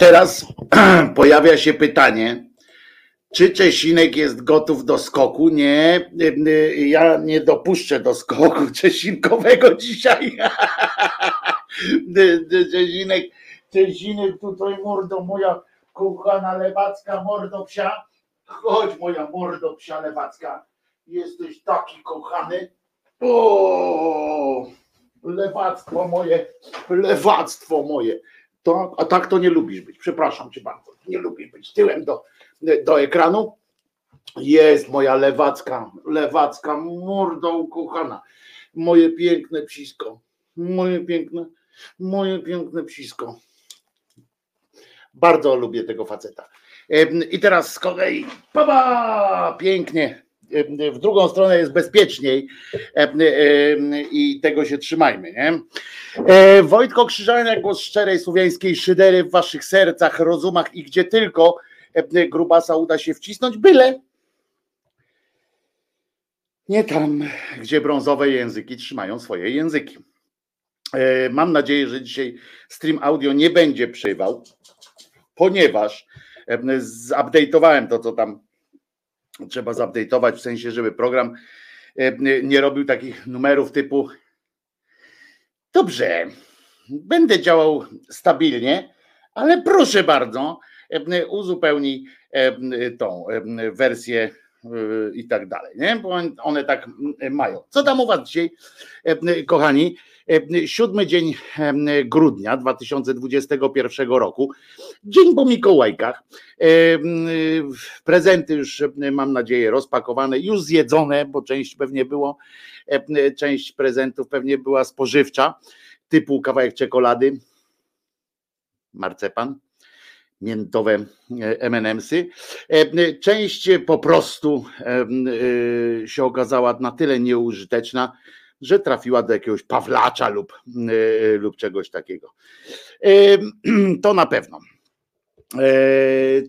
Teraz pojawia się pytanie, czy Czesinek jest gotów do skoku? Nie, ja nie dopuszczę do skoku Czesinkowego dzisiaj. Czesinek, Czesinek tutaj mordo moja kochana lewacka mordo psia. Chodź moja mordo psia lewacka. Jesteś taki kochany. O, lewactwo moje, lewactwo moje. To, a tak to nie lubisz być. Przepraszam cię bardzo. Nie lubisz być tyłem do, do ekranu. Jest moja lewacka, lewacka mordo ukochana. Moje piękne psisko. Moje piękne, moje piękne psisko. Bardzo lubię tego faceta. I teraz z kolei, baba, pięknie, w drugą stronę jest bezpieczniej i tego się trzymajmy. Nie? E, Wojtko Krzyżania, głos szczerej słowiańskiej szydery w waszych sercach, rozumach i gdzie tylko grubasa uda się wcisnąć, byle nie tam, gdzie brązowe języki trzymają swoje języki. E, mam nadzieję, że dzisiaj stream audio nie będzie przywał, ponieważ zupdate'owałem to, co tam trzeba zupdate'ować, w sensie, żeby program nie robił takich numerów typu dobrze, będę działał stabilnie, ale proszę bardzo, uzupełnij tą wersję i tak dalej, nie? Bo one tak mają. Co tam u was dzisiaj, kochani? Siódmy dzień grudnia 2021 roku, dzień po Mikołajkach. Prezenty już mam nadzieję rozpakowane, już zjedzone, bo część pewnie było, część prezentów pewnie była spożywcza, typu kawałek czekolady, marcepan, miętowe M&M'sy. Część po prostu się okazała na tyle nieużyteczna, że trafiła do jakiegoś pawlacza lub, lub czegoś takiego. To na pewno.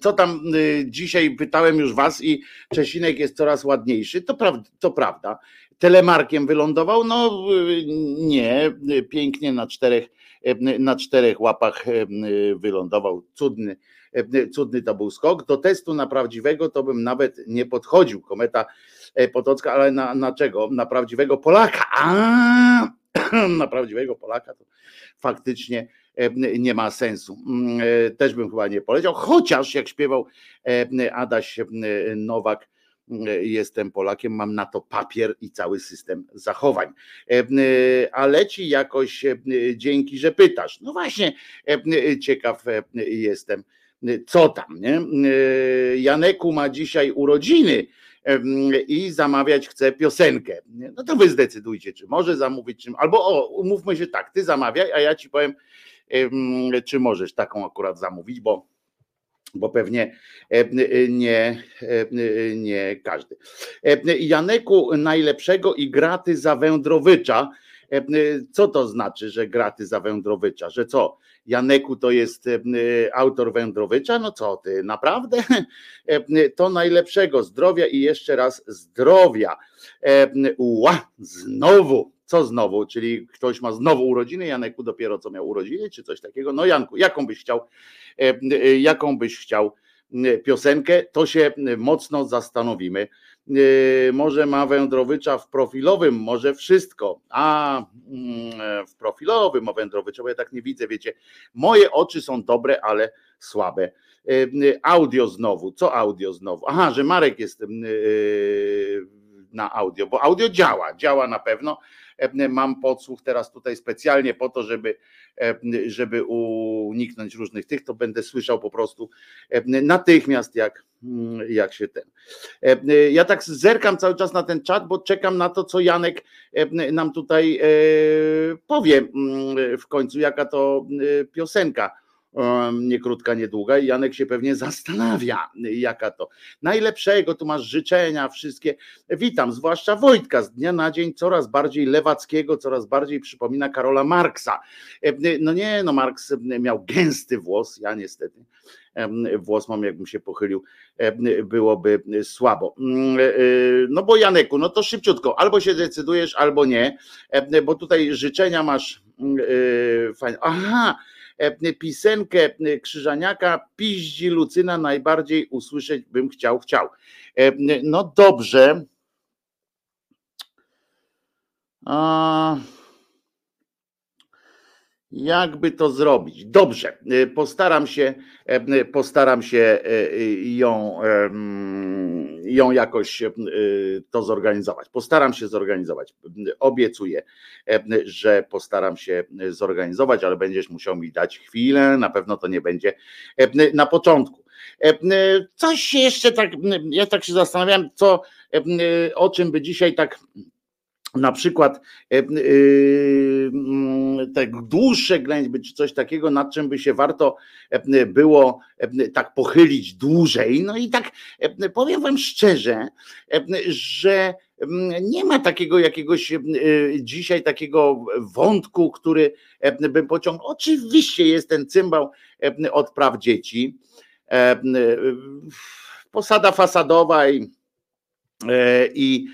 Co tam dzisiaj pytałem już was i Czesinek jest coraz ładniejszy, to, pra, to prawda. Telemarkiem wylądował? No nie, pięknie na czterech, na czterech łapach wylądował. Cudny, cudny to był skok. Do testu na prawdziwego to bym nawet nie podchodził. Kometa Potocka, ale na, na czego? Na prawdziwego Polaka. A, na prawdziwego Polaka to faktycznie nie ma sensu. Też bym chyba nie poleciał, chociaż jak śpiewał Adaś Nowak, jestem Polakiem, mam na to papier i cały system zachowań. A leci jakoś dzięki, że pytasz. No właśnie, ciekaw jestem, co tam. Nie? Janeku ma dzisiaj urodziny i zamawiać chce piosenkę. No to wy zdecydujcie, czy może zamówić, czy, albo o, umówmy się tak, ty zamawiaj, a ja ci powiem, czy możesz taką akurat zamówić, bo bo pewnie nie, nie każdy. Janeku najlepszego i graty za Wędrowycza. Co to znaczy, że graty za Wędrowycza? Że co? Janeku to jest autor Wędrowycza? No co ty, naprawdę? To najlepszego zdrowia i jeszcze raz zdrowia. Ła, znowu co znowu? Czyli ktoś ma znowu urodziny, Janeku dopiero co miał urodziny, czy coś takiego? No Janku, jaką byś chciał, e, e, jaką byś chciał piosenkę, to się mocno zastanowimy. E, może ma Wędrowycza w profilowym, może wszystko. A mm, w profilowym o Wędrowycza, bo ja tak nie widzę, wiecie. Moje oczy są dobre, ale słabe. Audio znowu. Co audio znowu? Aha, że Marek jest na audio, bo audio działa, działa na pewno E, mam podsłuch teraz tutaj specjalnie po to, żeby, e, żeby uniknąć różnych tych, to będę słyszał po prostu e, natychmiast jak, mm, jak się ten. Ja tak zerkam cały czas na ten czat, bo czekam na to, co Janek nam tutaj powie mm, w końcu, jaka to piosenka nie krótka, nie długa i Janek się pewnie zastanawia, jaka to. Najlepszego, tu masz życzenia, wszystkie. Witam, zwłaszcza Wojtka, z dnia na dzień coraz bardziej lewackiego, coraz bardziej przypomina Karola Marksa. No nie, no Marks miał gęsty włos, ja niestety włos mam, jakbym się pochylił, byłoby słabo. Mm, e, no bo Janeku, no to szybciutko, albo się decydujesz, albo nie, bo tutaj życzenia masz mm, e, fajne. Aha, Pisenkę Krzyżaniaka piździ Lucyna najbardziej usłyszeć bym chciał, chciał. No dobrze. A... Jakby to zrobić? Dobrze, y, postaram się, y, postaram się y, ją, ją jakoś to zorganizować. Postaram się zorganizować. Obiecuję, że postaram się zorganizować, ale będziesz musiał mi dać chwilę. Na pewno to nie będzie na początku. Coś jeszcze tak, ja tak się zastanawiam, co, o czym by dzisiaj tak na przykład e, e, tak dłuższe ględźby, czy coś takiego, nad czym by się warto e, było tak pochylić dłużej. No i tak powiem wam szczerze, że nie ma takiego jakiegoś dzisiaj takiego wątku, który bym pociągnął. Oczywiście jest ten cymbał od praw dzieci, posada fasadowa i, i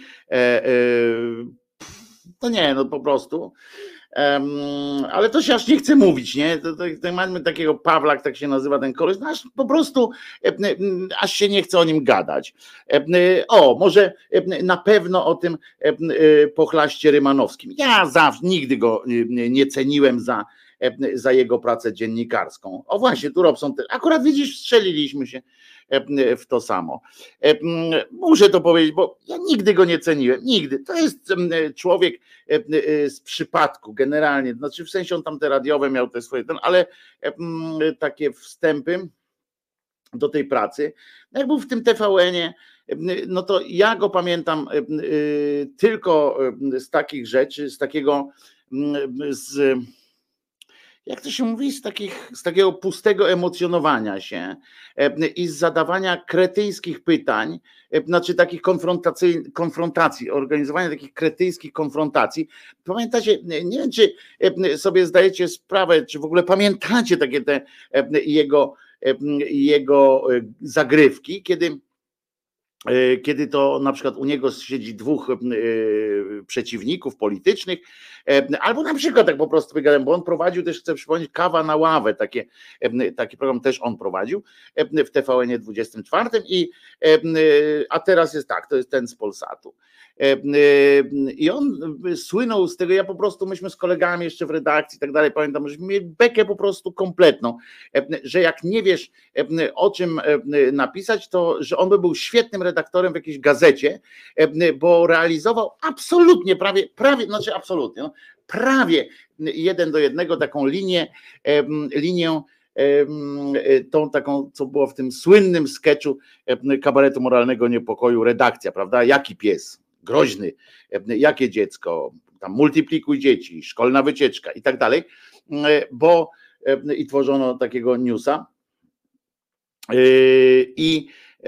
to nie, no po prostu. Um, ale to się aż nie chce mówić, nie? To, to, to mamy takiego Pawlak, tak się nazywa ten koleś, no aż po prostu e, aż się nie chce o nim gadać. E, o, może e, na pewno o tym pochlaście Rymanowskim. Ja zawsze nigdy go nie ceniłem za, za jego pracę dziennikarską. O właśnie, tu Robson, akurat widzisz, strzeliliśmy się w to samo. Muszę to powiedzieć, bo ja nigdy go nie ceniłem, nigdy. To jest człowiek z przypadku generalnie, znaczy w sensie on tam te radiowe miał te swoje, ale takie wstępy do tej pracy. No jak był w tym TVN-ie, no to ja go pamiętam tylko z takich rzeczy, z takiego z jak to się mówi, z, takich, z takiego pustego emocjonowania się e, i z zadawania kretyńskich pytań, e, znaczy takich konfrontacji, konfrontacji, organizowania takich kretyńskich konfrontacji. Pamiętacie, nie wiem, czy e, sobie zdajecie sprawę, czy w ogóle pamiętacie takie te jego, jego zagrywki, kiedy kiedy to na przykład u niego siedzi dwóch e, przeciwników politycznych, e, albo na przykład tak po prostu wygadam, bo on prowadził też, chcę przypomnieć, kawa na ławę, takie, taki program też on prowadził w TVN 24 i a teraz jest tak, to jest ten z Polsatu. I on słynął z tego, ja po prostu, myśmy z kolegami jeszcze w redakcji i tak dalej, pamiętam, że mieli bekę po prostu kompletną, że jak nie wiesz o czym napisać, to że on by był świetnym redaktorem w jakiejś gazecie, bo realizował absolutnie, prawie, prawie, znaczy absolutnie, no, prawie jeden do jednego taką linię, linię tą taką, co było w tym słynnym sketchu kabaretu moralnego niepokoju, redakcja, prawda? Jaki pies? Groźny, jakie dziecko, tam multiplikuj dzieci, szkolna wycieczka i tak dalej, bo i tworzono takiego newsa. I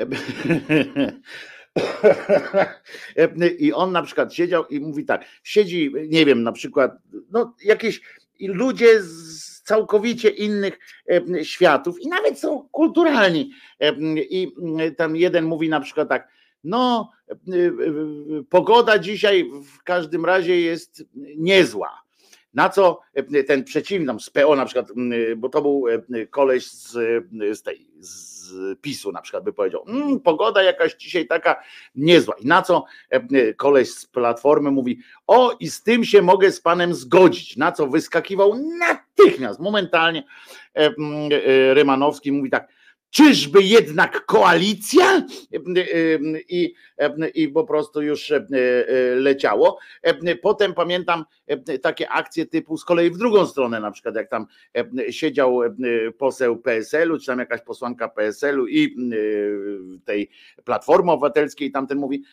i on na przykład siedział i mówi tak, siedzi, nie wiem, na przykład, no jakieś ludzie z całkowicie innych światów i nawet są kulturalni. I tam jeden mówi na przykład tak, no, y, y, y, pogoda dzisiaj w każdym razie jest niezła. Na co ten przeciwnik, z PO na przykład, bo to był koleś z, z tej z PiSu na przykład by powiedział, mmm, pogoda jakaś dzisiaj taka niezła. I na co koleś z Platformy mówi, o i z tym się mogę z panem zgodzić. Na co wyskakiwał natychmiast, momentalnie Rymanowski mówi tak, Czyżby jednak koalicja? I, I po prostu już leciało. Potem pamiętam takie akcje typu z kolei w drugą stronę, na przykład jak tam siedział poseł PSL-u, czy tam jakaś posłanka PSL-u i tej Platformy Obywatelskiej, tamten mówi,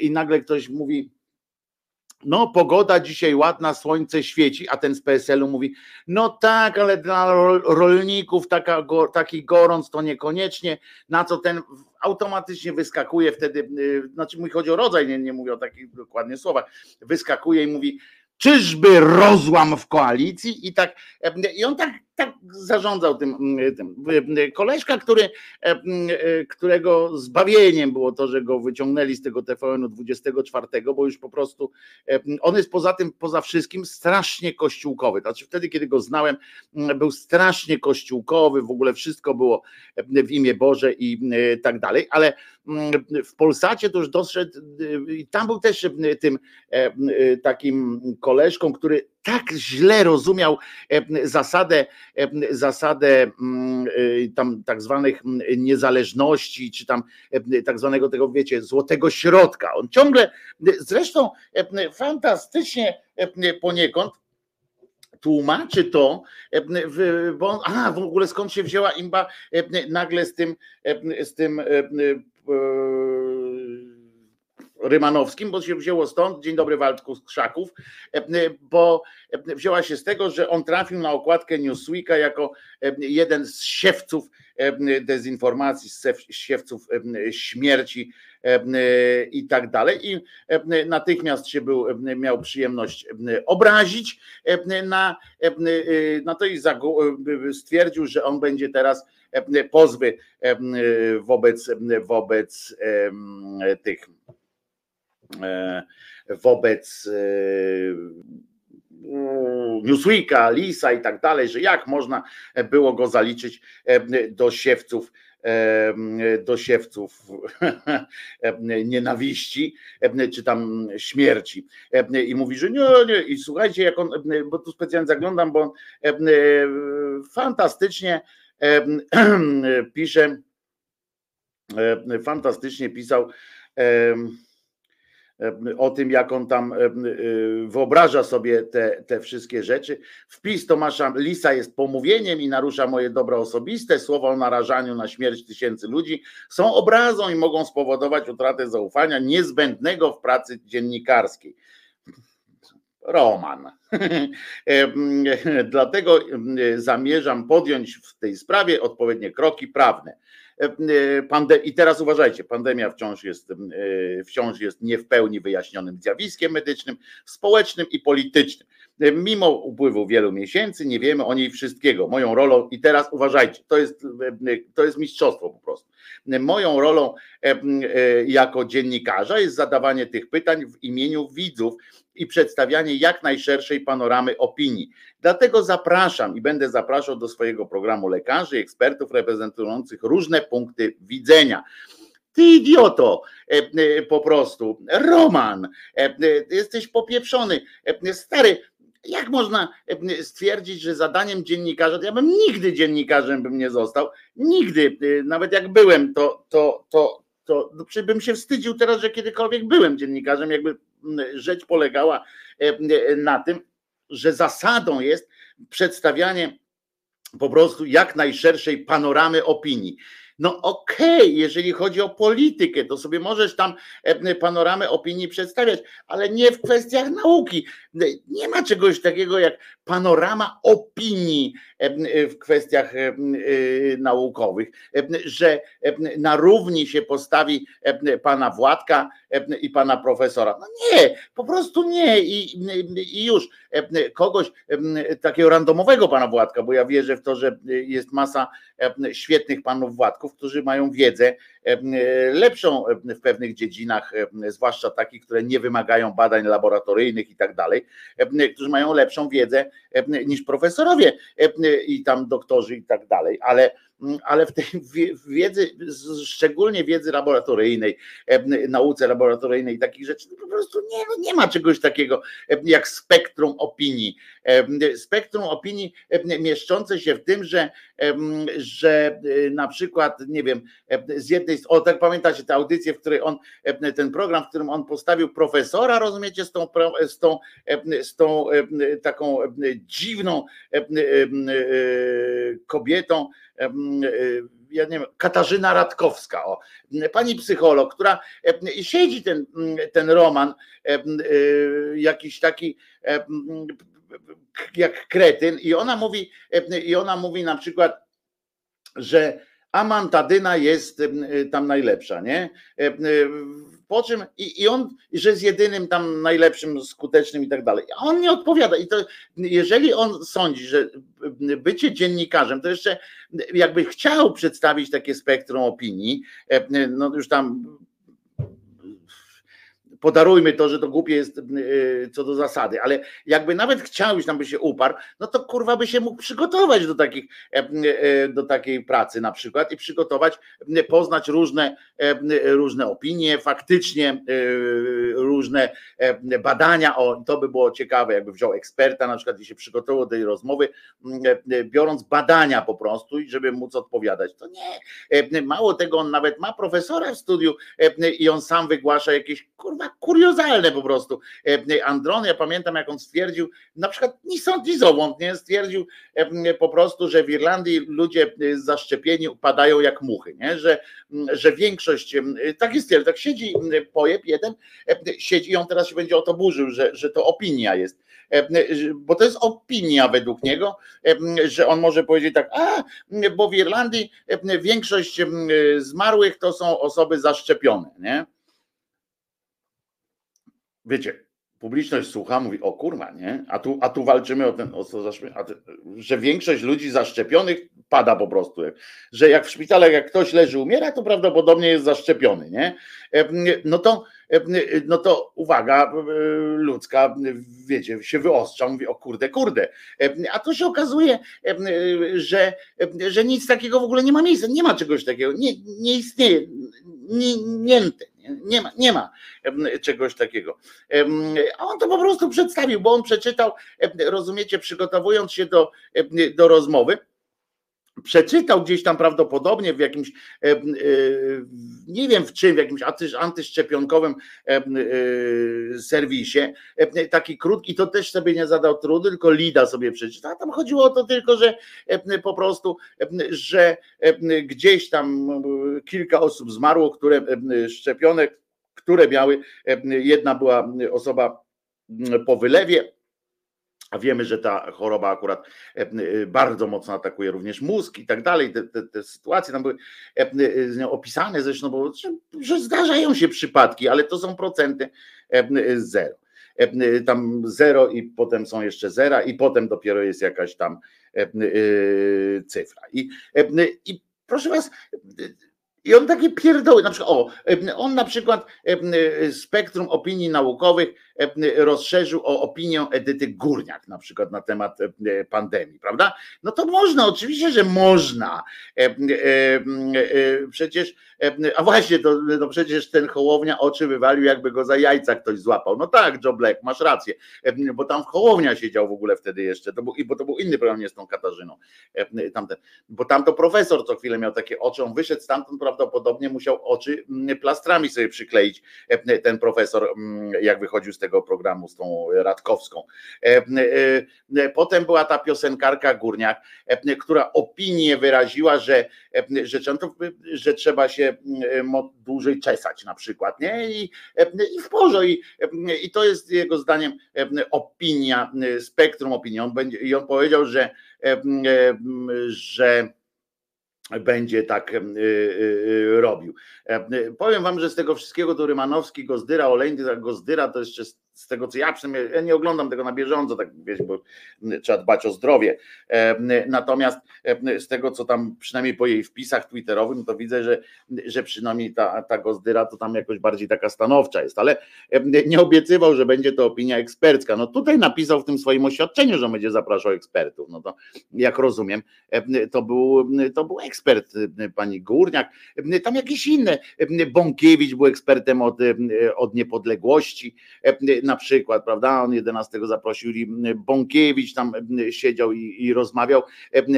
i nagle ktoś mówi, no, pogoda dzisiaj ładna, słońce świeci, a ten z PSL-u mówi: No tak, ale dla rolników taka, taki gorąc to niekoniecznie. Na co ten automatycznie wyskakuje wtedy, y, znaczy mój chodzi o rodzaj, nie, nie mówię o takich dokładnie słowach, wyskakuje i mówi: Czyżby rozłam w koalicji? I tak, i on tak tak zarządzał tym, tym. Koleżka, który, którego zbawieniem było to, że go wyciągnęli z tego TVN-u 24, bo już po prostu on jest poza tym, poza wszystkim strasznie kościółkowy. Znaczy wtedy, kiedy go znałem, był strasznie kościółkowy, w ogóle wszystko było w imię Boże i tak dalej, ale w Polsacie to już doszedł i tam był też tym takim koleżką, który tak źle rozumiał zasadę, zasadę tam tak zwanych niezależności, czy tam tak zwanego tego, wiecie, złotego środka. On ciągle, zresztą fantastycznie poniekąd tłumaczy to, bo on, a w ogóle skąd się wzięła imba nagle z tym, z tym Rymanowskim, bo się wzięło stąd, dzień dobry Waldku Krzaków, bo wzięła się z tego, że on trafił na okładkę Newsweeka jako jeden z siewców dezinformacji, z siewców śmierci i tak dalej. I natychmiast się był, miał przyjemność obrazić na, na to i stwierdził, że on będzie teraz pozwy wobec, wobec tych E, wobec e, Newsweeka, Lisa i tak dalej, że jak można było go zaliczyć e, do siewców do siewców nienawiści, czy tam śmierci. I mówi, że nie, nie. I słuchajcie, jak on, bo tu specjalnie zaglądam, bo fantastycznie pisze, fantastycznie pisał o tym, jak on tam wyobraża sobie te, te wszystkie rzeczy. Wpis Tomasza Lisa jest pomówieniem i narusza moje dobra osobiste. Słowa o narażaniu na śmierć tysięcy ludzi są obrazą i mogą spowodować utratę zaufania niezbędnego w pracy dziennikarskiej. Roman. Dlatego zamierzam podjąć w tej sprawie odpowiednie kroki prawne. Pande I teraz uważajcie, pandemia wciąż jest, e, wciąż jest nie w pełni wyjaśnionym zjawiskiem medycznym, społecznym i politycznym. Mimo upływu wielu miesięcy nie wiemy o niej wszystkiego. Moją rolą, i teraz uważajcie, to jest, to jest mistrzostwo po prostu. Moją rolą e, jako dziennikarza jest zadawanie tych pytań w imieniu widzów i przedstawianie jak najszerszej panoramy opinii. Dlatego zapraszam i będę zapraszał do swojego programu lekarzy, ekspertów reprezentujących różne punkty widzenia. Ty idioto, e, e, po prostu. Roman, e, jesteś popieprzony. Stary, jak można stwierdzić, że zadaniem dziennikarza, ja bym nigdy dziennikarzem bym nie został, nigdy, nawet jak byłem, to, to, to, to bym się wstydził teraz, że kiedykolwiek byłem dziennikarzem, jakby rzecz polegała na tym, że zasadą jest przedstawianie po prostu jak najszerszej panoramy opinii. No okej, okay, jeżeli chodzi o politykę, to sobie możesz tam e, panoramę opinii przedstawiać, ale nie w kwestiach nauki. Nie ma czegoś takiego jak panorama opinii e, w kwestiach e, naukowych, że na równi się postawi pana Władka i pana profesora. No nie, po prostu nie i, i już kogoś takiego randomowego pana Władka, bo ja wierzę w to, że jest masa świetnych panów Władków, którzy mają wiedzę lepszą w pewnych dziedzinach, zwłaszcza takich, które nie wymagają badań laboratoryjnych i tak dalej, którzy mają lepszą wiedzę niż profesorowie i tam doktorzy i tak dalej, ale ale w tej wiedzy, szczególnie wiedzy laboratoryjnej, nauce laboratoryjnej i takich rzeczy, po prostu nie, no nie ma czegoś takiego jak spektrum opinii. Spektrum opinii mieszczące się w tym, że, że na przykład, nie wiem, z jednej o tak pamiętacie tę audycję, w której on, ten program, w którym on postawił profesora, rozumiecie, z tą, z tą, z tą taką dziwną kobietą, ja nie wiem, Katarzyna Radkowska, o, pani psycholog, która siedzi ten, ten roman, jakiś taki jak kretyn i ona mówi, i ona mówi na przykład, że a mantadyna jest tam najlepsza, nie? Po czym i, i on, że jest jedynym tam najlepszym, skutecznym i tak dalej. A on nie odpowiada. I to jeżeli on sądzi, że bycie dziennikarzem, to jeszcze jakby chciał przedstawić takie spektrum opinii, no już tam podarujmy to, że to głupie jest y, co do zasady, ale jakby nawet chciał już tam by się uparł, no to kurwa by się mógł przygotować do takich, e, e, do takiej pracy na przykład i przygotować, poznać różne, e, różne opinie, faktycznie różne badania, o to by było ciekawe, jakby wziął eksperta na przykład i się przygotował do tej rozmowy, biorąc badania po prostu i żeby móc odpowiadać. To nie, mało tego, on nawet ma profesora w studiu i on sam wygłasza jakieś kurwa kuriozalne po prostu. E, Andron, ja pamiętam jak on stwierdził, na przykład ni sąd, ni zowąd, nie? Stwierdził e, po prostu, że w Irlandii ludzie e, zaszczepieni upadają jak muchy, nie? Że, że większość, tak jest, tak siedzi pojeb jeden, siedzi i on teraz się będzie o to burzył, że, że to opinia jest bo to jest opinia według niego, że on może powiedzieć tak, a, bo w Irlandii większość zmarłych to są osoby zaszczepione, nie? Wiecie, publiczność słucha, mówi, o kurwa, nie? A tu, a tu walczymy o ten, o co a że większość ludzi zaszczepionych pada po prostu. Że jak w szpitalach, jak ktoś leży, umiera, to prawdopodobnie jest zaszczepiony, nie? No to, no to uwaga ludzka, wiecie, się wyostrza, mówi, o kurde, kurde. A tu się okazuje, że, że nic takiego w ogóle nie ma miejsca, nie ma czegoś takiego, nie, nie istnieje, nie, niente. Nie ma, nie ma czegoś takiego. A on to po prostu przedstawił, bo on przeczytał, rozumiecie, przygotowując się do, do rozmowy, przeczytał gdzieś tam prawdopodobnie w jakimś, nie wiem w czym, w jakimś antyszczepionkowym serwisie, taki krótki, to też sobie nie zadał trudu, tylko Lida sobie przeczytał. Tam chodziło o to tylko, że po prostu, że gdzieś tam kilka osób zmarło, które szczepionek, które miały, jedna była osoba po wylewie, a wiemy, że ta choroba akurat e, e, bardzo mocno atakuje również mózg i tak dalej. Te, te, te sytuacje tam były e, opisane zresztą, bo, że zdarzają się przypadki, ale to są procenty zero. Tam zero i potem są jeszcze zera i potem dopiero jest jakaś tam cyfra. I, i proszę was, i on takie pierdoły, na przykład, o, on na przykład spektrum opinii naukowych rozszerzył o opinię Edyty Górniak na przykład na temat pandemii, prawda? No to można, oczywiście, że można. Przecież, a właśnie, to no przecież ten Hołownia oczy wywalił, jakby go za jajca ktoś złapał. No tak, Joe Black, masz rację, bo tam Hołownia siedział w ogóle wtedy jeszcze, to był, bo to był inny program nie z tą Katarzyną, tamten, bo tam to profesor co chwilę miał takie oczy, on wyszedł stamtąd, prawdopodobnie musiał oczy plastrami sobie przykleić ten profesor, jak wychodził z tego programu z tą Radkowską. E, e, e, potem była ta piosenkarka Górniak, która opinię wyraziła, że, że, że trzeba się dłużej czesać na przykład, nie? I, i w porze. I, I to jest jego zdaniem opinia, spektrum opinii. I on powiedział, że, że będzie tak robił. Powiem wam, że z tego wszystkiego to Rymanowski, Gozdyra, Olejny, Gozdyra to jeszcze z tego co ja przynajmniej, ja nie oglądam tego na bieżąco, tak wiesz, bo trzeba dbać o zdrowie. Natomiast z tego co tam przynajmniej po jej wpisach twitterowym, to widzę, że, że przynajmniej ta, ta Gozdyra to tam jakoś bardziej taka stanowcza jest, ale nie obiecywał, że będzie to opinia ekspercka. No tutaj napisał w tym swoim oświadczeniu, że będzie zapraszał ekspertów. No to jak rozumiem, to był, to był ekspert pani Górniak, tam jakieś inne. Bąkiewicz był ekspertem od, od niepodległości na przykład, prawda? On 11 zaprosił Bąkiewicz, tam siedział i, i rozmawiał.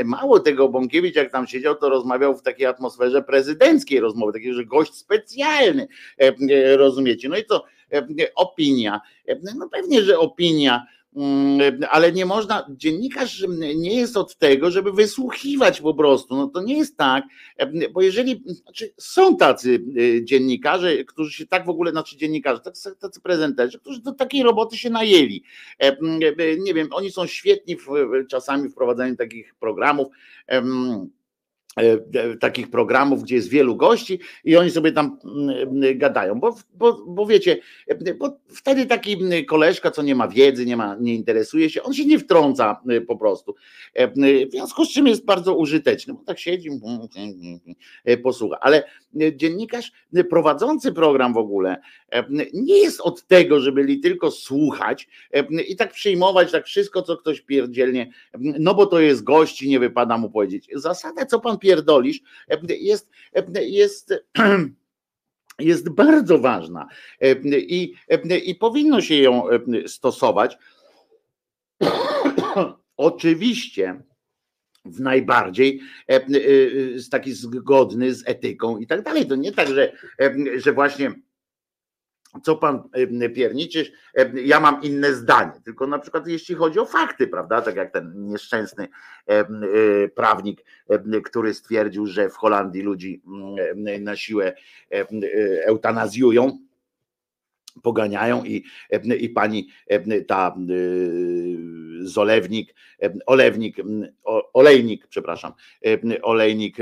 Mało tego, Bąkiewicz, jak tam siedział, to rozmawiał w takiej atmosferze prezydenckiej rozmowy, takiej, że gość specjalny, rozumiecie? No i co? Opinia. No pewnie, że opinia ale nie można, dziennikarz nie jest od tego, żeby wysłuchiwać po prostu. No to nie jest tak, bo jeżeli, znaczy są tacy y, dziennikarze, którzy się tak w ogóle, znaczy dziennikarze, tacy prezenterzy, którzy do takiej roboty się najęli. Nie wiem, oni są świetni w, czasami w prowadzeniu takich programów E, takich programów, gdzie jest wielu gości i oni sobie tam mm, gadają, bo, bo, bo wiecie, bo wtedy taki koleżka, co nie ma wiedzy, nie, ma, nie interesuje się, on się nie wtrąca e, po prostu. E, w związku z czym jest bardzo użyteczny, bo tak siedzi, posłucha, ale dziennikarz prowadzący program w ogóle nie jest od tego, żeby li tylko słuchać i tak przyjmować tak wszystko, co ktoś pierdzielnie, no bo to jest gość i nie wypada mu powiedzieć. Zasada, co pan pierdolisz, jest, jest jest bardzo ważna i, i powinno się ją stosować. Oczywiście w najbardziej taki zgodny z etyką i tak dalej. To nie tak, że, że właśnie co pan pierniczysz, ja mam inne zdanie, tylko na przykład jeśli chodzi o fakty, prawda, tak jak ten nieszczęsny e, prawnik, który stwierdził, że w Holandii ludzi na siłę eutanazjują, poganiają i, i pani ta Zolewnik, Olewnik, Olejnik, przepraszam, Olejnik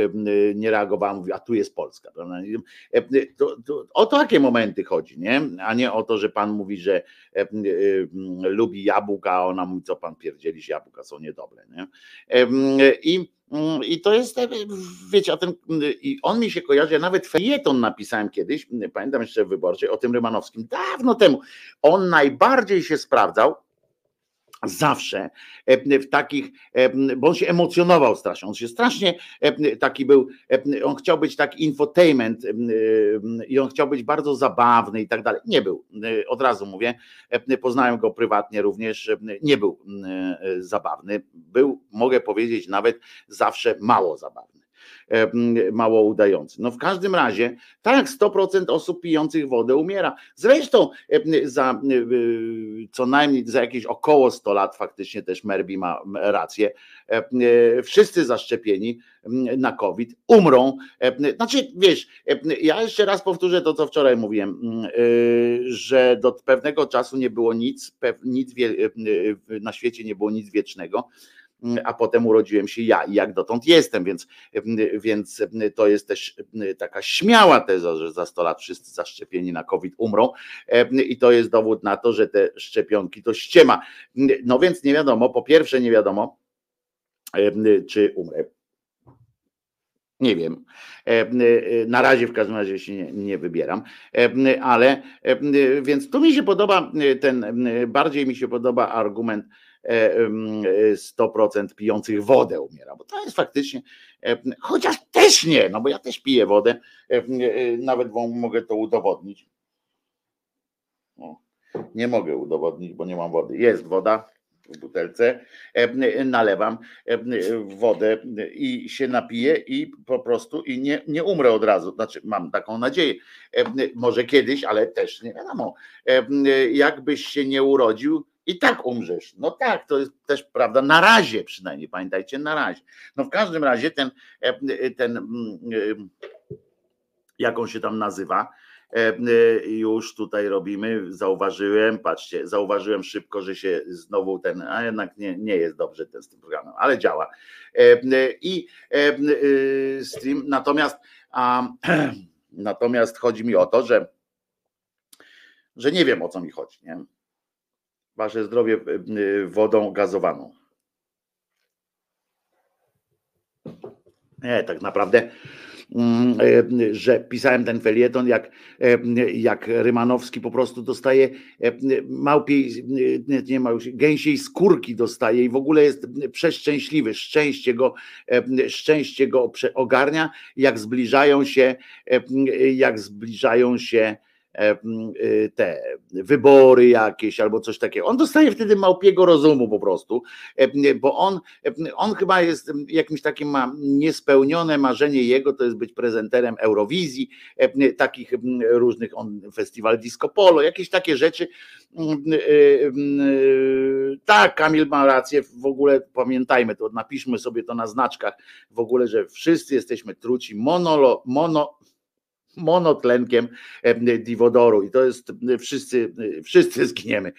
nie reagowała, mówi, a tu jest Polska. To, to, o takie momenty chodzi, nie? A nie o to, że pan mówi, że lubi jabłka, a ona mówi, co pan pierdzielisz, jabłka są niedobre. Nie? I I to jest, e, wiecie, a ten, i on mi się kojarzy, ja nawet felieton napisałem kiedyś, pamiętam jeszcze w wyborczej, o tym Rymanowskim, dawno temu. On najbardziej się sprawdzał, zawsze e, w takich, e, bo on się emocjonował strasznie, on się strasznie taki był, on chciał być taki infotainment i on chciał być bardzo zabawny i tak dalej. Nie był, od razu mówię, poznałem go prywatnie również, nie był zabawny, był, mogę powiedzieć, nawet zawsze mało zabawny mało udający. No w każdym razie, tak, 100% osób pijących wodę umiera. Zresztą za co najmniej za jakieś około 100 lat faktycznie też Merbi ma rację. Wszyscy zaszczepieni na COVID umrą. Znaczy, wiesz, ja jeszcze raz powtórzę to, co wczoraj mówiłem, że do pewnego czasu nie było nic, nic na świecie nie było nic wiecznego a potem urodziłem się ja i jak dotąd jestem, więc, więc to jest też taka śmiała teza, że za 100 lat wszyscy zaszczepieni na COVID umrą i to jest dowód na to, że te szczepionki to ściema. No więc nie wiadomo, po pierwsze nie wiadomo, czy umrę. Nie wiem. Na razie w każdym razie się nie, nie, wybieram, ale więc tu mi się podoba ten, bardziej mi się podoba argument 100% e, pijących wodę umiera, bo to jest faktycznie, chociaż też nie, no bo ja też piję wodę, e, nawet wam mogę to udowodnić. nie mogę udowodnić, bo nie mam wody. Jest woda w butelce, nalewam wodę i się napiję i po prostu i nie, nie umrę od razu. Znaczy, mam taką nadzieję. Może kiedyś, ale też nie wiadomo. Jakbyś się nie urodził, i tak umrzesz. No tak, to jest też prawda, na razie przynajmniej, pamiętajcie, na razie. No w każdym razie ten, e, ten mm, e, jak on się tam nazywa, e, już tutaj robimy, zauważyłem, patrzcie, zauważyłem szybko, że się znowu ten, a jednak nie, nie jest dobrze ten z tym programem, ale działa. I stream, natomiast a, natomiast chodzi mi o to, że że nie wiem o co mi chodzi, nie? Wasze zdrowie y, wodą gazowaną. Nie, tak naprawdę, mm, y, że pisałem ten felieton, jak, jak Rymanowski po prostu dostaje małpiej, nie małpiej, gęsiej skórki dostaje i w ogóle jest przeszczęśliwy. Szczęście go, szczęście go ogarnia, jak zbliżają się, jak zbliżają się E, te wybory jakieś albo coś takiego. On dostaje wtedy małpiego rozumu po prostu, bo on, on chyba jest jakimś takim ma niespełnione marzenie jego, to jest być prezenterem Eurowizji, takich różnych, on festiwal Disco Polo, jakieś takie rzeczy. Tak, Kamil ma rację, w ogóle pamiętajmy to, napiszmy sobie to na znaczkach, w ogóle, że wszyscy jesteśmy truci monolo, mono, monotlenkiem diwodoru i to jest wszyscy, wszyscy zginiemy,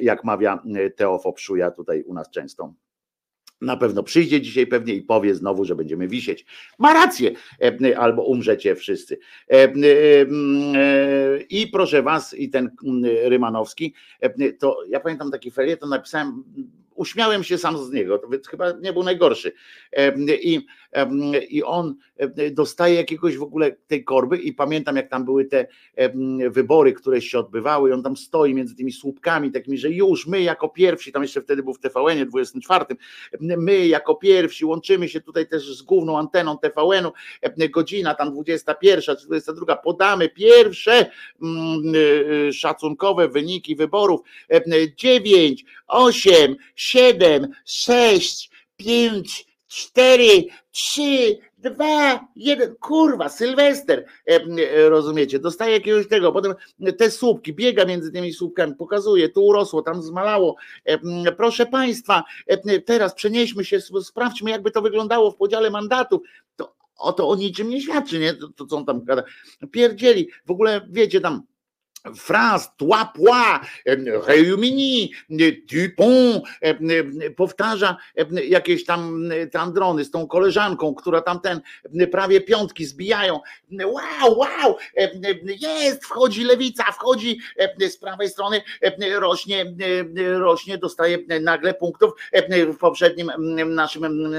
jak mawia Teofo Pszuja tutaj u nas często na pewno przyjdzie dzisiaj pewnie i powie znowu, że będziemy wisieć. Ma rację, albo umrzecie wszyscy. E, I proszę was, i ten Rymanowski, to ja pamiętam taki ferie, to napisałem uśmiałem się sam z niego, to chyba nie był najgorszy. I, I on dostaje jakiegoś w ogóle tej korby i pamiętam jak tam były te wybory, które się odbywały i on tam stoi między tymi słupkami takimi, że już my jako pierwsi, tam jeszcze wtedy był w TVN-ie 24, my jako pierwsi łączymy się tutaj też z główną anteną TVN-u, godzina tam 21 czy 22, podamy pierwsze szacunkowe wyniki wyborów, 9, 8, siedem, sześć, pięć, cztery, trzy, dwa, jeden, kurwa, Sylwester, e, e, rozumiecie, dostaje jakiegoś tego, potem te słupki, biega między tymi słupkami, pokazuje, tu urosło, tam zmalało, e, proszę Państwa, teraz przenieśmy się, sprawdźmy jakby to wyglądało w podziale mandatów, to o to o niczym nie świadczy, nie, to, to co on tam gada, pierdzieli, w ogóle wiecie tam, phrase, toi, poi, réumini, Dupont, powtarza jakieś tam tandrony z tą koleżanką, która tam ten prawie piątki zbijają. Wow, wow, jest, wchodzi lewica, wchodzi z prawej strony, rośnie, rośnie, dostaje nagle punktów. W poprzednim naszym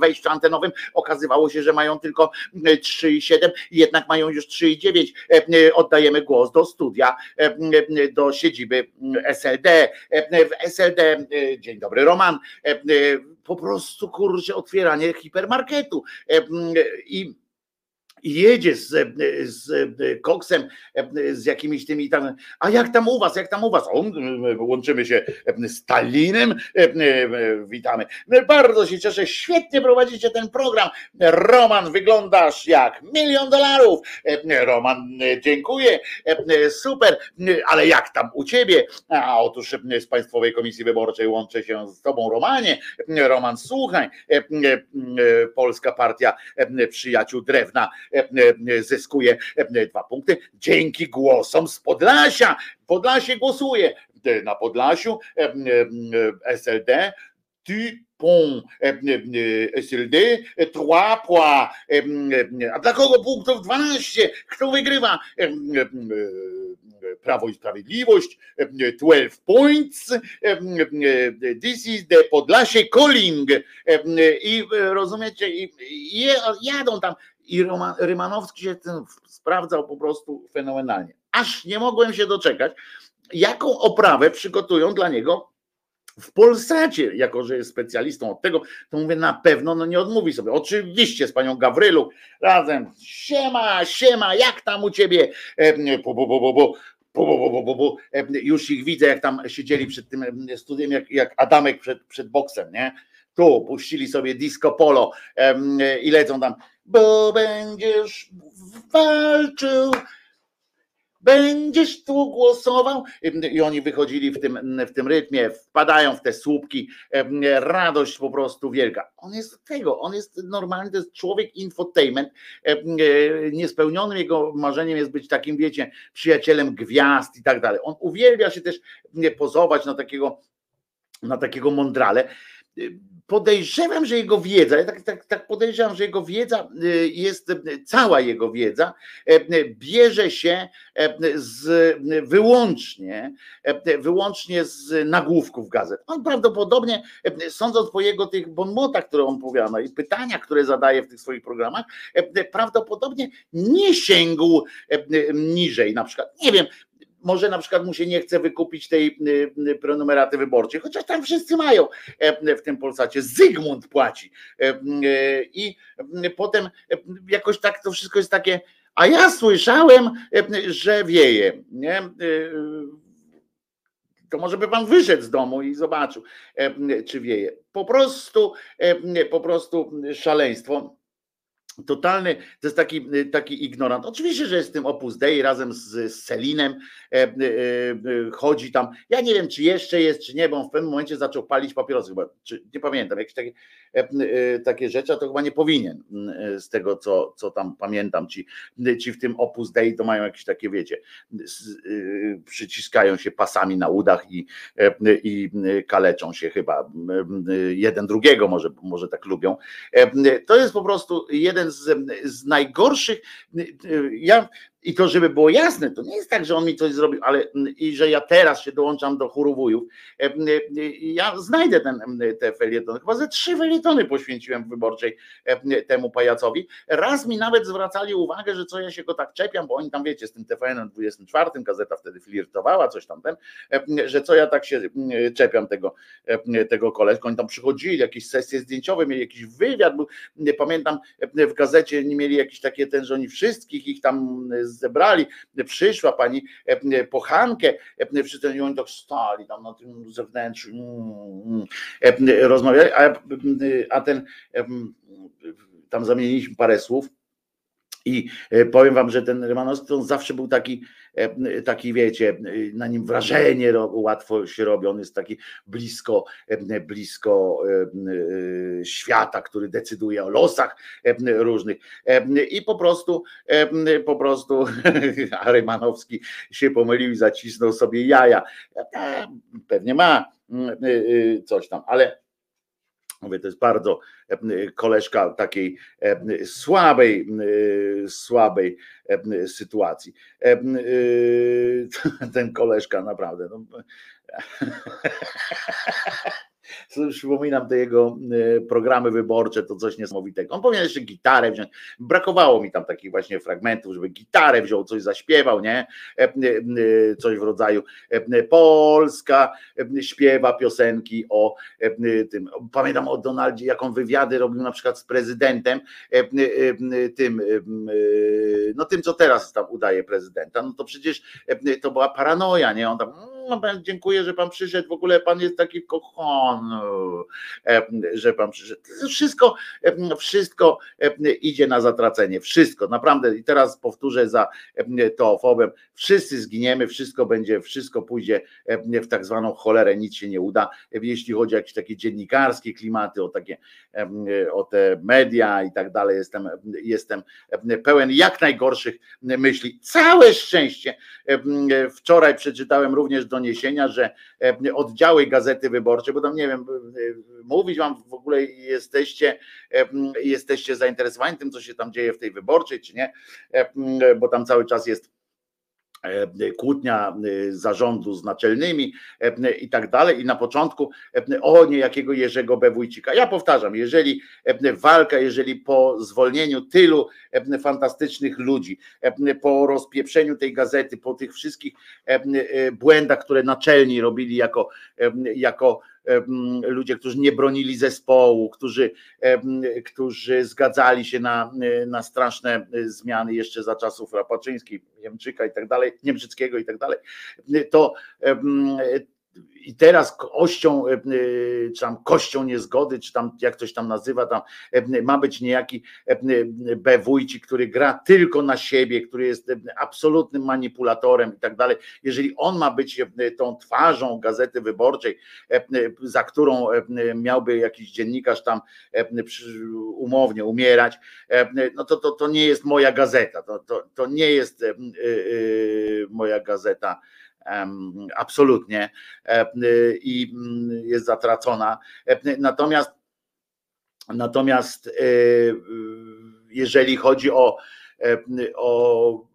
wejściu antenowym okazywało się, że mają tylko 3,7, jednak mają już 3,9. Oddajemy głos do 100 studia e, do siedziby SLD. E, w SLD, e, dzień dobry Roman, po prostu kurczę otwieranie hipermarketu i jedzie z, z koksem, z jakimiś tymi tam, a jak tam u was, jak tam u was? O, łączymy się z Talinem, witamy. Bardzo się cieszę, świetnie prowadzicie ten program. Roman, wyglądasz jak milion dolarów. Roman, dziękuję, super, ale jak tam u ciebie? A otóż z Państwowej Komisji Wyborczej łączę się z tobą, Romanie. Roman, słuchaj, Polska Partia Przyjaciół Drewna zyskuje e, dwa punkty dzięki głosom z Podlasia. Podlasie głosuje na Podlasiu SLD. Dupont, SLD, 3 points. A dla kogo punktów 12? Kto wygrywa? Prawo i Sprawiedliwość, 12 points, this is the Podlasie calling i rozumiecie, jadą tam i Rymanowski się ten sprawdzał po prostu fenomenalnie. Aż nie mogłem się doczekać, jaką oprawę przygotują dla niego w Polsacie, jako że jest specjalistą od tego, to mówię na pewno, no nie odmówi sobie. Oczywiście z panią Gawrylu razem. Siema, siema, jak tam u ciebie? Bu, bu, bu, bu, bu. Już ich widzę, jak tam siedzieli przed tym studiem, jak, jak Adamek przed, przed boksem, nie? Tu puścili sobie disco polo i lecą tam bo będziesz walczył, będziesz tu głosował. I oni wychodzili w tym, w tym rytmie, wpadają w te słupki, radość po prostu wielka. On jest tego, on jest normalny, to jest człowiek infotainment. Niespełnionym jego marzeniem jest być takim, wiecie, przyjacielem gwiazd i tak dalej. On uwielbia się też pozować na takiego, na takiego mądrale podejrzewam, że jego wiedza, ja tak, tak, tak podejrzewam, że jego wiedza y, jest, y, cała jego wiedza y, bierze się z, wyłącznie, wyłącznie z nagłówków gazet. On prawdopodobnie, sądząc po jego tych bonmotach, które on powiada i pytania, które zadaje w tych swoich programach, prawdopodobnie nie sięgł niżej. Na przykład, nie wiem, może na przykład mu się nie chce wykupić tej y, y, prenumeraty wyborczej, chociaż tam wszyscy mają e, w tym Polsacie. Zygmunt płaci. E, I potem jakoś tak to wszystko jest takie, a ja słyszałem, że wieje. Nie? E, to może by pan wyszedł z domu i zobaczył, czy wieje. Po prostu, po prostu szaleństwo. Totalny, to jest taki, taki ignorant. Oczywiście, że jest tym Opus Dei razem z, z Selinem e, e, e, chodzi tam. Ja nie wiem, czy jeszcze jest, czy nie, bo on w pewnym momencie zaczął palić papierosy chyba, czy, nie pamiętam, jakieś takie, e, e, takie rzeczy, a to chyba nie powinien e, z tego, co, co tam pamiętam. Ci, ci w tym Opus Dei to mają jakieś takie, wiecie, przyciskają się pasami na udach i, i kaleczą się chyba jeden drugiego, może, może tak lubią. To jest po prostu jeden z, z najgorszych. Ja i to, żeby było jasne, to nie jest tak, że on mi coś zrobił, ale i że ja teraz się dołączam do chóru wujów. E, e, ja znajdę ten, te felietony. Chyba ze trzy felietony poświęciłem w wyborczej e, temu pajacowi. Raz mi nawet zwracali uwagę, że co ja się go tak czepiam, bo oni tam wiecie, z tym TVN 24, gazeta wtedy flirtowała, coś tam ten, że co ja tak się czepiam tego, tego koleżka. Oni tam przychodzili, jakieś sesje zdjęciowe, mieli jakiś wywiad, był, pamiętam w gazecie nie mieli jakieś takie ten, że oni wszystkich ich tam zebrali, przyszła pani e, Pochankę, e, wszyscy oni tak stali tam na tym zewnętrzu, mm, mm, e, rozmawiali, a, a ten tam zamieniliśmy parę słów i powiem wam, że ten Rymanowski on zawsze był taki, taki wiecie, na nim wrażenie łatwo się robi, on jest taki blisko, blisko świata, który decyduje o losach różnych i po prostu po prostu Rymanowski się pomylił i zacisnął sobie jaja. Pewnie ma coś tam, ale Mówię, to jest bardzo koleżka takiej słabej, słabej sytuacji. Ten koleżka naprawdę. No. przypominam te jego e, programy wyborcze, to coś niesamowitego. On powinien jeszcze gitarę wziąć. Brakowało mi tam takich właśnie fragmentów, żeby gitarę wziął, coś zaśpiewał, nie? E, e, coś w rodzaju Polska śpiewa piosenki o tym. Pamiętam o Donaldzie, jaką wywiady robił na przykład z prezydentem, tym, no tym, co teraz tam udaje prezydenta. No to przecież to była paranoja, nie? On tam dziękuję, że pan przyszedł, w ogóle pan jest taki kochon, e, że pan przyszedł. Wszystko, e, wszystko e, idzie na zatracenie, wszystko, naprawdę. I teraz powtórzę za teofobem, wszyscy zginiemy, wszystko będzie, wszystko pójdzie w tak zwaną cholerę, nic się nie uda, jeśli chodzi o jakieś takie dziennikarskie klimaty, o takie, o te media i tak dalej, jestem, jestem pełen jak najgorszych myśli. Całe szczęście, wczoraj przeczytałem również do doniesienia, że e, oddziały Gazety Wyborczej, bo tam nie wiem, e, mówić wam w ogóle jesteście, e, jesteście zainteresowani tym, co się tam dzieje w tej wyborczej, czy nie, bo tam cały czas jest kłótnia e, zarządu z naczelnymi e, i tak dalej. I na początku o niejakiego Jerzego B. Wójcika. Ja powtarzam, jeżeli walka, jeżeli po zwolnieniu tylu fantastycznych ludzi, po rozpieprzeniu tej gazety, po tych wszystkich błędach, które naczelni robili jako, jako ludzie, którzy nie bronili zespołu, którzy, którzy zgadzali się na, na straszne zmiany jeszcze za czasów Rapaczyńskiej, Niemczyka i tak dalej, Niemczyckiego i tak dalej, to i teraz ością, e, e, czy tam kością niezgody, czy tam jak ktoś tam nazywa, tam e, ma być niejaki B. Wójcik, który gra tylko na siebie, który jest absolutnym manipulatorem i tak dalej. Jeżeli on ma być tą twarzą Gazety Wyborczej, za którą miałby jakiś dziennikarz tam umownie umierać, no to, to, to nie jest moja gazeta, to, to, to nie jest moja gazeta absolutnie e, i mm, jest zatracona. E, natomiast natomiast jeżeli chodzi o, o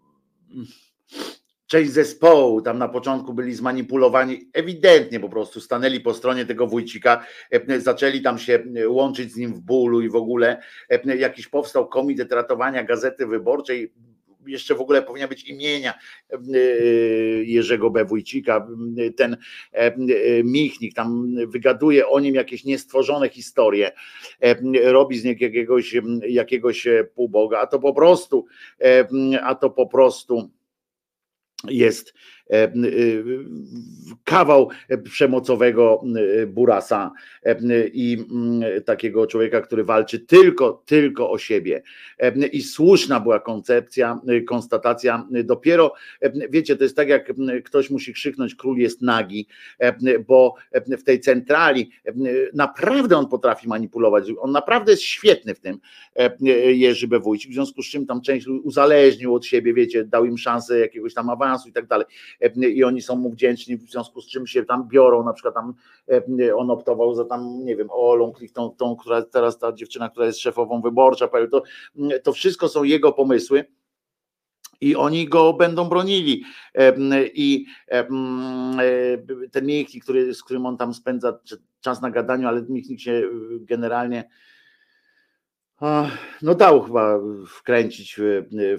część zespołu, tam na początku byli zmanipulowani, ewidentnie po prostu stanęli po stronie tego wójcika, zaczęli tam się łączyć z nim w bólu i w ogóle jakiś powstał komitet ratowania Gazety Wyborczej, jeszcze w ogóle powinna być imienia e, Jerzego B. Wójcika, ten e, Michnik tam wygaduje o nim jakieś niestworzone historie, e, robi z niego jakiegoś, jakiegoś półboga, a to po prostu, a to po prostu jest kawał przemocowego burasa i mm, takiego człowieka, który walczy tylko, tylko o siebie. I słuszna była koncepcja, konstatacja. Dopiero, wiecie, to jest tak, jak ktoś musi krzyknąć, król jest nagi, bo w tej centrali naprawdę on potrafi manipulować. On naprawdę jest świetny w tym, Jerzy B. Wójcik, w związku z czym tam część uzależnił od siebie, wiecie, dał im szansę jakiegoś tam awansu i tak dalej. I oni są mu wdzięczni, w związku z czym się tam biorą, na przykład tam on optował za tam, nie wiem, Olą tą, tą, która teraz ta dziewczyna, która jest szefową wyborcza, to, to wszystko są jego pomysły i oni go będą bronili. I ten Michnik, który, z którym on tam spędza czas na gadaniu, ale Michnik się generalnie no dał chyba wkręcić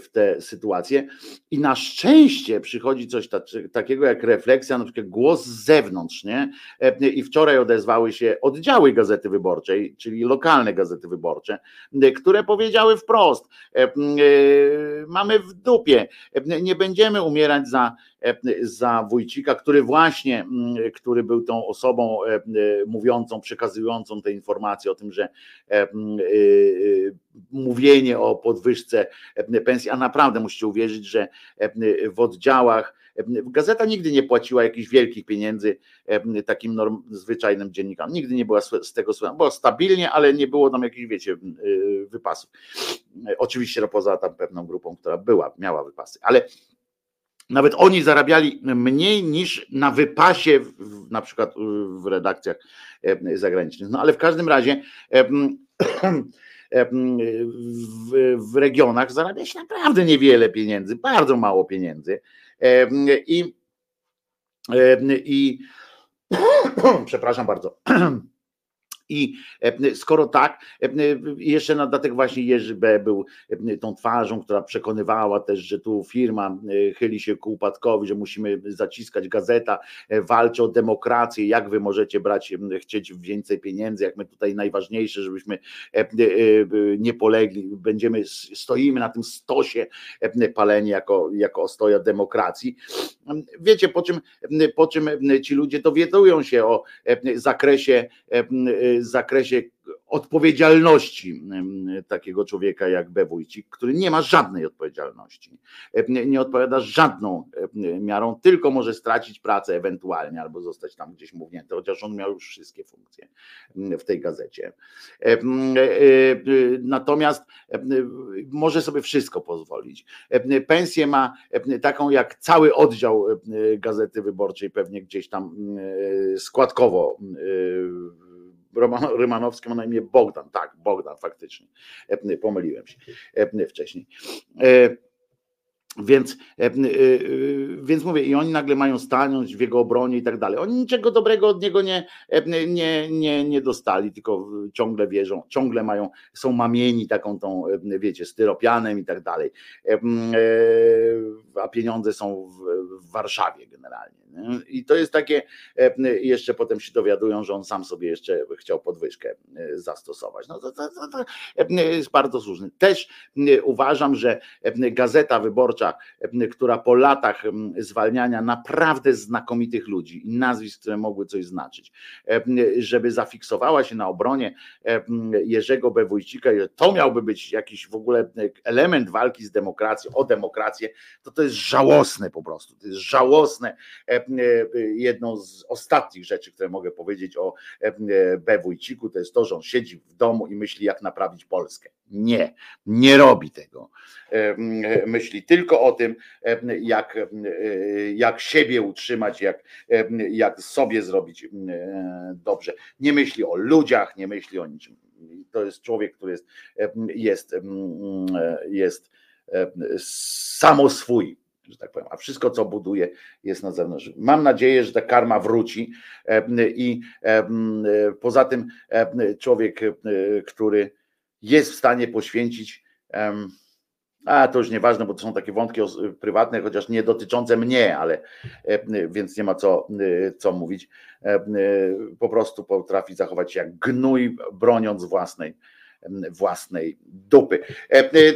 w tę sytuację. I na szczęście przychodzi coś takiego jak refleksja, na przykład głos z zewnątrz, nie? I wczoraj odezwały się oddziały Gazety Wyborczej, czyli lokalne Gazety Wyborcze, które powiedziały wprost: mamy w dupie, nie będziemy umierać za E, za Wójcika, który właśnie, mm, który był tą osobą e, mówiącą, przekazującą te informacje o tym, że e, mówienie o podwyżce pensji, a naprawdę musicie uwierzyć, że w oddziałach Gazeta nigdy nie płaciła jakichś wielkich pieniędzy takim norm, zwyczajnym dziennikarom. Nigdy nie była z tego słynna. Było stabilnie, ale nie było tam jakichś, wiecie, wypasów. Oczywiście no, poza tam pewną grupą, która była, miała wypasy, ale nawet oni zarabiali mniej niż na wypasie, na przykład w redakcjach e, zagranicznych. No ale w każdym razie e, e, w, w regionach zarabia się naprawdę niewiele pieniędzy, bardzo mało pieniędzy. I, i przepraszam bardzo. I e, skoro tak, e, jeszcze na dodatek właśnie Jerzy B. był e, tą twarzą, która przekonywała też, że tu firma chyli się ku upadkowi, że musimy zaciskać gazeta, walczy o demokrację, jak wy możecie brać, chcieć więcej pieniędzy, jak my tutaj najważniejsze, żebyśmy nie polegli, będziemy, stoimy na tym stosie paleni jako, jako ostoja demokracji. Wiecie, po czym, po czym ci ludzie dowiadują się o zakresie zakresie odpowiedzialności takiego człowieka jak Bewójcik, który nie ma żadnej odpowiedzialności. Nie odpowiada żadną miarą, tylko może stracić pracę ewentualnie albo zostać tam gdzieś mównięty, chociaż on miał już wszystkie funkcje w tej gazecie. E, e, natomiast może sobie wszystko pozwolić. Pensję ma taką jak cały oddział Gazety Wyborczej, pewnie gdzieś tam składkowo Rymanowski ma na imię Bogdan. Tak, Bogdan, faktycznie. E, pomyliłem się e, wcześniej. E, więc, więc mówię, i oni nagle mają stanąć w jego obronie i tak dalej. Oni niczego dobrego od niego nie, nie, nie, nie dostali, tylko ciągle wierzą, ciągle mają, są mamieni taką tą, wiecie, styropianem i tak dalej. A pieniądze są w, Warszawie generalnie. I to jest takie, e, jeszcze potem się dowiadują, że on sam sobie jeszcze chciał podwyżkę e, zastosować. No to, to, to, to jest bardzo słuszny. Też uważam, że Gazeta Wyborcza, która po latach zwalniania naprawdę znakomitych ludzi i nazwisk, które mogły coś znaczyć, żeby zafiksowała się na obronie Jerzego B. Wójcika, to miałby być jakiś w ogóle element walki z demokracją, o demokrację, to to jest żałosne po prostu. To jest żałosne E, jedną z ostatnich rzeczy, które mogę powiedzieć o e, B. Wójciku, to jest to, że on siedzi w domu i myśli, jak naprawić Polskę. Nie, nie robi tego. E, myśli tylko o tym, jak, jak siebie utrzymać, jak, jak sobie zrobić dobrze. Nie myśli o ludziach, nie myśli o niczym. To jest człowiek, który jest, jest, jest samo swój że tak powiem, a wszystko, co buduje, jest na zewnątrz. Mam nadzieję, że ta karma wróci i poza tym człowiek, który jest w stanie poświęcić, a to już nieważne, bo to są takie wątki prywatne, chociaż nie dotyczące mnie, ale więc nie ma co, co mówić. Po prostu potrafi zachować się jak gnój, broniąc własnej własnej dupy.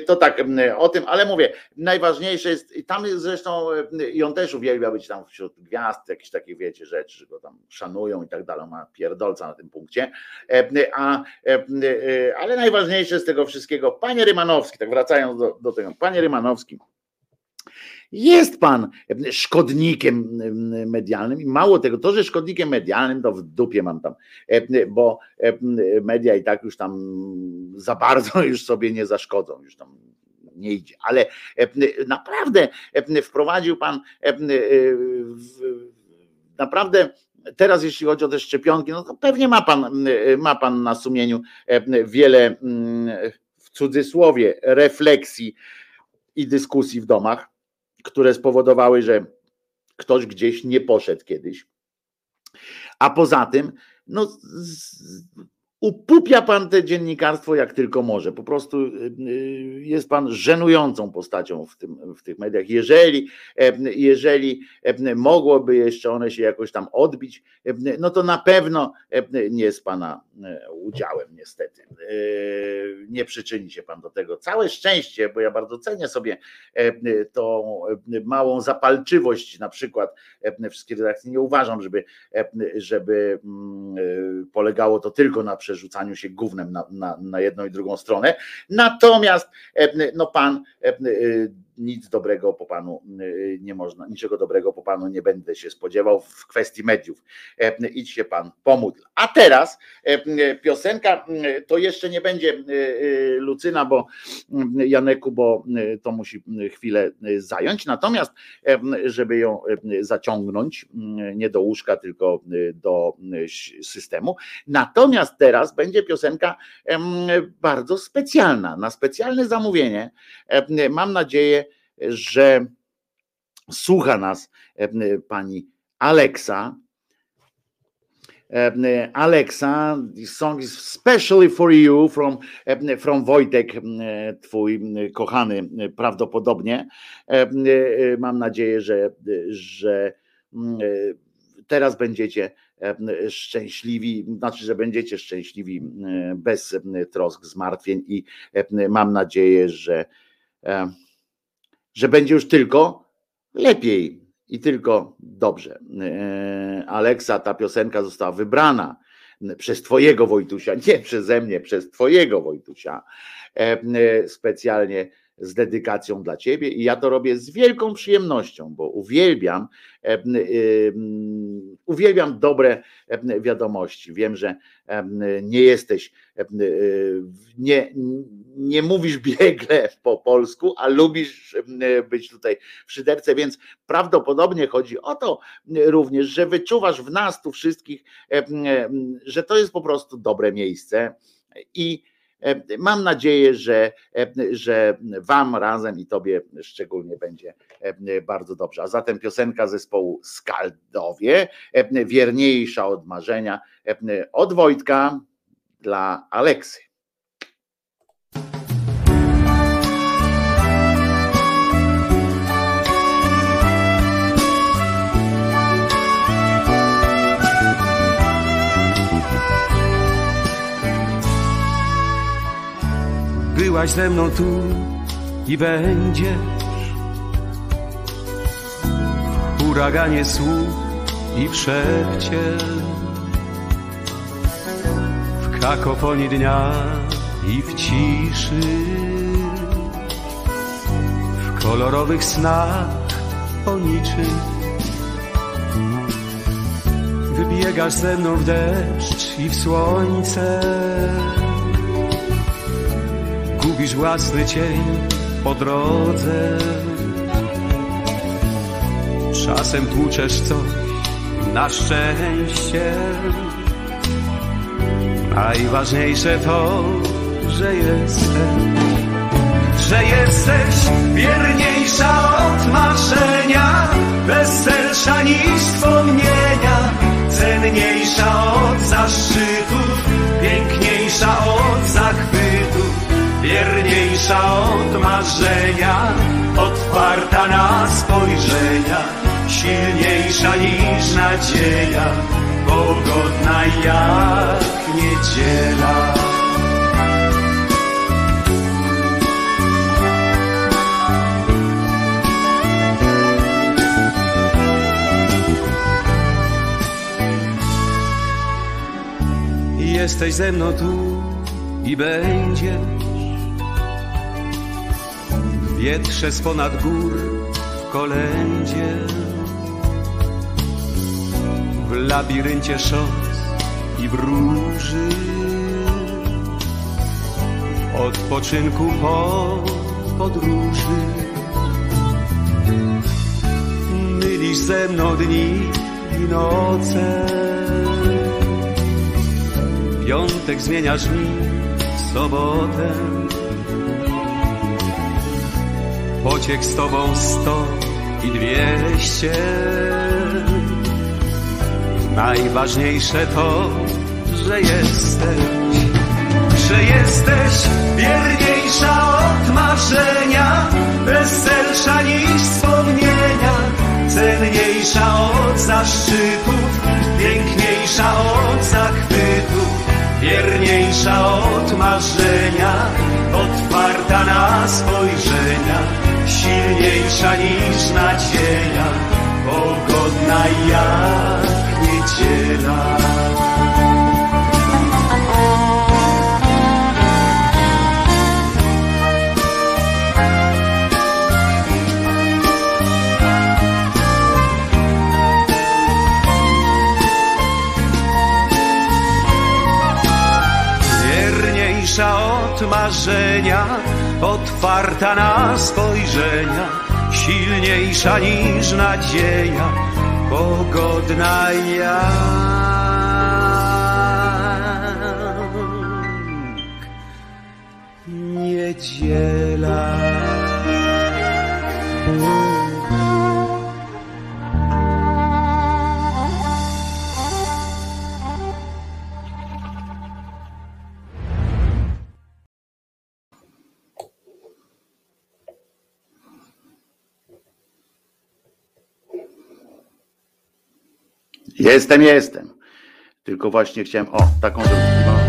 To tak o tym, ale mówię, najważniejsze jest, i tam zresztą i on też uwielbia być tam wśród gwiazd, jakieś takie wiecie rzeczy, że go tam szanują i tak dalej, ma pierdolca na tym punkcie, a, ale najważniejsze z tego wszystkiego, panie Rymanowski, tak wracając do, do tego, panie Rymanowski, jest pan szkodnikiem medialnym i mało tego, to, że szkodnikiem medialnym, to w dupie mam tam, bo media i tak już tam za bardzo już sobie nie zaszkodzą, już tam nie idzie, ale naprawdę wprowadził pan naprawdę teraz jeśli chodzi o te szczepionki, no to pewnie ma pan, ma pan na sumieniu wiele w cudzysłowie refleksji i dyskusji w domach które spowodowały, że ktoś gdzieś nie poszedł kiedyś. A poza tym, no, upupia pan te dziennikarstwo jak tylko może. Po prostu y, y, jest pan żenującą postacią w, tym, w tych mediach. Jeżeli, e, jeżeli e, mogłoby jeszcze one się jakoś tam odbić, e, no to na pewno nie z pana udziałem, niestety. Nie przyczyni się pan do tego. Całe szczęście, bo ja bardzo cenię sobie tą małą zapalczywość, na przykład wszystkie redakcje. Nie uważam, żeby, żeby mm, polegało to tylko na przerzucaniu się gównem na, na, na jedną i drugą stronę. Natomiast e, no pan e, e, nic dobrego po panu nie można, niczego dobrego po panu nie będę się spodziewał w kwestii mediów. Idź się pan pomódl. A teraz piosenka to jeszcze nie będzie Lucyna, bo Janeku, bo to musi chwilę zająć. Natomiast, żeby ją zaciągnąć, nie do łóżka, tylko do systemu. Natomiast teraz będzie piosenka bardzo specjalna, na specjalne zamówienie. Mam nadzieję, że słucha nas e, pani Alexa. E, Alexa, this song is specially for you from, e, from Wojtek, twój kochany prawdopodobnie. Mam nadzieję, że, że teraz będziecie szczęśliwi, znaczy, że będziecie szczęśliwi bez trosk, zmartwień i mam nadzieję, że że będzie już tylko lepiej i tylko dobrze. E, Aleksa, ta piosenka została wybrana przez Twojego Wojtusia, nie przeze mnie, przez Twojego Wojtusia, e, e, specjalnie z dedykacją dla Ciebie i ja to robię z wielką przyjemnością, bo uwielbiam, uwielbiam dobre wiadomości. Wiem, że nie jesteś, nie, nie mówisz biegle po polsku, a lubisz być tutaj w szyderce, więc prawdopodobnie chodzi o to również, że wyczuwasz w nas tu wszystkich, że to jest po prostu dobre miejsce i E, mam nadzieję, że, e, że Wam razem i Tobie szczególnie będzie e, bardzo dobrze. A zatem piosenka zespołu Skaldowie, wierniejsza od marzenia, od Wojtka dla Aleksy. Byłaś ze mną tu i będziesz. Huraganie słów i w szepcie w kakofonii dnia i w ciszy. W kolorowych snach o niczym. Wybiegasz ze mną w deszcz i w słońce gubisz własny cień po drodze. Czasem tłuczesz coś na szczęście. Najważniejsze to, że jestem, że jesteś wierniejsza od marzenia, weselsza niż wspomnienia, cenniejsza od zaszczytów, piękniejsza od zachwytów wierniejsza od marzenia, otwarta na spojrzenia, silniejsza niż nadzieja, pogodna jak niedziela. Jesteś ze mną tu i będzie wietrze z ponad gór w kolędzie. W labiryncie szos i wróży. Odpoczynku po podróży. Mylisz ze mną dni i noce. Piątek zmieniasz mi w sobotę pociek z tobą sto i dwieście. Najważniejsze to, że jesteś że jesteś wierniejsza od marzenia, weselsza niż wspomnienia, cenniejsza od zaszczytów, piękniejsza od zachwytów, wierniejsza od marzenia, otwarta na spojrzenia, silniejsza niż nadzieja, pogodna jak niedziela. od marzenia, otwarta na spojrzenia, silniejsza niż nadzieja, pogodna jak niedziela. Jestem, jestem. Tylko właśnie chciałem, o, taką zrobić.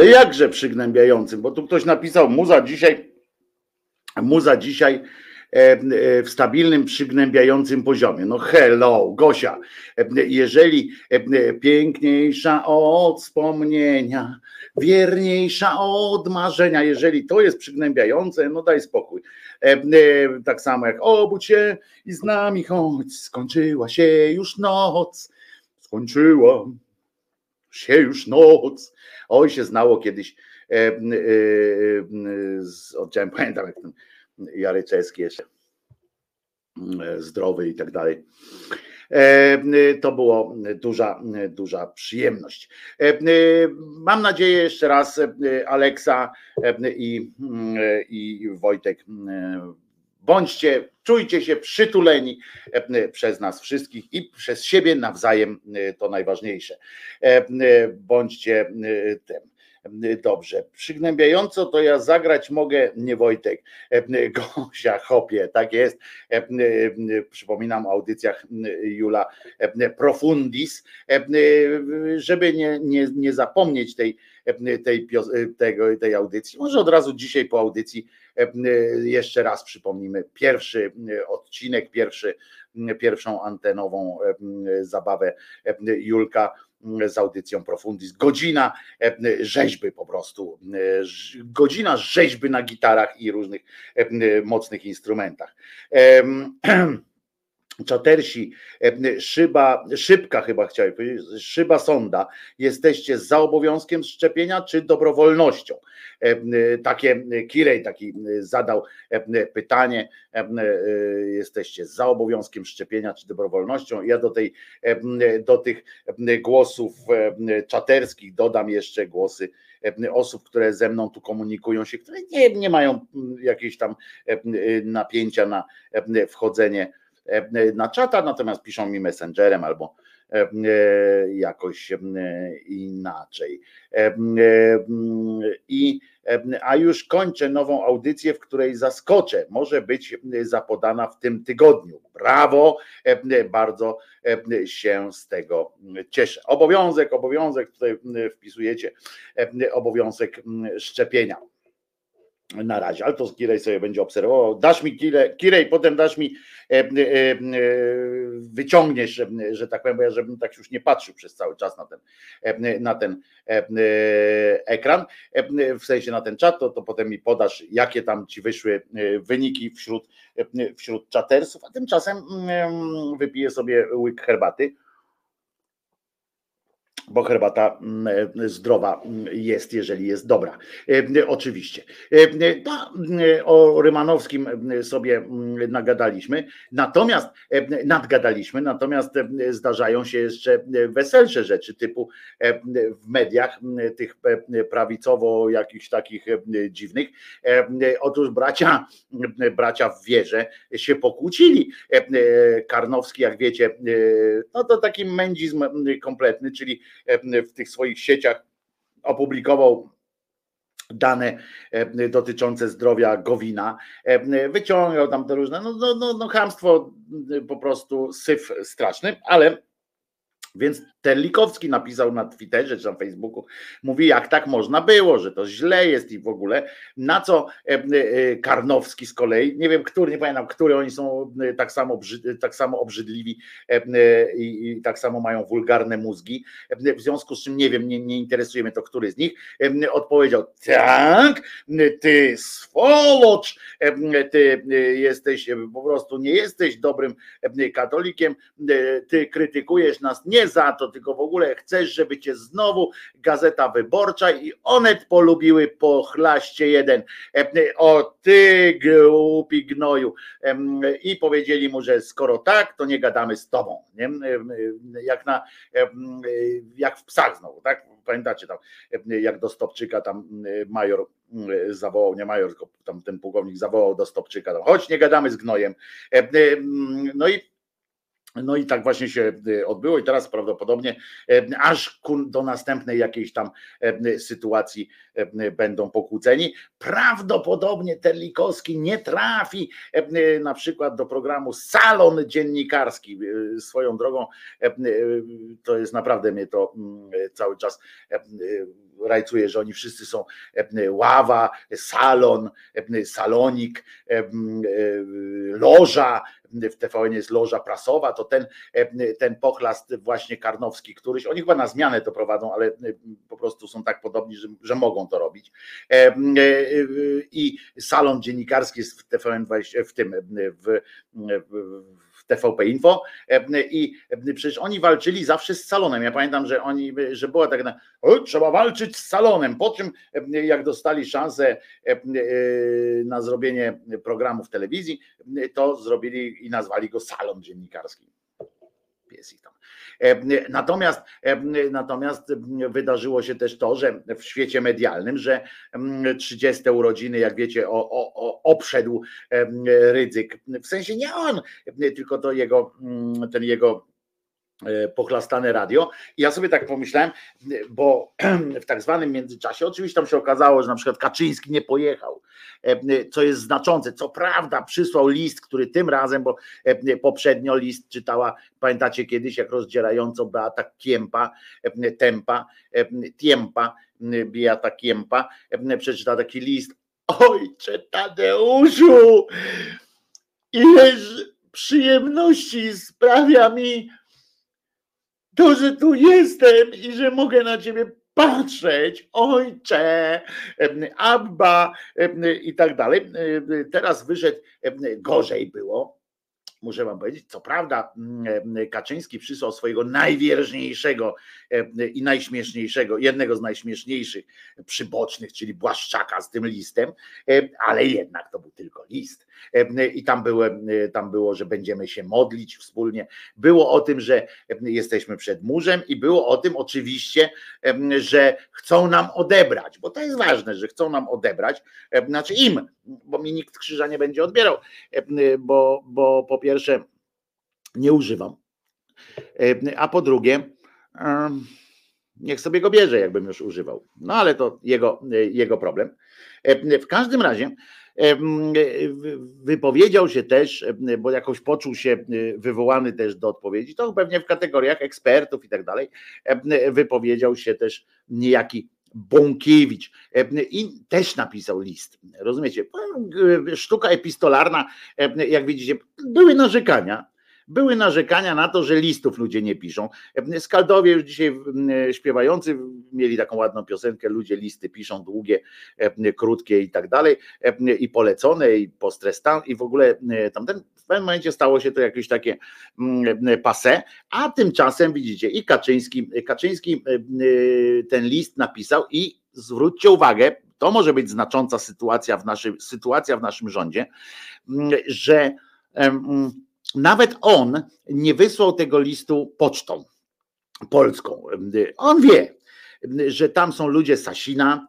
Ale jakże przygnębiającym, bo tu ktoś napisał, muza dzisiaj, muza dzisiaj w stabilnym, przygnębiającym poziomie. No hello, Gosia, jeżeli piękniejsza od wspomnienia, wierniejsza od marzenia, jeżeli to jest przygnębiające, no daj spokój. Tak samo jak obudź się i z nami chodź, skończyła się już noc, skończyła się już noc. Oj, się znało kiedyś z oddziałem, pamiętam jak ten Jaryczewski jeszcze e, zdrowy i tak dalej. E, to było duża, duża przyjemność. E, mam nadzieję jeszcze raz Aleksa i, i Wojtek bądźcie, czujcie się przytuleni przez nas wszystkich i przez siebie nawzajem, to najważniejsze. Bądźcie tym. Dobrze, przygnębiająco to ja zagrać mogę, nie Wojtek, Gosia Chopie, tak jest. Przypominam o audycjach Jula Profundis, żeby nie, nie, nie zapomnieć tej, tej, tego, tej audycji. Może od razu dzisiaj po audycji jeszcze raz przypomnimy pierwszy odcinek, pierwszy, pierwszą antenową zabawę Julka z audycją Profundis. Godzina e, rzeźby po prostu. E, godzina rzeźby na gitarach i różnych e, mocnych instrumentach. Czatersi, szyba, szybka chyba chciałem powiedzieć, szyba sonda. Jesteście za obowiązkiem szczepienia czy dobrowolnością? Takie Kirej taki zadał pytanie. Jesteście za obowiązkiem szczepienia czy dobrowolnością? Ja do, tej, do tych głosów czaterskich dodam jeszcze głosy osób, które ze mną tu komunikują się, które nie, nie mają jakiejś tam napięcia na wchodzenie E, na czata, natomiast piszą mi messengerem albo e, e, jakoś inaczej. I, a już kończę nową audycję, w której zaskoczę. Może być zapodana w tym tygodniu. Brawo, bardzo się z tego cieszę. Obowiązek, obowiązek, tutaj wpisujecie obowiązek szczepienia na razie, ale to Kirej sobie będzie obserwował. Dasz mi Kirej, Kirej potem dasz mi, e, e, e, wyciągniesz, że tak powiem, bo ja żebym tak już nie patrzył przez cały czas na ten, na ten ekran, w sensie na ten czat, to, to potem mi podasz, jakie tam ci wyszły wyniki wśród, wśród czatersów, a tymczasem mm, wypiję sobie łyk herbaty bo herbata mm, e, zdrowa mm, jest, jeżeli jest dobra. E, oczywiście. E, o Rymanowskim sobie nagadaliśmy, natomiast nadgadaliśmy, natomiast zdarzają się jeszcze weselsze rzeczy, typu w mediach tych prawicowo jakichś takich dziwnych. Otóż bracia, bracia w wierze się pokłócili. Karnowski, jak wiecie, no to taki mędzizm kompletny, czyli w tych swoich sieciach opublikował dane e, dotyczące zdrowia Gowina, e, wyciągał tam te różne, no, no, no, no chamstwo po prostu syf straszny, ale więc Terlikowski napisał na Twitterze czy na Facebooku, mówi jak tak można było, że to źle jest i w ogóle, na co e, e, Karnowski z kolei, nie wiem który, nie pamiętam, który oni są e, tak samo, tak samo obrzydliwi i tak samo mają wulgarne mózgi, w związku z czym nie wiem, nie, nie interesuje mnie to, który z nich, odpowiedział tak, ty swolocz, ty jesteś, po prostu nie jesteś dobrym katolikiem, ty krytykujesz nas nie za to, tylko w ogóle chcesz, żeby cię znowu Gazeta Wyborcza i Onet polubiły po chlaście jeden. O ty głupi gnoju. I powiedzieli mu, że skoro tak, to nie gadamy z tobą. Nie? Jak, na, jak w psach znowu, tak? Pamiętacie tam, jak do Stopczyka tam major zawołał, nie major, tylko tam ten pułkownik zawołał do Stopczyka, tam, chodź nie gadamy z gnojem. No i no i tak właśnie się y, odbyło i teraz prawdopodobnie e, aż do następnej jakiejś tam e, sytuacji e, będą pokłóceni. Prawdopodobnie Terlikowski nie trafi na przykład do programu Salon Dziennikarski. Swoją drogą to jest naprawdę mnie to mm, cały czas rajcuje, że oni wszyscy są ława, salon, salonik, loża, w TVN jest loża prasowa, to ten, ten pochlast właśnie Karnowski, któryś, oni chyba na zmianę to prowadzą, ale po prostu są tak podobni, że, że mogą to robić. I salon dziennikarski jest w TVN w tym w, w TVP Info i przecież oni walczyli zawsze z salonem. Ja pamiętam, że oni, że była tak na, trzeba walczyć z salonem, po czym jak dostali szansę na zrobienie programu w telewizji, to zrobili i nazwali go salon dziennikarski. Pies ich tam. Natomiast, natomiast wydarzyło się też to, że w świecie medialnym, że 30 urodziny, jak wiecie, o, o, obszedł ryzyk. W sensie nie on, tylko to jego, ten jego pochlastane radio. I ja sobie tak pomyślałem, bo w tak zwanym międzyczasie, oczywiście tam się okazało, że na przykład Kaczyński nie pojechał, e, co jest znaczące. Co prawda, przysłał list, który tym razem, bo e, poprzednio list czytała, pamiętacie kiedyś, jak rozdzierająco Beata Kiempa, Tempa, Tiempa, Beata Kiempa, przeczytała taki list. Ojcze Tadeuszu, ileż przyjemności sprawia mi to, że tu jestem i że mogę na ciebie patrzeć, ojcze, Abba i tak dalej. Teraz wyszedł, gorzej było, muszę wam powiedzieć, co prawda mm, Kaczyński przysłał swojego najwierniejszego i najśmieszniejszego, jednego z najśmieszniejszych przybocznych, czyli Błaszczaka z tym listem, e, ale jednak to był tylko list. E, I tam było, tam było, że będziemy się modlić wspólnie. Było o tym, że jesteśmy przed murzem i było o tym oczywiście, że chcą nam odebrać, bo to jest ważne, że chcą nam odebrać, znaczy im, bo mi nikt krzyża nie będzie odbierał, bo, bo po pierwsze nie używam, e, a po drugie, niech sobie go bierze, jakbym już używał. No ale to jego, jego problem. E, w każdym razie wypowiedział się też, bo jakoś poczuł się wywołany też do odpowiedzi, to pewnie w kategoriach ekspertów i tak dalej, wypowiedział się też niejaki Bąkiewicz i też napisał list. Rozumiecie? Sztuka epistolarna, jak widzicie, były narzekania, były narzekania na to, że listów ludzie nie piszą. Skaldowie już dzisiaj śpiewający mieli taką ładną piosenkę, ludzie listy piszą długie, krótkie i tak dalej, i polecone, i postrestan, i w ogóle tamten, w pewnym momencie stało się to jakieś takie pase, a tymczasem widzicie i Kaczyński, Kaczyński ten list napisał i zwróćcie uwagę, to może być znacząca sytuacja w naszym, sytuacja w naszym rządzie, że nawet on nie wysłał tego listu pocztą polską. On wie, że tam są ludzie Sasina,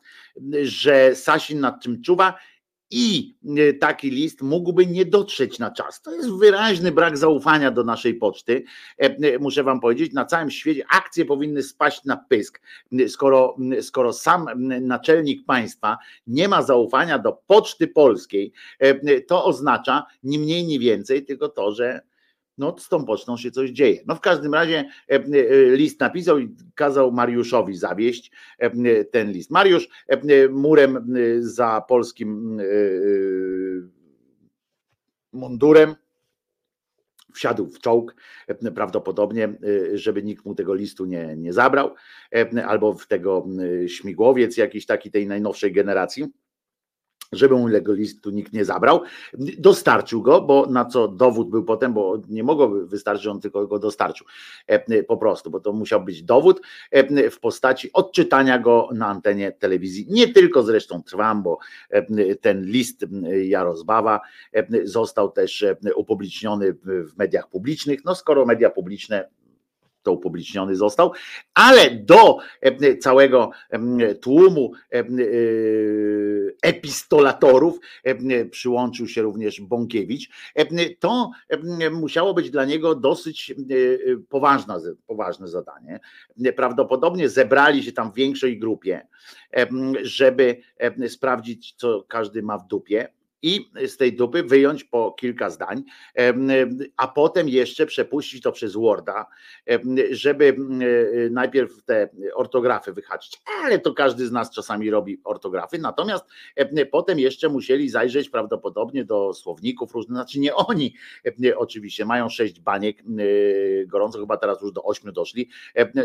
że Sasin nad czym czuwa i e, taki list mógłby nie dotrzeć na czas. To jest wyraźny brak zaufania do naszej poczty. E, e, muszę Wam powiedzieć, na całym świecie akcje powinny spaść na pysk. Skoro, skoro sam naczelnik państwa nie ma zaufania do poczty polskiej, to oznacza ni mniej, ni więcej, tylko to, że no z tą pocztą się coś dzieje. No w każdym razie e, e, list napisał i kazał Mariuszowi zawieść e, ten list. Mariusz murem za polskim mundurem wsiadł w czołg prawdopodobnie, żeby nikt mu tego listu nie, nie zabrał, albo w tego śmigłowiec jakiś taki tej najnowszej generacji żeby mu tego listu nikt nie zabrał. Dostarczył go, bo na co dowód był potem, bo nie mogłoby wystarczyć, on tylko go dostarczył e, po prostu, bo to musiał być dowód e, w postaci odczytania go na antenie telewizji. Nie tylko zresztą trwam, bo e, ten list Jarozbawa został też upubliczniony w mediach publicznych. No skoro media publiczne to upubliczniony został, ale do e, całego e, tłumu e, epistolatorów przyłączył się również Bąkiewicz. To musiało być dla niego dosyć poważne, poważne zadanie. Prawdopodobnie zebrali się tam w większej grupie, żeby sprawdzić, co każdy ma w dupie i z tej dupy wyjąć po kilka zdań, a potem jeszcze przepuścić to przez Worda, żeby najpierw te ortografy wyhaczyć. Ale to każdy z nas czasami robi ortografy, natomiast potem jeszcze musieli zajrzeć prawdopodobnie do słowników różnych, znaczy nie oni oczywiście, mają sześć baniek gorąco, chyba teraz już do ośmiu doszli,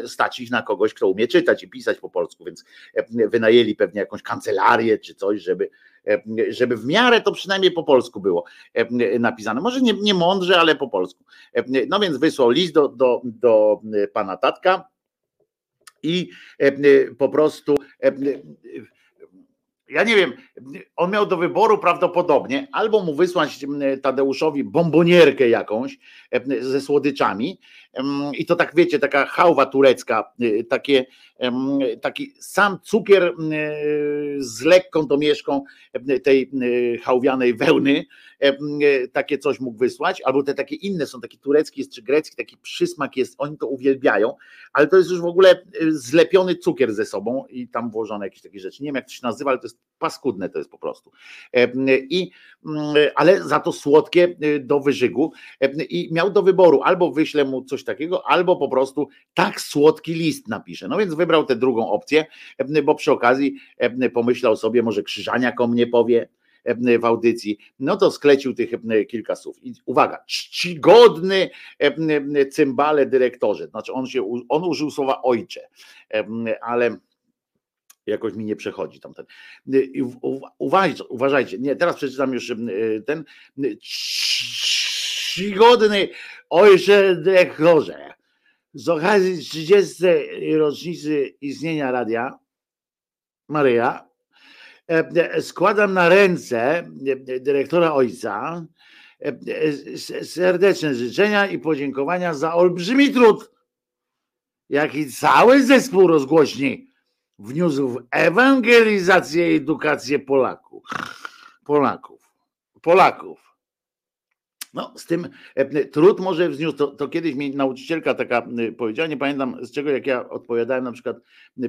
stać ich na kogoś, kto umie czytać i pisać po polsku, więc wynajęli pewnie jakąś kancelarię czy coś, żeby, żeby w miarę to przynajmniej po polsku było napisane. Może nie, nie mądrze, ale po polsku. No więc wysłał list do, do, do pana Tatka i po prostu ja nie wiem, on miał do wyboru prawdopodobnie albo mu wysłać Tadeuszowi bombonierkę jakąś ze słodyczami i to tak wiecie, taka hałwa turecka, y, takie, taki sam cukier z lekką domieszką tej hałwianej wełny, takie coś mógł wysłać, albo te takie inne są, taki turecki jest, czy grecki, taki przysmak jest, oni to uwielbiają, ale to jest już w ogóle y, zlepiony cukier ze sobą i tam włożone jakieś takie rzeczy. Nie wiem jak to się nazywa, ale to jest paskudne to jest po prostu. I, ale za to słodkie y, do wyżygu i miał do wyboru albo wyślę mu coś takiego, albo po prostu tak słodki list napisze. No więc wybrał tę drugą opcję, bo przy okazji pomyślał sobie, może Krzyżaniak o mnie powie, w audycji, no to sklecił tych kilka słów. I uwaga, czcigodny cymbale dyrektorze, znaczy on się, on użył słowa ojcze, ale jakoś mi nie przechodzi tamten. Uważajcie, uważajcie, nie, teraz przeczytam już ten czcigodny ojcze dyrektorze. Z okazji 30. rocznicy istnienia radia Maryja składam na ręce dyrektora ojca serdeczne życzenia i podziękowania za olbrzymi trud, jaki cały zespół rozgłośni wniósł w ewangelizację i edukację Polaków. Polaków. Polaków. No, z tym e, trud może wzniósł, to, to, kiedyś mi nauczycielka taka powiedziała, nie pamiętam z czego, jak ja odpowiadałem na przykład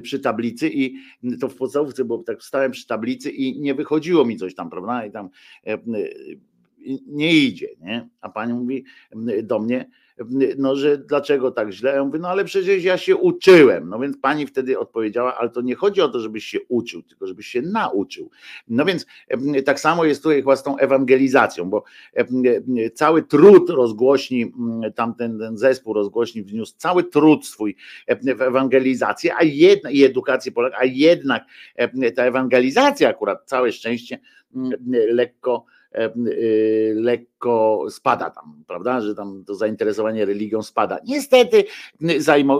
przy tablicy i to w podstawówce, bo tak wstałem przy tablicy i nie wychodziło mi coś tam, prawda, i tam e, nie idzie, nie? A pani mówi do mnie, no, że dlaczego tak źle? Ja mówię, no ale przecież ja się uczyłem. No więc pani wtedy odpowiedziała, ale to nie chodzi o to, żebyś się uczył, tylko żebyś się nauczył. No więc tak samo jest tutaj chyba z tą ewangelizacją, bo cały trud rozgłośni, tamten ten zespół rozgłośni wniósł cały trud swój w ewangelizację, a jednak i edukację Polak, a jednak ta ewangelizacja akurat całe szczęście lekko E, y, lekko spada tam, prawda, że tam to zainteresowanie religią spada. Niestety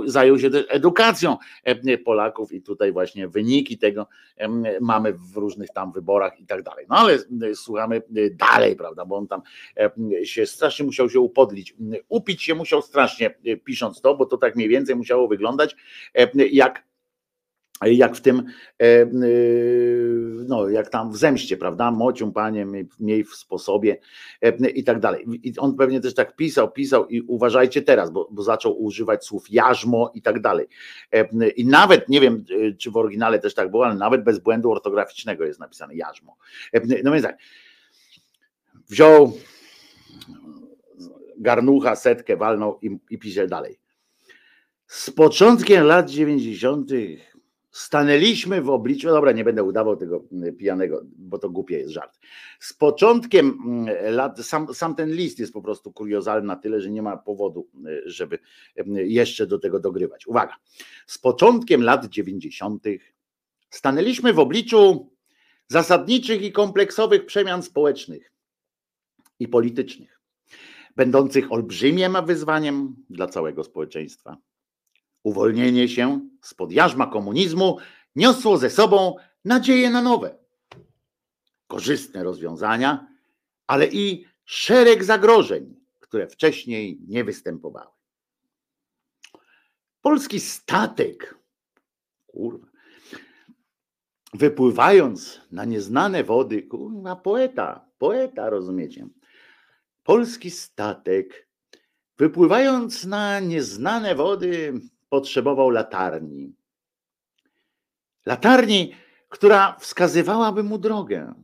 zajął się też edukacją e, Polaków i tutaj właśnie wyniki tego mamy w różnych tam wyborach i tak dalej. No ale słuchamy dalej, prawda, bo on tam się strasznie musiał się upodlić. Upić się musiał strasznie pisząc to, bo to tak mniej więcej musiało wyglądać jak jak w tym, e, e, no jak tam w zemście, prawda, mocią panie, miej w sposobie e, i tak dalej. I on pewnie też tak pisał, pisał i uważajcie teraz, bo, bo zaczął używać słów jarzmo i tak dalej. I nawet, nie wiem, czy w oryginale też tak było, ale nawet bez błędu ortograficznego jest napisane jarzmo. No więc tak, wziął garnucha, setkę, walnął i, i pisze dalej. Z początkiem lat 90 stanęliśmy w obliczu, dobra, nie będę udawał tego mm, pijanego, bo to głupie jest żart. Z początkiem mm, lat, sam, sam ten list jest po prostu kuriozalny na tyle, że nie ma powodu, y, żeby y, jeszcze do tego dogrywać. Uwaga, z początkiem lat 90. stanęliśmy w obliczu zasadniczych i kompleksowych przemian społecznych i politycznych, będących olbrzymiem wyzwaniem dla całego społeczeństwa. Uwolnienie się spod jarzma komunizmu niosło ze sobą nadzieję na nowe, korzystne rozwiązania, ale i szereg zagrożeń, które wcześniej nie występowały. Polski statek, kurwa, wypływając na nieznane wody, kurwa, poeta, poeta, rozumiecie? Polski statek, wypływając na nieznane wody, potrzebował latarni. Latarni, która wskazywałaby mu drogę.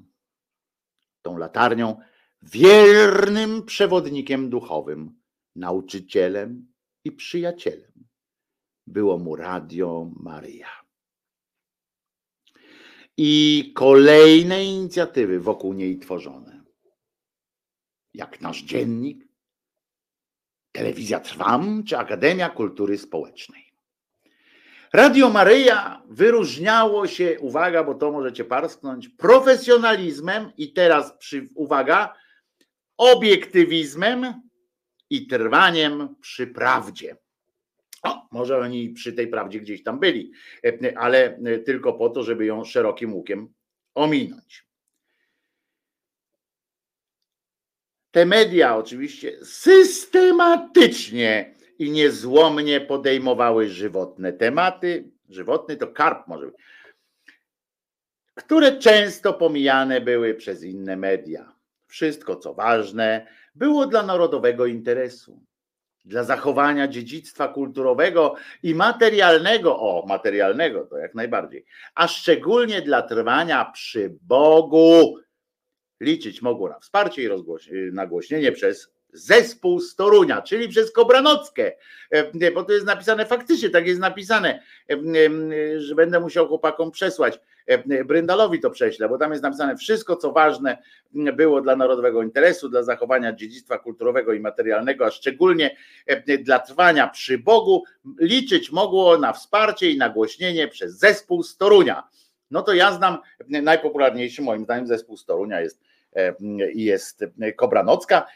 tą latarnią, wiernym przewodnikiem duchowym, nauczycielem i przyjacielem. Było mu Radio Maryja. I kolejne inicjatywy wokół niej tworzone. Jak nasz dziennik, Telewizja Trwam czy Akademia Kultury Społecznej. Radio Maryja wyróżniało się, uwaga, bo to możecie parsknąć, profesjonalizmem i teraz, przy, uwaga, obiektywizmem i trwaniem przy prawdzie. O, może oni przy tej prawdzie gdzieś tam byli, ale tylko po to, żeby ją szerokim łukiem ominąć. Te media oczywiście systematycznie i niezłomnie podejmowały żywotne tematy. Żywotny to karp może być, które często pomijane były przez inne media. Wszystko, co ważne, było dla narodowego interesu, dla zachowania dziedzictwa kulturowego i materialnego, o, materialnego to jak najbardziej, a szczególnie dla trwania przy Bogu. Liczyć mogło na wsparcie i nagłośnienie przez zespół z Torunia, czyli przez Kobranockę, e, bo to jest napisane faktycznie, tak jest napisane, e, że będę musiał chłopakom przesłać. E, Bryndalowi to prześlę, bo tam jest napisane wszystko, co ważne było dla narodowego interesu, dla zachowania dziedzictwa kulturowego i materialnego, a szczególnie dla trwania przy Bogu, liczyć mogło na wsparcie i nagłośnienie przez zespół z Torunia. No to ja znam najpopularniejszy moim zdaniem zespół z Torunia jest jest Kobranocka.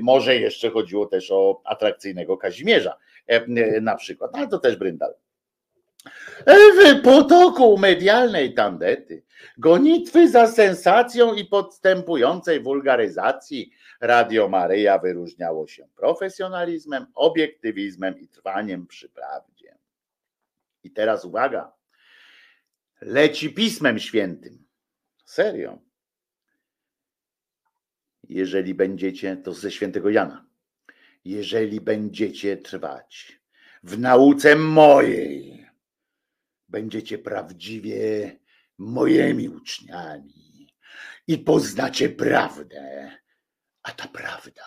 Może jeszcze chodziło też o atrakcyjnego Kazimierza na przykład, ale to też Bryndal. W potoku medialnej tandety, gonitwy za sensacją i podstępującej wulgaryzacji Radio Maryja wyróżniało się profesjonalizmem, obiektywizmem i trwaniem przy prawdzie. I teraz uwaga, leci Pismem Świętym. Serio jeżeli będziecie, to ze świętego Jana, jeżeli będziecie trwać w nauce mojej, będziecie prawdziwie moimi uczniami i poznacie prawdę, a ta prawda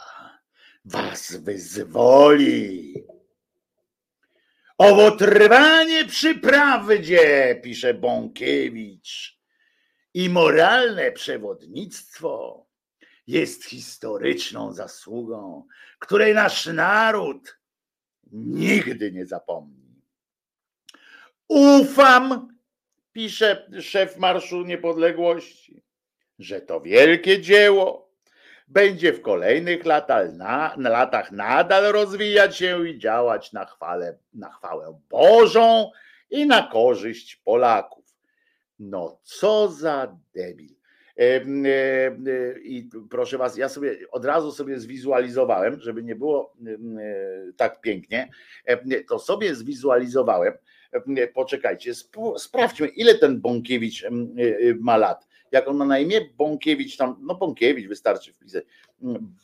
was wyzwoli. Owo trwanie przy prawdzie, pisze Bąkiewicz, i moralne przewodnictwo jest historyczną zasługą, której nasz naród nigdy nie zapomni. Ufam, pisze szef Marszu Niepodległości, że to wielkie dzieło będzie w kolejnych latach, na, latach nadal rozwijać się i działać na, chwale, na chwałę Bożą i na korzyść Polaków. No co za debil. I proszę Was, ja sobie od razu sobie zwizualizowałem, żeby nie było tak pięknie, to sobie zwizualizowałem. Poczekajcie, sprawdźmy, ile ten Bąkiewicz ma lat. Jak on ma na imię? Bąkiewicz tam, no Bąkiewicz wystarczy wpisać.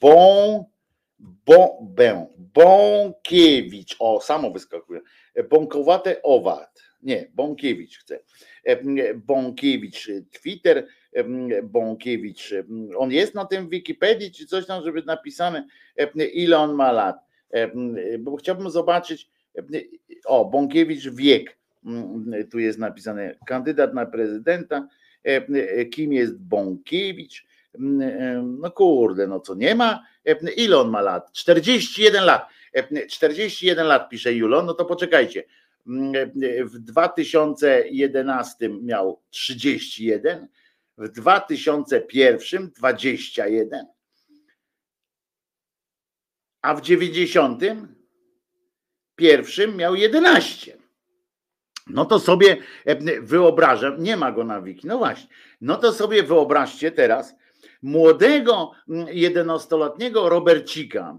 Bą, bo, bę, Bąkiewicz, o samo wyskakuje. Bąkowate owad. Nie, Bąkiewicz chcę. Bąkiewicz, Twitter, Bąkiewicz. On jest na tym Wikipedii, czy coś tam, żeby napisane, ile on ma lat. Bo chciałbym zobaczyć, o, Bąkiewicz wiek. Tu jest napisane kandydat na prezydenta. Kim jest Bąkiewicz? No kurde, no co nie ma? Ile on ma lat? 41 lat. 41 lat pisze Julo, no to poczekajcie. W 2011 miał 31, w 2001 21, a w 91 miał 11. No to sobie e, wyobrażam, nie ma go na wiki, no właśnie, no to sobie wyobraźcie teraz młodego 11-letniego Robercika,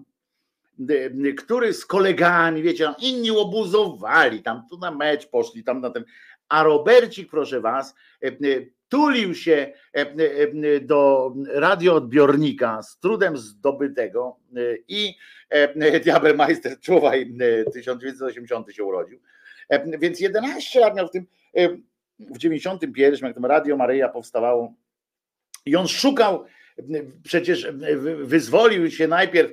który z kolegami, wiecie, inni obuzowali, tam tu na mecz poszli, tam na ten, a Robercik, proszę was, tulił się do radioodbiornika z trudem zdobytego i Diabelmeister Czuwaj 1980 się urodził, więc 11 lat miał w tym, w 91, jak to Radio Maryja powstawało. I on szukał przecież wyzwolił się najpierw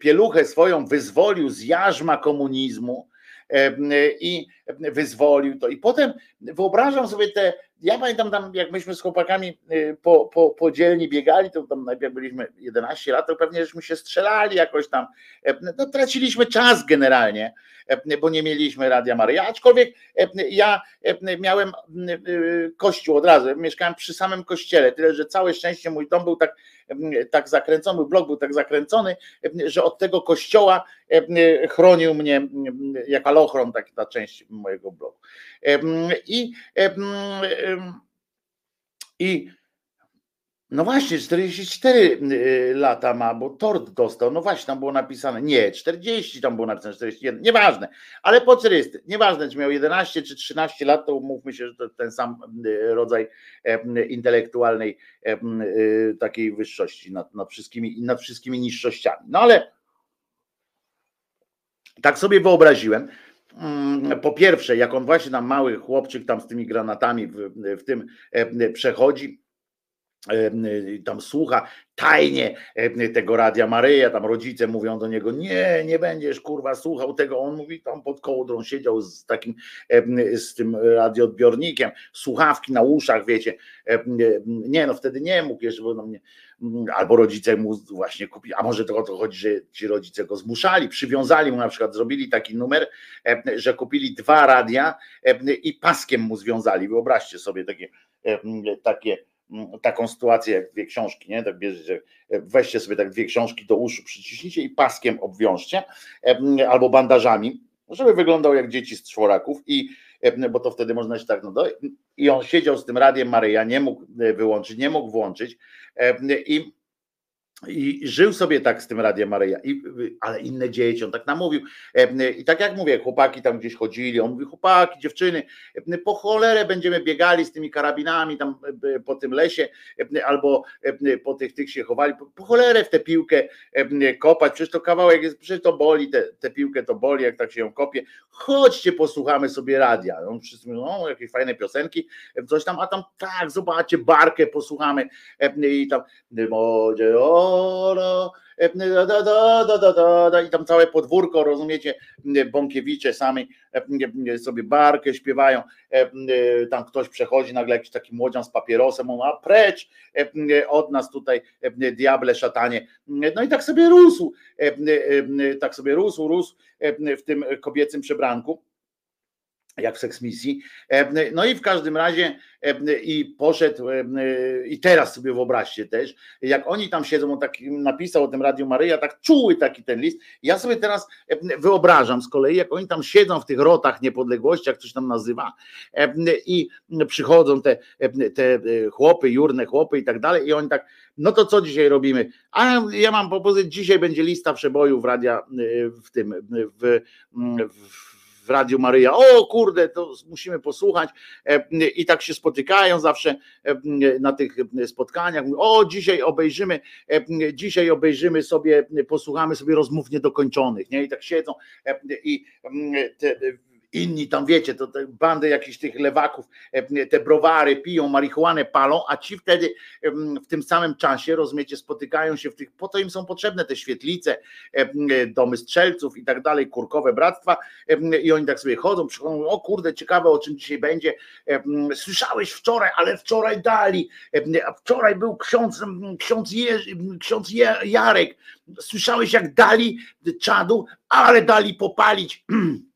pieluchę swoją, wyzwolił z jarzma komunizmu i wyzwolił to. I potem wyobrażam sobie te, ja pamiętam tam, jak myśmy z chłopakami y, po, po, po dzielni biegali, to tam najpierw byliśmy 11 lat, to pewnie żeśmy się strzelali jakoś tam, no, traciliśmy czas generalnie, bo nie mieliśmy Radia Maryja, aczkolwiek ja miałem y, kościół od razu, mieszkałem przy samym kościele, tyle, że całe szczęście mój dom był tak, tak zakręcony, blok był tak zakręcony, że od tego kościoła chronił mnie jak alochron, tak ta część mojego blogu. I, i no właśnie, 44 y, lata ma, bo tort dostał. No właśnie, tam było napisane. Nie, 40 tam było napisane, 41, nieważne, ale po 40, nieważne, czy miał 11 czy 13 lat, to umówmy się, że to ten sam y, rodzaj intelektualnej y, takiej wyższości nad, nad, wszystkimi, nad wszystkimi niższościami. No ale tak sobie wyobraziłem, Mm, po pierwsze, jak on właśnie tam mały chłopczyk tam z tymi granatami w, w tym przechodzi, tam słucha tajnie e, tego Radia Maryja, tam rodzice mówią do niego, nie, nie będziesz kurwa słuchał tego, on mówi tam pod kołdrą siedział z takim, z tym radioodbiornikiem, słuchawki na uszach, wiecie, nie no wtedy nie mógł jeszcze, bo no mnie, albo rodzice mu właśnie kupili, a może to o to chodzi, że ci rodzice go zmuszali, przywiązali mu na przykład, zrobili taki numer, że kupili dwa radia i paskiem mu związali, wyobraźcie sobie takie, takie taką sytuację jak dwie książki, nie? Tak bierzecie, weźcie sobie tak dwie książki do uszu, przyciśnijcie i paskiem obwiążcie albo bandażami, żeby wyglądał jak dzieci z czworaków i bo to wtedy można się tak, no do, i on siedział z tym radiem Maryja, nie mógł wyłączyć, nie mógł włączyć i i żył sobie tak z tym Radiem Maryja, I, ale inne dzieci, on tak namówił. I tak jak mówię, chłopaki tam gdzieś chodzili, on mówi, chłopaki, dziewczyny, po cholerę będziemy biegali z tymi karabinami tam po tym lesie, albo po tych tych się chowali, po cholerę w tę piłkę kopać, przecież to kawałek jest, przecież to boli, tę piłkę to boli, jak tak się ją kopie. Chodźcie, posłuchamy sobie radia. On wszyscy mówią, no, jakieś fajne piosenki, coś tam, a tam tak, zobaczcie, barkę posłuchamy i tam, o, i tam całe podwórko, rozumiecie, bąkiewicze sami sobie barkę śpiewają, tam ktoś przechodzi, nagle jakiś taki młodzian z papierosem, on a precz od nas tutaj diable, szatanie, no i tak sobie rósł, tak sobie rósł, rósł w tym kobiecym przebranku, jak w seksmisji. No i w każdym razie i poszedł, i teraz sobie wyobraźcie też, jak oni tam siedzą, on tak napisał o tym Radiu Maryja, tak czuły taki ten list. Ja sobie teraz wyobrażam z kolei, jak oni tam siedzą w tych rotach niepodległości, jak coś tam nazywa, i przychodzą te, te e, chłopy, jurne chłopy i tak dalej, i oni tak, no to co dzisiaj robimy? A ja mam propozycję, dzisiaj będzie lista przebojów radia e, w tym, w, w w Radiu Maryja, o kurde, to musimy posłuchać. E, i tak się spotykają zawsze e, na tych spotkaniach, o dzisiaj obejrzymy, e, dzisiaj obejrzymy sobie, posłuchamy sobie rozmów niedokończonych, nie? I tak siedzą i inni tam wiecie, to te bandy jakichś tych lewaków, e, te browary piją, marihuanę palą, a ci wtedy w tym samym czasie, rozumiecie, spotykają się w tych, po to im są potrzebne te świetlice, domy strzelców i tak dalej, kurkowe bractwa i oni tak sobie chodzą, przychodzą, o kurde, ciekawe o czym dzisiaj będzie, słyszałeś wczoraj, ale wczoraj dali, a wczoraj był ksiądz, ksiądz, ksiądz Jarek, słyszałeś jak dali czadu, ale dali popalić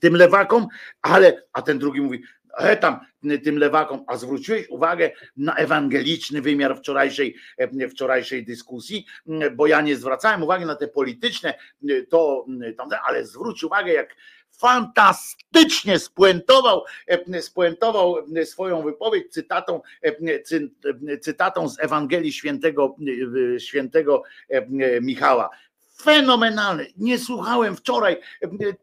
tym lewakom, ale, a ten drugi mówi, e tam tym lewakom, a zwróciłeś uwagę na ewangeliczny wymiar wczorajszej, e, wczorajszej dyskusji, bo ja nie zwracałem uwagi na te polityczne, to ale zwróć uwagę, jak fantastycznie spuentował, e, spuentował swoją wypowiedź cytatą, e, cytatą z Ewangelii świętego, świętego Michała fenomenalny. Nie słuchałem wczoraj,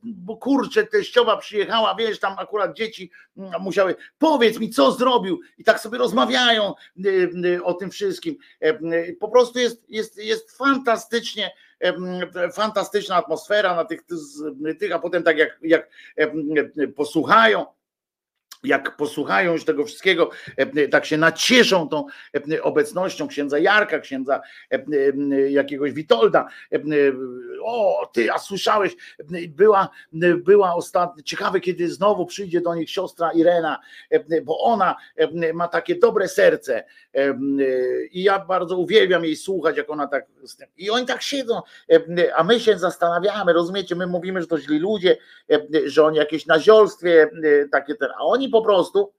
bo kurczę, teściowa przyjechała, wiesz, tam akurat dzieci mm, musiały, powiedz mi, co zrobił. I tak sobie rozmawiają y, y, o tym wszystkim. E, po prostu jest, jest, jest fantastycznie, fantastyczna atmosfera na tych, tych, a potem tak jak, jak posłuchają, jak posłuchają już tego wszystkiego, e, tak się nacieszą tą e, obecnością księdza Jarka, księdza e, jakiegoś Witolda. O, ty, a słyszałeś, była, była ostatnio, ciekawe kiedy znowu przyjdzie do nich siostra Irena, bo ona ma takie dobre serce i ja bardzo uwielbiam jej słuchać, jak ona tak, i oni tak siedzą, a my się zastanawiamy, rozumiecie, my mówimy, że to źli ludzie, że oni jakieś naziolstwie takie a oni po prostu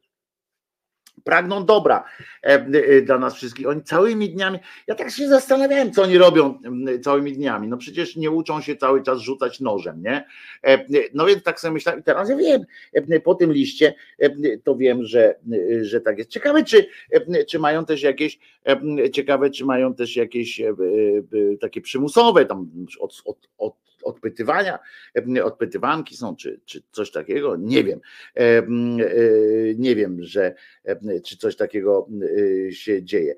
pragną dobra e, e, dla nas wszystkich. Oni całymi dniami, ja tak się zastanawiałem, co oni robią całymi dniami. No przecież nie uczą się cały czas rzucać nożem, nie? E, no więc tak sobie myślałem i teraz ja wiem, po tym liście to wiem, że, że tak jest. Ciekawe, czy, czy mają też jakieś, ciekawe, czy mają też jakieś takie przymusowe tam od, od, od odpytywania, odpytywanki są, czy, czy coś takiego, nie wiem. E, nie wiem, że czy coś takiego e, się dzieje.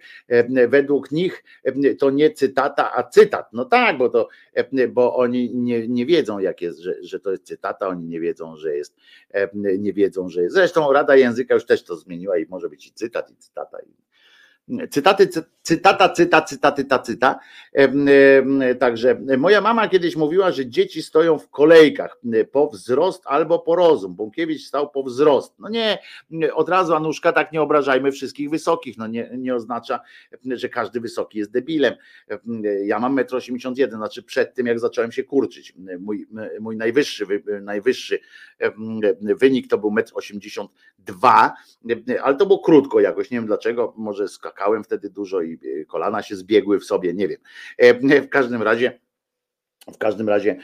Według nich to nie cytata, a cytat. No tak, bo to, bo oni nie, nie wiedzą, jak jest, że, że to jest cytata, oni nie wiedzą, że jest, nie wiedzą, że jest. Zresztą Rada Języka już też to zmieniła i może być i cytat, i cytata. Cytaty, cytata, cyta, cytaty, ta, cyta. Także moja mama kiedyś mówiła, że dzieci stoją w kolejkach po wzrost albo po rozum. Bąkiewicz stał po wzrost. No nie, od razu Anuszka, tak nie obrażajmy wszystkich wysokich. No nie, nie oznacza, że każdy wysoki jest debilem. Ja mam 1,81 m, znaczy przed tym, jak zacząłem się kurczyć. Mój, mój najwyższy, najwyższy wynik to był 1,82 m, ale to było krótko jakoś, nie wiem dlaczego, może skakał skakałem wtedy dużo i e, kolana się zbiegły w sobie, nie wiem. E, w każdym razie w każdym razie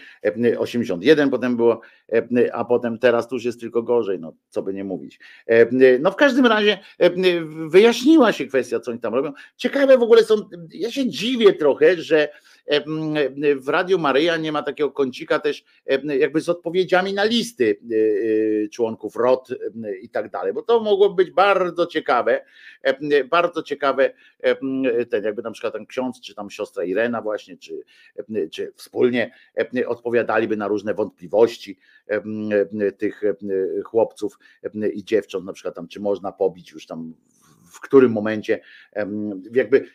81 e, potem było, a potem teraz już jest tylko gorzej, no co by nie mówić. No w każdym razie wyjaśniła się kwestia, co oni tam robią. Ciekawe w ogóle są, ja się dziwię trochę, że w Radiu Maryja nie ma takiego kącika też jakby z odpowiedziami na listy e, e, członków ROT i tak dalej, bo to mogło być bardzo ciekawe, bardzo ciekawe, ten jakby na przykład ten ksiądz, czy tam siostra Irena właśnie, czy, czy wspólnie odpowiadaliby na różne wątpliwości tych chłopców i dziewcząt, na przykład tam, czy można pobić już tam w którym momencie jakby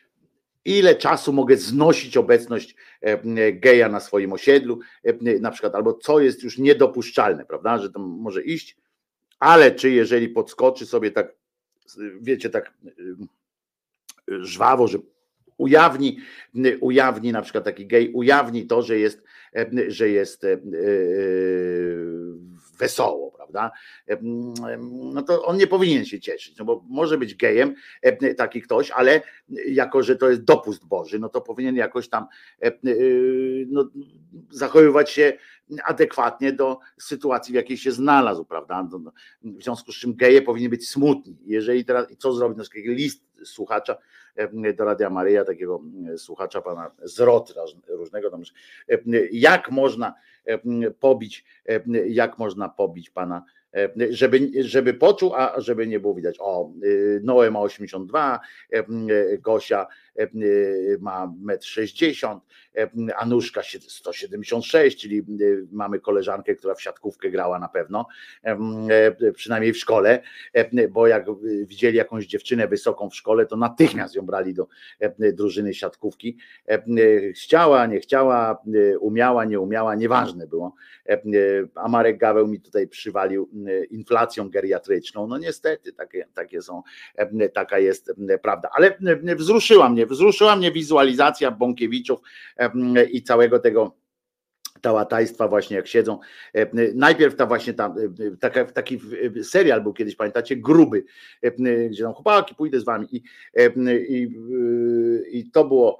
ile czasu mogę znosić obecność e, geja na swoim osiedlu, e, na przykład, albo co jest już niedopuszczalne, prawda, że to może iść, ale czy jeżeli podskoczy sobie tak, wiecie, tak e, żwawo, że ujawni, ujawni na przykład taki gej, ujawni to, że jest, że jest wesoło, prawda? No to on nie powinien się cieszyć, no bo może być gejem taki ktoś, ale jako, że to jest dopust Boży, no to powinien jakoś tam no, zachowywać się adekwatnie do sytuacji, w jakiej się znalazł, prawda? No, no, w związku z czym geje powinni być smutni. Jeżeli teraz, co zrobić? No, list słuchacza do Radia Maryja, takiego słuchacza pana Zrot różnego tam, jak można pobić, jak można pobić pana żeby, żeby poczuł, a żeby nie było widać. O, Noe ma 82, Gosia ma 1,60 m, Anuszka 176, czyli mamy koleżankę, która w siatkówkę grała na pewno, przynajmniej w szkole, bo jak widzieli jakąś dziewczynę wysoką w szkole, to natychmiast ją brali do drużyny siatkówki. Chciała, nie chciała, umiała, nie umiała, nieważne było. A Marek Gaweł mi tutaj przywalił inflacją geriatryczną. No niestety takie, takie są, taka jest prawda. Ale wzruszyła mnie, wzruszyła mnie wizualizacja Bąkiewiczów i całego tego tałatajstwa właśnie jak siedzą. Najpierw ta właśnie tam, taki serial był kiedyś, pamiętacie, gruby, gdzie tam chłopaki, pójdę z wami. I, i, i to było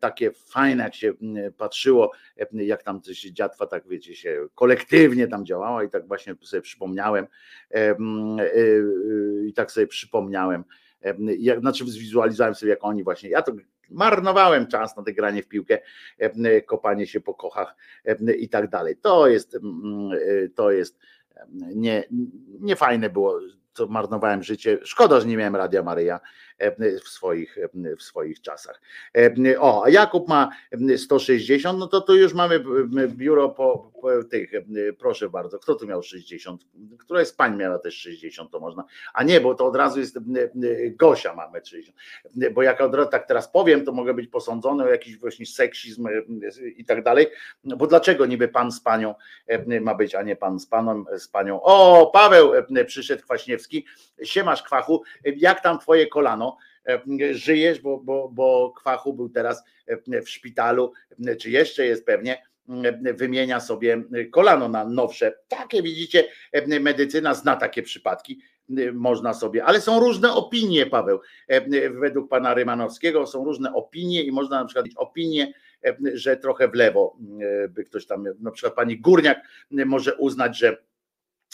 takie fajne, jak się patrzyło, jak tam coś dziatwa, tak wiecie, się kolektywnie tam działała i tak właśnie sobie przypomniałem. I tak sobie przypomniałem, jak, znaczy zwizualizowałem sobie, jak oni właśnie, ja to marnowałem czas na te granie w piłkę, kopanie się po kochach i tak dalej. To jest, to jest nie, nie fajne było co marnowałem życie. Szkoda, że nie miałem Radia Maryja w swoich, w swoich czasach. O, a Jakub ma 160, no to tu już mamy biuro po, po tych, proszę bardzo, kto tu miał 60? Która jest pań miała też 60, to można. A nie, bo to od razu jest Gosia mamy 60. Bo jak od razu tak teraz powiem, to mogę być posądzony o jakiś właśnie seksizm i tak dalej. No bo dlaczego niby pan z panią ma być, a nie pan z panem, z panią? O, Paweł przyszedł Kwaśniewski. Siemasz Kwachu, jak tam twoje kolano? Żyjesz, bo, bo, bo Kwachu był teraz w szpitalu, czy jeszcze jest pewnie, wymienia sobie kolano na nowsze. Takie widzicie, medycyna zna takie przypadki, można sobie, ale są różne opinie, Paweł. Według pana Rymanowskiego są różne opinie i można na przykład mieć opinię, że trochę w lewo by ktoś tam, na przykład pani Górniak może uznać, że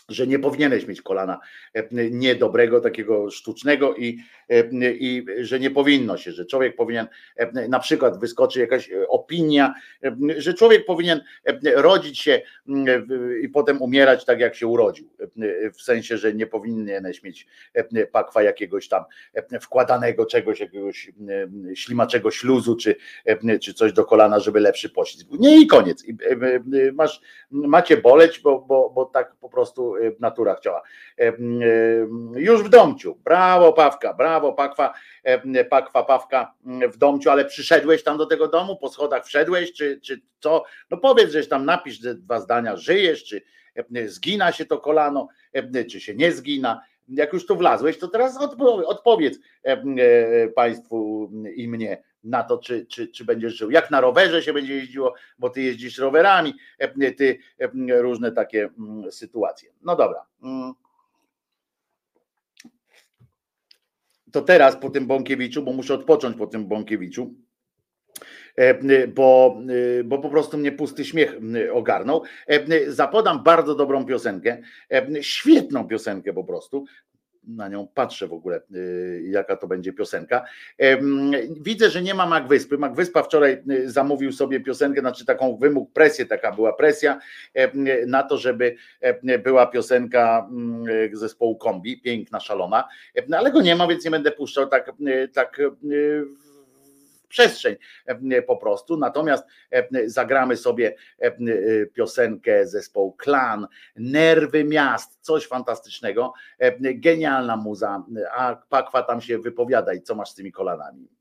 że nie powinieneś mieć kolana e, niedobrego, takiego sztucznego i, e, i że nie powinno się, że człowiek powinien, e, na przykład wyskoczy jakaś opinia, że człowiek powinien rodzić się i potem umierać tak, jak się urodził. W sensie, że nie powinieneś mieć pakwa jakiegoś tam wkładanego czegoś, jakiegoś ślimaczego śluzu, czy, czy coś do kolana, żeby lepszy poślizg. Nie i koniec. Masz, macie boleć, bo, bo, bo tak po prostu natura chciała. E, y, już w domciu. Brawo, Pawka, brawo, Pakwa, e, Pakwa, Pawka w domciu, ale przyszedłeś tam do tego domu, po schodach wszedłeś, czy, czy co? No powiedz, żeś tam napisz dwa zdania, żyjesz, czy e, zgina się to kolano, czy się nie zgina. Jak już tu wlazłeś, to teraz odpowiedz Państwu i mnie na to, czy, czy, czy będziesz żył. Jak na rowerze się będzie jeździło, bo ty jeździsz rowerami, e, ty e, różne takie mm, sytuacje. No dobra. Mm. To teraz po tym Bąkiewiczu, bo muszę odpocząć po tym Bąkiewiczu, e, bo, bo po prostu mnie pusty śmiech ogarnął. Zapodam bardzo dobrą piosenkę, świetną piosenkę po prostu na nią patrzę w ogóle, y, jaka to będzie piosenka. Widzę, że nie ma Magwyspy. Magwyspa wczoraj y, zamówił sobie piosenkę, znaczy taką wymóg, presję, taka była presja na to, żeby była piosenka zespołu Kombi, piękna, szalona, ale go nie ma, więc nie będę puszczał tak, tak przestrzeń e, po prostu. Natomiast e, zagramy sobie e, piosenkę zespołu Klan, Nerwy Miast, coś fantastycznego, genialna muza, a Pakwa tam się wypowiada i co masz z tymi kolanami?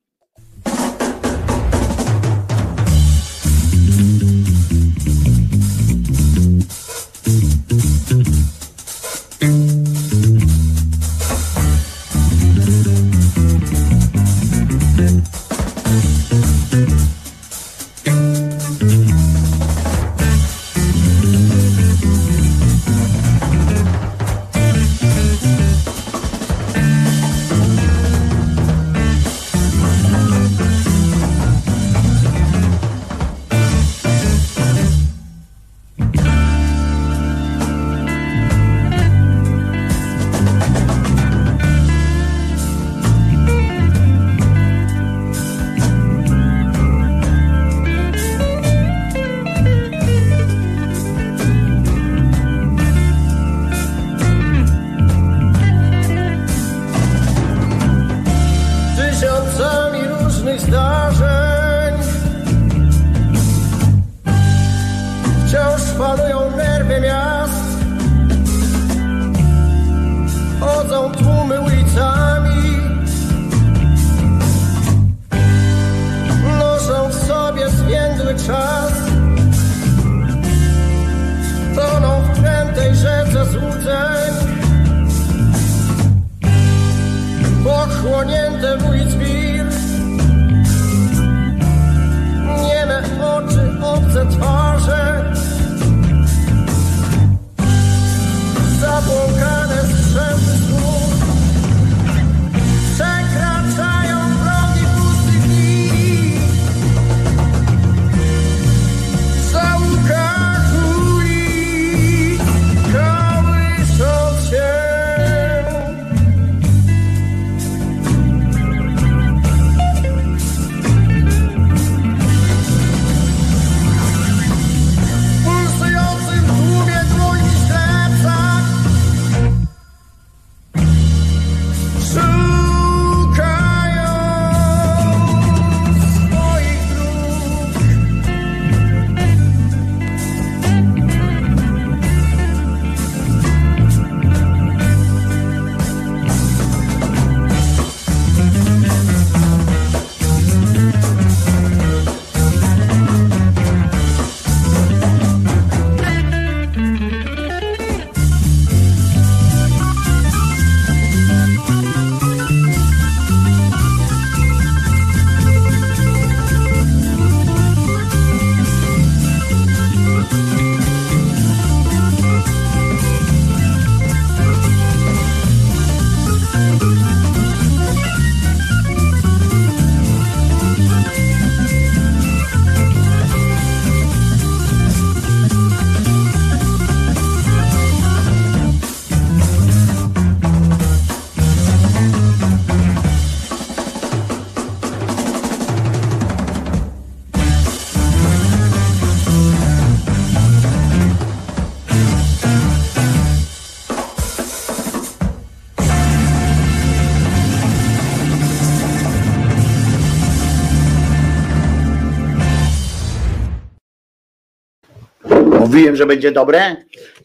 Mówiłem, że będzie dobre.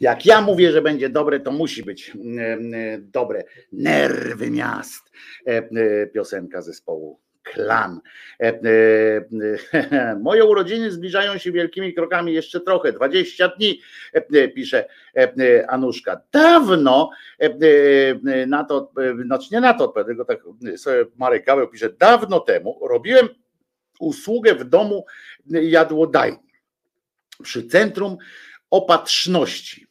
Jak ja mówię, że będzie dobre, to musi być dobre. Nerwy miast. Piosenka zespołu klan. Moje urodziny zbliżają się wielkimi krokami jeszcze trochę, 20 dni, pisze Anuszka. Dawno na to, znaczy nie na to tylko tak sobie Marek Gaweł pisze, dawno temu robiłem usługę w domu jadłodajni przy Centrum Opatrzności.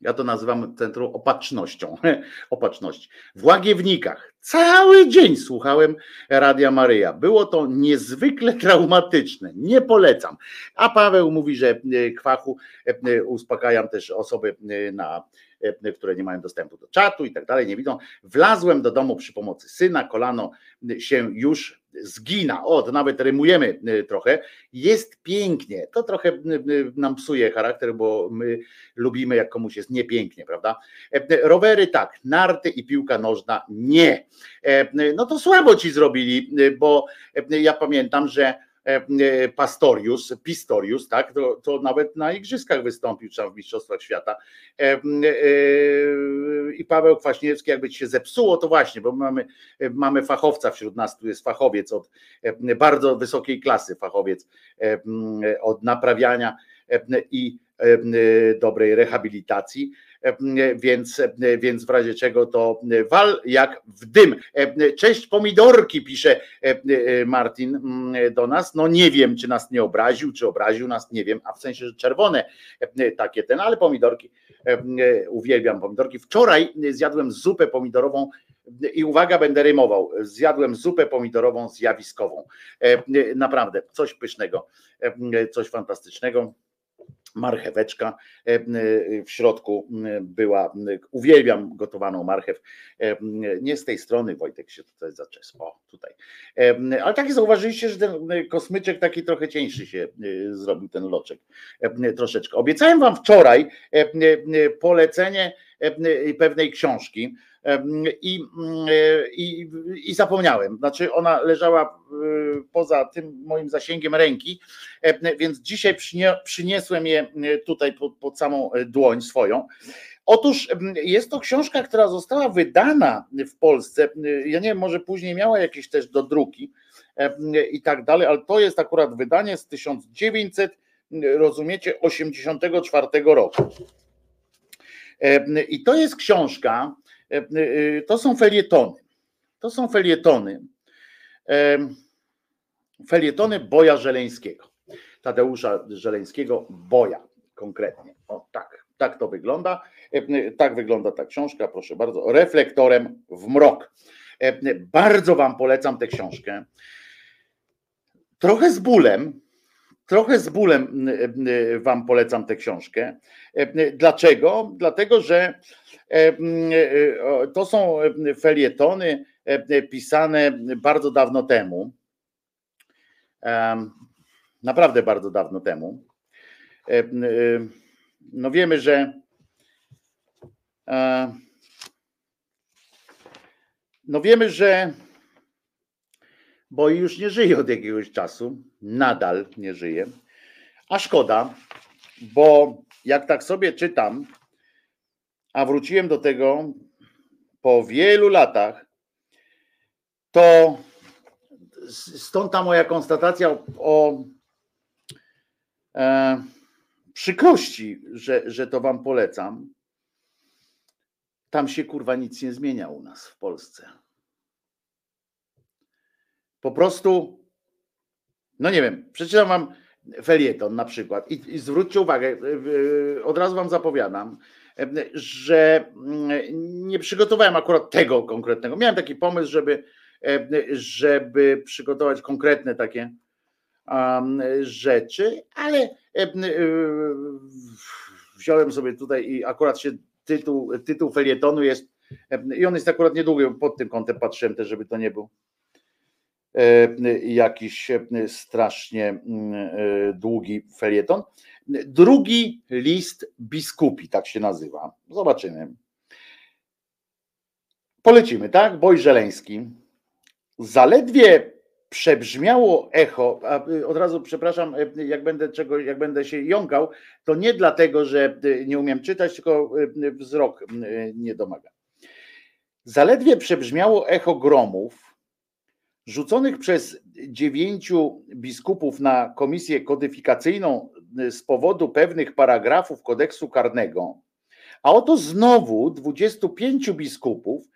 Ja to nazywam Centrum Opatrznością. Opatrzności. W Łagiewnikach. Cały dzień słuchałem Radia Maryja. Było to niezwykle traumatyczne. Nie polecam. A Paweł mówi, że e, kwachu e, uspokajam też osoby e, na które nie mają dostępu do czatu i tak dalej, nie widzą. Wlazłem do domu przy pomocy syna, kolano się już zgina. O, to nawet rymujemy y, trochę. Jest pięknie. To trochę y, y, nam psuje charakter, bo my lubimy, jak komuś jest niepięknie, prawda? E, rowery tak, narty i piłka nożna nie. E, no to słabo ci zrobili, bo ja pamiętam, że Pastorius, Pistorius, tak, to, to nawet na igrzyskach wystąpił, czy w Mistrzostwach Świata. E, I Paweł Kwaśniewski, jakby ci się zepsuło, to właśnie, bo mamy, mamy fachowca wśród nas, tu jest fachowiec od bardzo wysokiej klasy, fachowiec od naprawiania i dobrej rehabilitacji. E, więc, e, więc w razie czego to wal jak w dym. E, cześć pomidorki, pisze Martin mm, do nas. No nie wiem, czy nas nie obraził, czy obraził nas, nie wiem, a w sensie, że czerwone takie ten, ale pomidorki, uwielbiam pomidorki. Wczoraj zjadłem zupę pomidorową i uwaga, będę rymował. Zjadłem zupę pomidorową zjawiskową. Naprawdę, coś pysznego, coś fantastycznego marcheweczka e, e, w środku była, uwielbiam gotowaną marchew, e, nie z tej strony Wojtek się tutaj zaczesł, o tutaj, ale takie zauważyliście, że ten kosmyczek taki trochę cieńszy się zrobił, ten loczek, troszeczkę. Obiecałem wam wczoraj polecenie pewnej książki, i, i, i zapomniałem. Znaczy, ona leżała poza tym moim zasięgiem ręki, więc dzisiaj przyniosłem je tutaj pod, pod samą dłoń swoją. Otóż jest to książka, która została wydana w Polsce. Ja nie wiem, może później miała jakieś też do druki i tak dalej, ale to jest akurat wydanie z 1900, rozumiecie, 84 roku. I to jest książka, E, e, to są felietony. To są felietony. E, felietony Boja Żeleńskiego. Tadeusza Żeleńskiego, Boja konkretnie. O tak, tak to wygląda. Tak wygląda ta książka, proszę bardzo. Reflektorem w mrok. Bardzo Wam polecam tę książkę. Trochę z bólem, trochę z bólem Wam polecam tę książkę. Dlaczego? Dlatego, że E, e, to są felietony e, pisane bardzo dawno temu. Naprawdę bardzo dawno temu. No wiemy, że no wiemy, że bo już nie żyje od jakiegoś czasu, nadal nie żyje. A szkoda, bo jak tak sobie czytam, a wróciłem do tego po wielu latach, to stąd ta moja konstatacja o, e, przykrości, że, że to wam polecam. Tam się kurwa nic nie zmienia u nas w Polsce. Po prostu, no nie wiem, przeczytam wam felieton na przykład i, i zwróćcie uwagę, od razu wam zapowiadam, że mm, nie przygotowałem akurat tego konkretnego. Miałem taki pomysł, żeby, żeby przygotować konkretne takie rzeczy, ale wziąłem sobie tutaj i akurat się tytuł, tytuł felietonu jest i on jest akurat niedługi, pod tym kątem patrzyłem też, żeby to nie był jakiś strasznie mm, e, długi felieton. Drugi list biskupi, tak się nazywa. Zobaczymy. Polecimy, tak? Boj Żeleński. Zaledwie przebrzmiało echo, a od razu przepraszam, jak będę czego, jak będę się jąkał, to nie dlatego, że nie umiem czytać, tylko wzrok nie domaga. Zaledwie przebrzmiało echo gromów rzuconych przez dziewięciu biskupów na komisję kodyfikacyjną z powodu pewnych paragrafów kodeksu karnego, a oto znowu 25 biskupów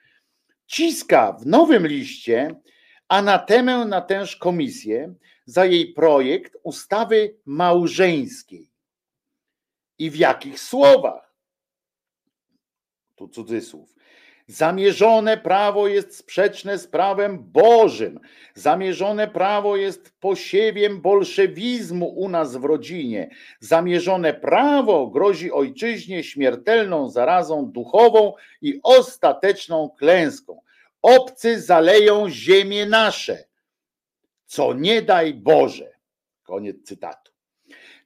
ciska w nowym liście anatemę na tęż komisję za jej projekt ustawy małżeńskiej. I w jakich słowach? Tu cudzysłów. Zamierzone prawo jest sprzeczne z prawem Bożym. Zamierzone prawo jest posiewiem bolszewizmu u nas w rodzinie. Zamierzone prawo grozi ojczyźnie śmiertelną zarazą duchową i ostateczną klęską. Obcy zaleją ziemię nasze, co nie daj Boże. Koniec cytatu.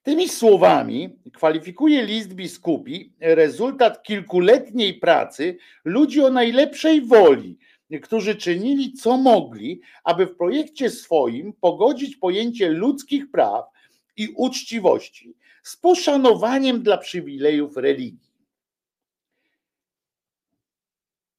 Tymi słowami kwalifikuje list biskupi rezultat kilkuletniej pracy ludzi o najlepszej woli, którzy czynili co mogli, aby w projekcie swoim pogodzić pojęcie ludzkich praw i uczciwości z poszanowaniem dla przywilejów religii.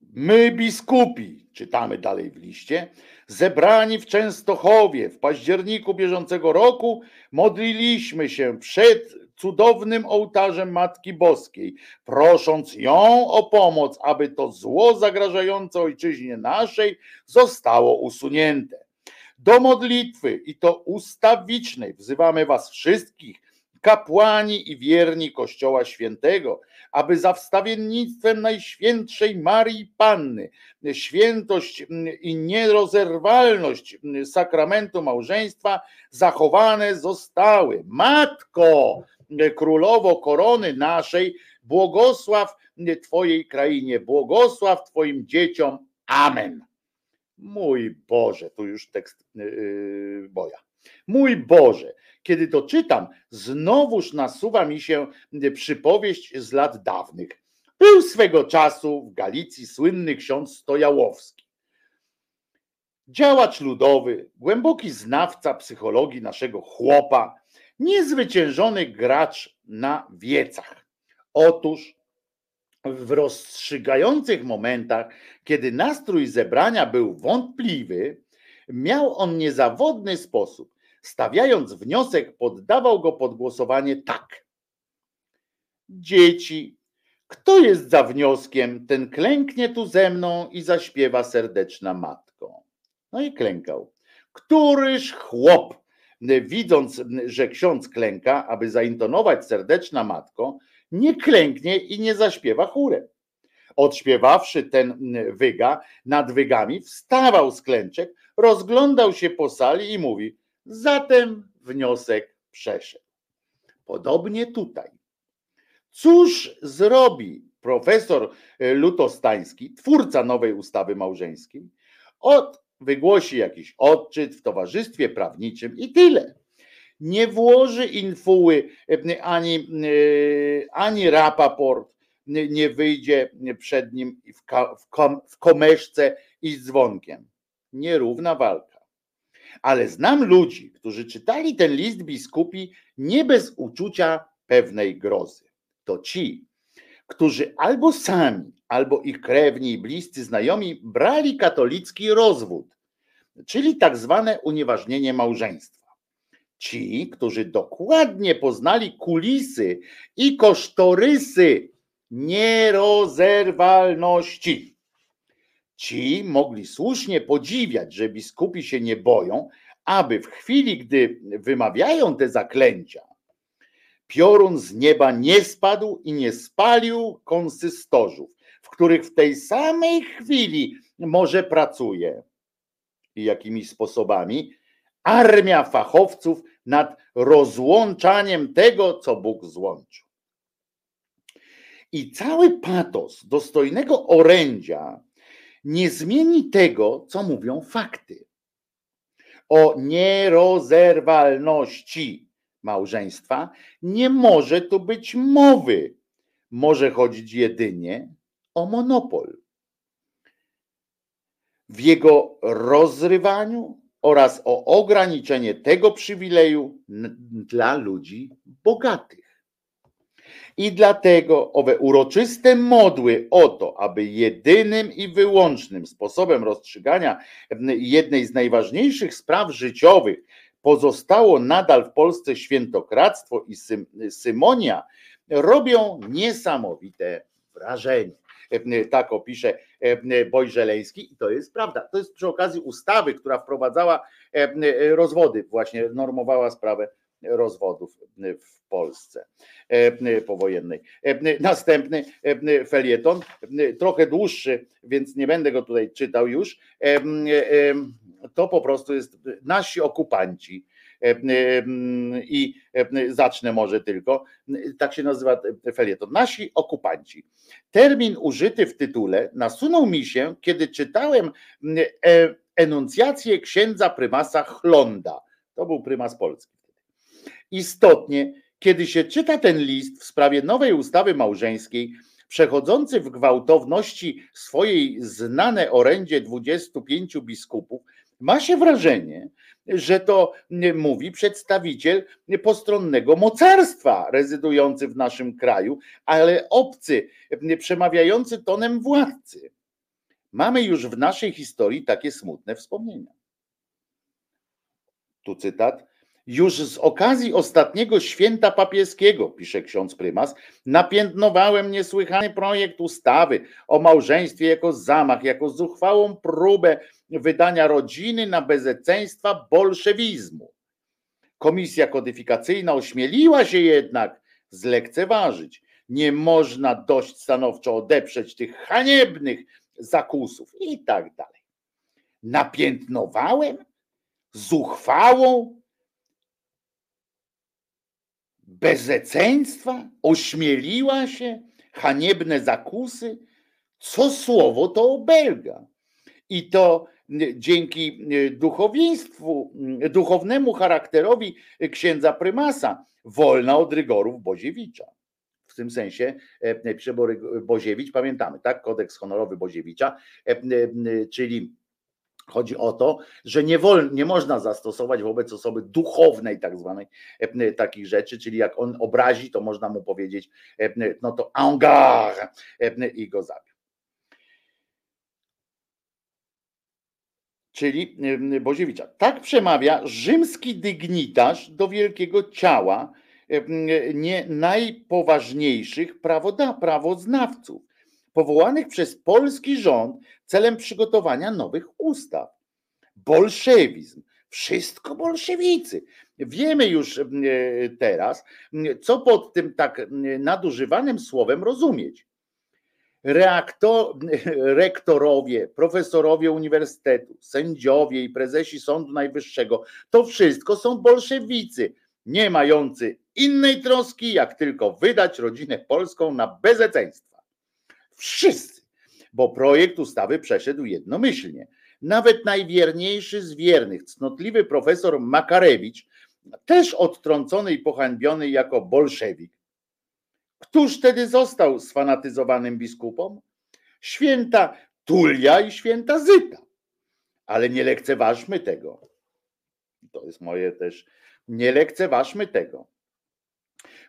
My, biskupi, czytamy dalej w liście, zebrani w Częstochowie w październiku bieżącego roku, modliliśmy się przed cudownym ołtarzem Matki Boskiej, prosząc ją o pomoc, aby to zło zagrażające ojczyźnie naszej zostało usunięte. Do modlitwy i to ustawicznej wzywamy Was wszystkich, kapłani i wierni Kościoła Świętego, aby za wstawiennictwem Najświętszej Marii Panny, świętość i nierozerwalność sakramentu małżeństwa zachowane zostały. Matko, królowo korony naszej, błogosław Twojej krainie, błogosław Twoim dzieciom. Amen. Mój Boże, tu już tekst yy, boja. Mój Boże, kiedy to czytam, znowuż nasuwa mi się przypowieść z lat dawnych. Był swego czasu w Galicji słynny ksiądz Stojałowski. Działacz ludowy, głęboki znawca psychologii naszego chłopa, niezwyciężony gracz na wiecach. Otóż w rozstrzygających momentach, kiedy nastrój zebrania był wątpliwy, miał on niezawodny sposób. Stawiając wniosek, poddawał go pod głosowanie tak. Dzieci, kto jest za wnioskiem, ten klęknie tu ze mną i zaśpiewa serdeczna matko. No i klękał. Któryż chłop, widząc, że ksiądz klęka, aby zaintonować serdeczna matko, nie klęknie i nie zaśpiewa chórem. Odśpiewawszy ten wyga nad wygami, wstawał z klęczek, rozglądał się po sali i mówi: Zatem wniosek przeszedł. Podobnie tutaj. Cóż zrobi profesor Lutostański, twórca nowej ustawy małżeńskiej? Od, wygłosi jakiś odczyt w towarzystwie prawniczym i tyle. Nie włoży infuły ani, ani rapaport, nie wyjdzie przed nim w, w komeszce i z dzwonkiem. Nierówna walka. Ale znam ludzi, którzy czytali ten list biskupi nie bez uczucia pewnej grozy. To ci, którzy albo sami, albo ich krewni i bliscy znajomi brali katolicki rozwód, czyli tak zwane unieważnienie małżeństwa. Ci, którzy dokładnie poznali kulisy i kosztorysy nierozerwalności. Ci mogli słusznie podziwiać, że biskupi się nie boją, aby w chwili, gdy wymawiają te zaklęcia, piorun z nieba nie spadł i nie spalił konsystorzów, w których w tej samej chwili może pracuje. I jakimi sposobami? Armia fachowców nad rozłączaniem tego, co Bóg złączył. I cały patos dostojnego orędzia nie zmieni tego, co mówią fakty. O nierozerwalności małżeństwa nie może tu być mowy. Może chodzić jedynie o monopol. W jego rozrywaniu oraz o ograniczenie tego przywileju dla ludzi bogatych. I dlatego owe uroczyste modły o to, aby jedynym i wyłącznym sposobem rozstrzygania jednej z najważniejszych spraw życiowych pozostało nadal w Polsce świętokradztwo i symonia, robią niesamowite wrażenie. Tak opisze Bojżeleński i to jest prawda. To jest przy okazji ustawy, która wprowadzała rozwody, właśnie normowała sprawę rozwodów w Polsce powojennej. Następny felieton, trochę dłuższy, więc nie będę go tutaj czytał już. To po prostu jest nasi okupanci. I zacznę może tylko, tak się nazywa felieton. Nasi okupanci. Termin użyty w tytule nasunął mi się, kiedy czytałem e, enuncjację księdza prymasa Chlonda. To był prymas Polski Istotnie, kiedy się czyta ten list w sprawie nowej ustawy małżeńskiej, przechodzący w gwałtowności swojej znane orędzie 25 biskupów, ma się wrażenie, że to mówi przedstawiciel postronnego mocarstwa rezydujący w naszym kraju, ale obcy, przemawiający tonem władcy. Mamy już w naszej historii takie smutne wspomnienia. Tu cytat. Już z okazji ostatniego święta papieskiego, pisze ksiądz prymas, napiętnowałem niesłychany projekt ustawy o małżeństwie jako zamach, jako zuchwałą próbę wydania rodziny na bezeceństwa bolszewizmu. Komisja kodyfikacyjna ośmieliła się jednak zlekceważyć. Nie można dość stanowczo odeprzeć tych haniebnych zakusów i tak dalej. Napiętnowałem zuchwałą bezeceństwa, ośmieliła się, haniebne zakusy, co słowo to obelga. I to dzięki duchowieństwu, duchownemu charakterowi księdza prymasa, wolna od rygorów Boziewicza. W tym sensie e, Przebory Boziewicz, pamiętamy, tak? Kodeks honorowy Boziewicza, e, czyli Chodzi o to, że nie, wol, nie można zastosować wobec osoby duchownej, tak zwanej, e, takich rzeczy, czyli jak on obrazi, to można mu powiedzieć, e, no to angar e, i go zabił. Czyli Boziewicza. Tak przemawia rzymski dygnitarz do wielkiego ciała nie najpoważniejszych prawoda, prawoznawców powołanych przez polski rząd celem przygotowania nowych ustaw. Bolszewizm, wszystko bolszewicy. Wiemy już e, teraz, co pod tym tak nadużywanym słowem rozumieć. Reaktor, rektorowie, profesorowie uniwersytetu, sędziowie i prezesi Sądu Najwyższego to wszystko są bolszewicy, nie mający innej troski, jak tylko wydać rodzinę polską na bezeceństwo. Wszyscy, bo projekt ustawy przeszedł jednomyślnie. Nawet najwierniejszy z wiernych, cnotliwy profesor Makarewicz, też odtrącony i pohańbiony jako bolszewik. Któż wtedy został sfanatyzowanym biskupom? Święta Tulia i święta Zyta. Ale nie lekceważmy tego. To jest moje też. Nie lekceważmy tego.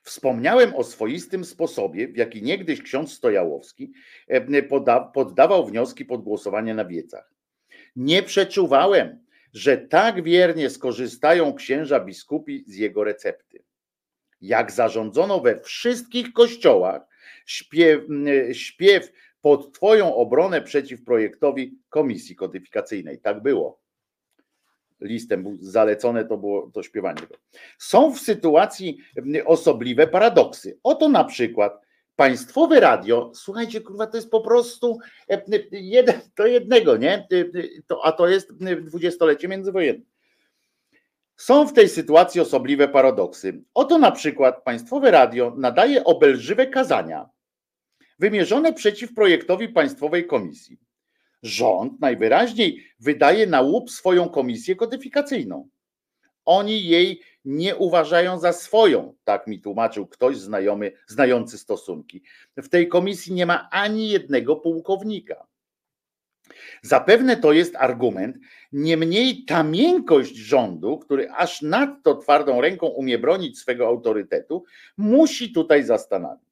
Wspomniałem o swoistym sposobie, w jaki niegdyś ksiądz Stojałowski e, poddawał wnioski pod głosowanie na wiecach. Nie przeczuwałem, że tak wiernie skorzystają księża biskupi z jego recepty. Jak zarządzono we wszystkich kościołach śpiew, śpiew pod Twoją obronę przeciw projektowi Komisji Kodyfikacyjnej. Tak było listem był zalecone, to było to śpiewanie. Są w sytuacji osobliwe paradoksy. Oto na przykład państwowe radio, słuchajcie, kurwa, to jest po prostu jeden do jednego, nie? To, a to jest dwudziestolecie międzywojenne. Są w tej sytuacji osobliwe paradoksy. Oto na przykład państwowe radio nadaje obelżywe kazania wymierzone przeciw projektowi Państwowej Komisji rząd najwyraźniej wydaje na łup swoją komisję kodyfikacyjną. Oni jej nie uważają za swoją, tak mi tłumaczył ktoś znajomy, znający stosunki. W tej komisji nie ma ani jednego pułkownika. Zapewne to jest argument, niemniej ta miękkość rządu, który aż nadto twardą ręką umie bronić swego autorytetu, musi tutaj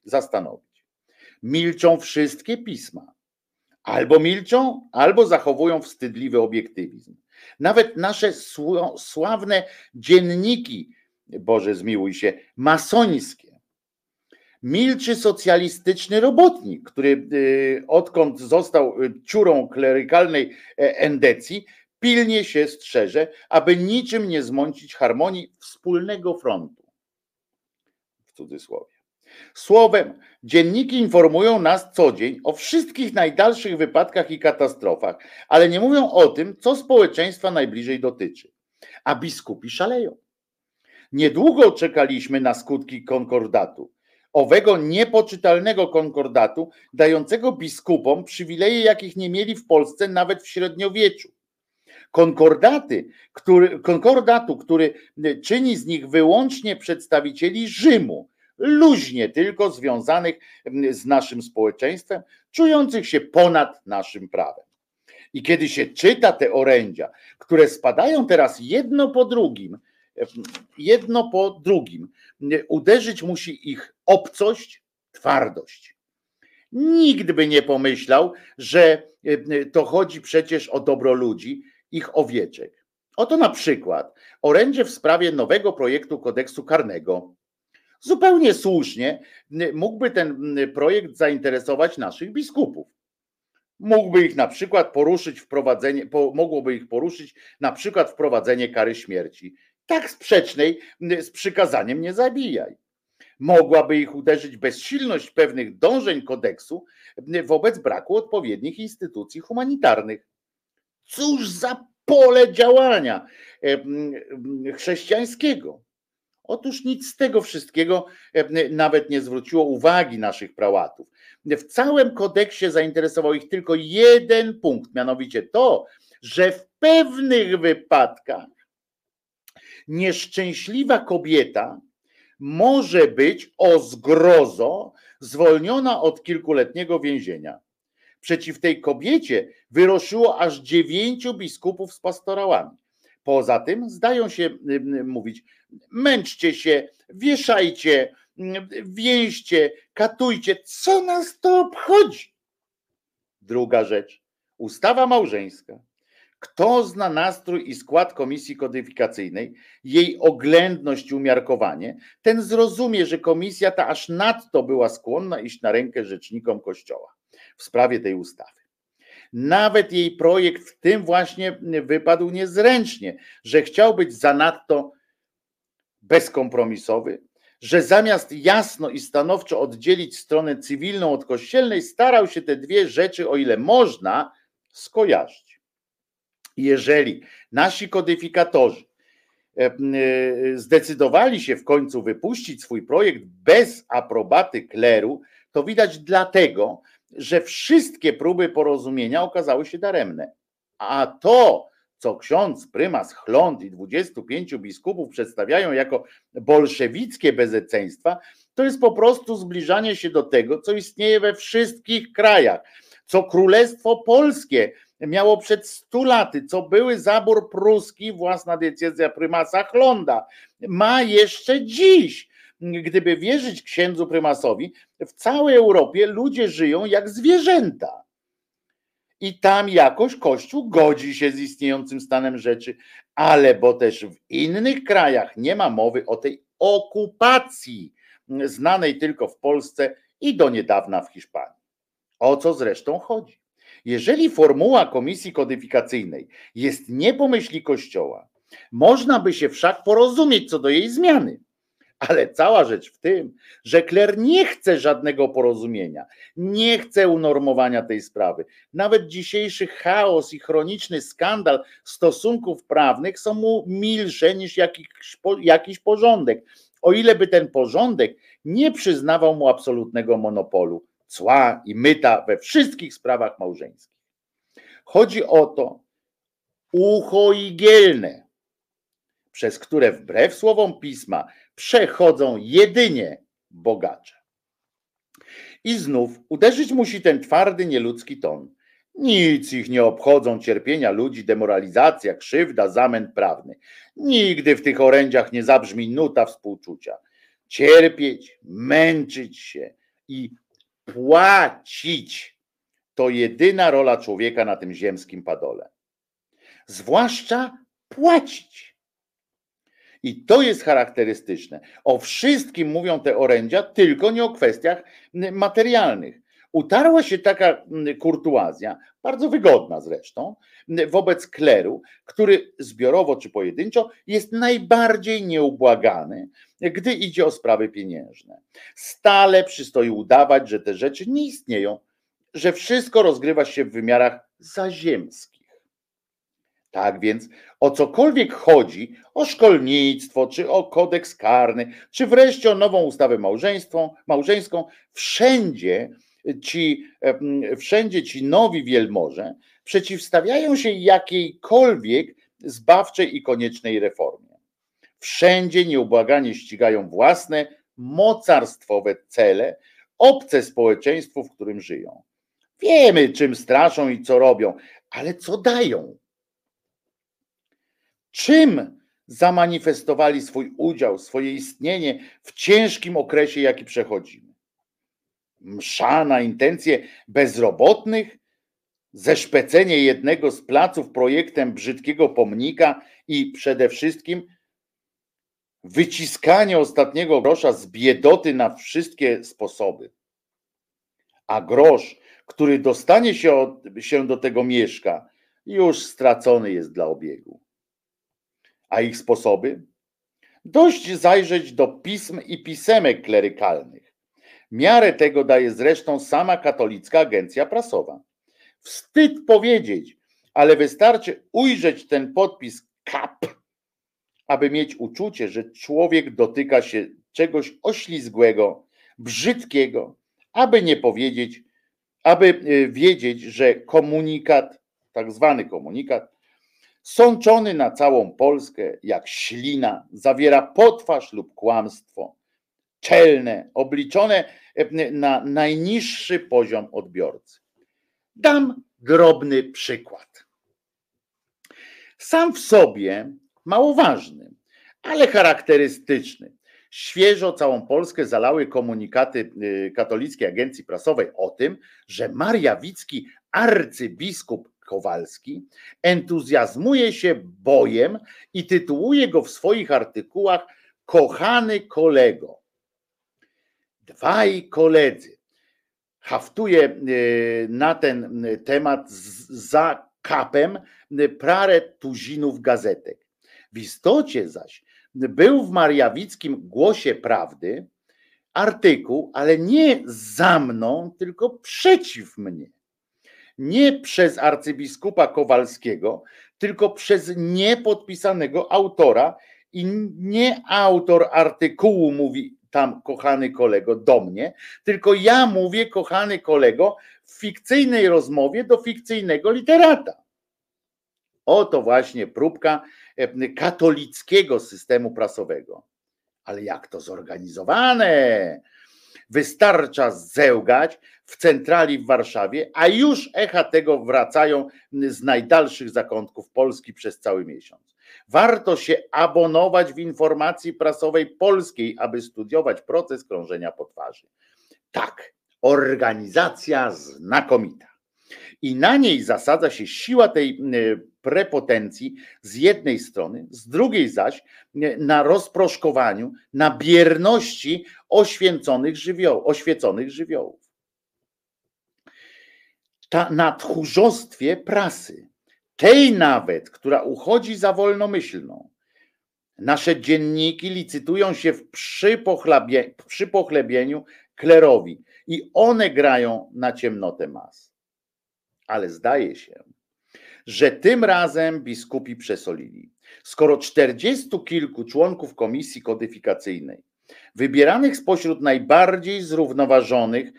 zastanowić. Milczą wszystkie pisma. Albo milczą, albo zachowują wstydliwy obiektywizm. Nawet nasze sławne dzienniki, Boże zmiłuj się, masońskie. Milczy socjalistyczny robotnik, który y, odkąd został y, ciurą klerykalnej e, endecji, pilnie się strzeże, aby niczym nie zmącić harmonii wspólnego frontu. W cudzysłowie. Słowem, dzienniki informują nas co dzień o wszystkich najdalszych wypadkach i katastrofach, ale nie mówią o tym, co społeczeństwa najbliżej dotyczy. A biskupi szaleją. Niedługo czekaliśmy na skutki konkordatu. Owego niepoczytalnego konkordatu, dającego biskupom przywileje, jakich nie mieli w Polsce nawet w średniowieczu. Konkordaty, który, konkordatu, który czyni z nich wyłącznie przedstawicieli Rzymu, luźnie tylko związanych z naszym społeczeństwem, czujących się ponad naszym prawem. I kiedy się czyta te orędzia, które spadają teraz jedno po drugim, jedno po drugim, uderzyć musi ich obcość, twardość. Nikt by nie pomyślał, że to chodzi przecież o dobro ludzi, ich owieczek. Oto na przykład orędzie w sprawie nowego projektu kodeksu karnego, Zupełnie słusznie mógłby ten projekt zainteresować naszych biskupów. Mógłby ich na przykład poruszyć wprowadzenie, mogłoby ich poruszyć na przykład wprowadzenie kary śmierci, tak sprzecznej z przykazaniem nie zabijaj. Mogłaby ich uderzyć bezsilność pewnych dążeń kodeksu wobec braku odpowiednich instytucji humanitarnych. Cóż za pole działania chrześcijańskiego. Otóż nic z tego wszystkiego e, nawet nie zwróciło uwagi naszych prałatów. W całym kodeksie zainteresował ich tylko jeden punkt, mianowicie to, że w pewnych wypadkach nieszczęśliwa kobieta może być o zgrozo zwolniona od kilkuletniego więzienia. Przeciw tej kobiecie wyroszyło aż dziewięciu biskupów z pastorałami. Poza tym zdają się mówić, męczcie się, wieszajcie, więźcie, katujcie. Co nas to obchodzi? Druga rzecz, ustawa małżeńska. Kto zna nastrój i skład komisji kodyfikacyjnej, jej oględność i umiarkowanie, ten zrozumie, że komisja ta aż nadto była skłonna iść na rękę rzecznikom Kościoła w sprawie tej ustawy. Nawet jej projekt w tym właśnie wypadł niezręcznie, że chciał być zanadto bezkompromisowy, że zamiast jasno i stanowczo oddzielić stronę cywilną od kościelnej, starał się te dwie rzeczy, o ile można, skojarzyć. Jeżeli nasi kodyfikatorzy e, e, zdecydowali się w końcu wypuścić swój projekt bez aprobaty kleru, to widać dlatego, że wszystkie próby porozumienia okazały się daremne. A to, co ksiądz prymas Chląd i 25 biskupów przedstawiają jako bolszewickie bezeceństwa, to jest po prostu zbliżanie się do tego, co istnieje we wszystkich krajach, co Królestwo Polskie miało przed stu laty, co były zabór pruski, własna decyzja prymasa Chlonda, ma jeszcze dziś gdyby wierzyć księdzu prymasowi, w całej Europie ludzie żyją jak zwierzęta. I tam jakoś Kościół godzi się z istniejącym stanem rzeczy, ale bo też w innych krajach nie ma mowy o tej okupacji, znanej tylko w Polsce i do niedawna w Hiszpanii. O co zresztą chodzi? Jeżeli formuła komisji kodyfikacyjnej jest nie pomyśli Kościoła, można by się wszak porozumieć co do jej zmiany. Ale cała rzecz w tym, że Kler nie chce żadnego porozumienia, nie chce unormowania tej sprawy. Nawet dzisiejszy chaos i chroniczny skandal stosunków prawnych są mu milsze niż jakiś, jakiś porządek. O ile by ten porządek nie przyznawał mu absolutnego monopolu, cła i myta we wszystkich sprawach małżeńskich. Chodzi o to ucho igielne, przez które wbrew słowom pisma przechodzą jedynie bogacze. I znów uderzyć musi ten twardy, nieludzki ton. Nic ich nie obchodzą cierpienia ludzi, demoralizacja, krzywda, zamęt prawny. Nigdy w tych orędziach nie zabrzmi nuta współczucia. Cierpieć, męczyć się i płacić to jedyna rola człowieka na tym ziemskim padole. Zwłaszcza płacić. I to jest charakterystyczne. O wszystkim mówią te orędzia, tylko nie o kwestiach materialnych. Utarła się taka kurtuazja, bardzo wygodna zresztą, wobec kleru, który zbiorowo czy pojedynczo jest najbardziej nieubłagany, gdy idzie o sprawy pieniężne. Stale przystoi udawać, że te rzeczy nie istnieją, że wszystko rozgrywa się w wymiarach zaziemskich. Tak więc o cokolwiek chodzi, o szkolnictwo, czy o kodeks karny, czy wreszcie o nową ustawę małżeńską, wszędzie ci, wszędzie ci nowi wielmoże przeciwstawiają się jakiejkolwiek zbawczej i koniecznej reformie. Wszędzie nieubłaganie ścigają własne mocarstwowe cele, obce społeczeństwu, w którym żyją. Wiemy, czym straszą i co robią, ale co dają? Czym zamanifestowali swój udział, swoje istnienie w ciężkim okresie, jaki przechodzimy? Msza na intencje bezrobotnych, zeszpecenie jednego z placów projektem brzydkiego pomnika i przede wszystkim wyciskanie ostatniego grosza z biedoty na wszystkie sposoby. A grosz, który dostanie się, od, się do tego mieszka, już stracony jest dla obiegu. A ich sposoby? Dość zajrzeć do pism i pisemek klerykalnych. Miarę tego daje zresztą sama katolicka agencja prasowa. Wstyd powiedzieć, ale wystarczy ujrzeć ten podpis kap, aby mieć uczucie, że człowiek dotyka się czegoś oślizgłego, brzydkiego, aby nie powiedzieć, aby y, wiedzieć, że komunikat, tak zwany komunikat, sączony na całą Polskę jak ślina, zawiera potwarz lub kłamstwo, czelne, obliczone y, na najniższy poziom odbiorcy. Dam drobny przykład. Sam w sobie mało ważny, ale charakterystyczny. Świeżo całą Polskę zalały komunikaty y, katolickiej agencji prasowej o tym, że Mariawicki arcybiskup Kowalski entuzjazmuje się bojem i tytułuje go w swoich artykułach kochany kolego. Dwaj koledzy haftuje y, na ten temat za kapem parę tuzinów gazetek. W istocie zaś był w Mariawickim Głosie Prawdy artykuł, ale nie za mną, tylko przeciw mnie. Nie przez arcybiskupa Kowalskiego, tylko przez niepodpisanego autora i nie autor artykułu mówi tam, kochany kolego, do mnie, tylko ja mówię, kochany kolego, w fikcyjnej rozmowie do fikcyjnego literata. Oto właśnie próbka e, katolickiego systemu prasowego. Ale jak to zorganizowane? Wystarcza zełgać w centrali w Warszawie, a już echa tego wracają z najdalszych zakątków Polski przez cały miesiąc. Warto się abonować w informacji prasowej polskiej, aby studiować proces krążenia po twarzy. Tak, organizacja znakomita. I na niej zasadza się siła tej prepotencji z jednej strony, z drugiej zaś na rozproszkowaniu, na bierności oświęconych żywioł, oświeconych żywiołów. Ta, na tchórzostwie prasy, tej nawet, która uchodzi za wolnomyślną. Nasze dzienniki licytują się w przypochlebieniu klerowi i one grają na ciemnotę mas. Ale zdaje się, że tym razem biskupi przesolili. Skoro czterdziestu kilku członków komisji kodyfikacyjnej, wybieranych spośród najbardziej zrównoważonych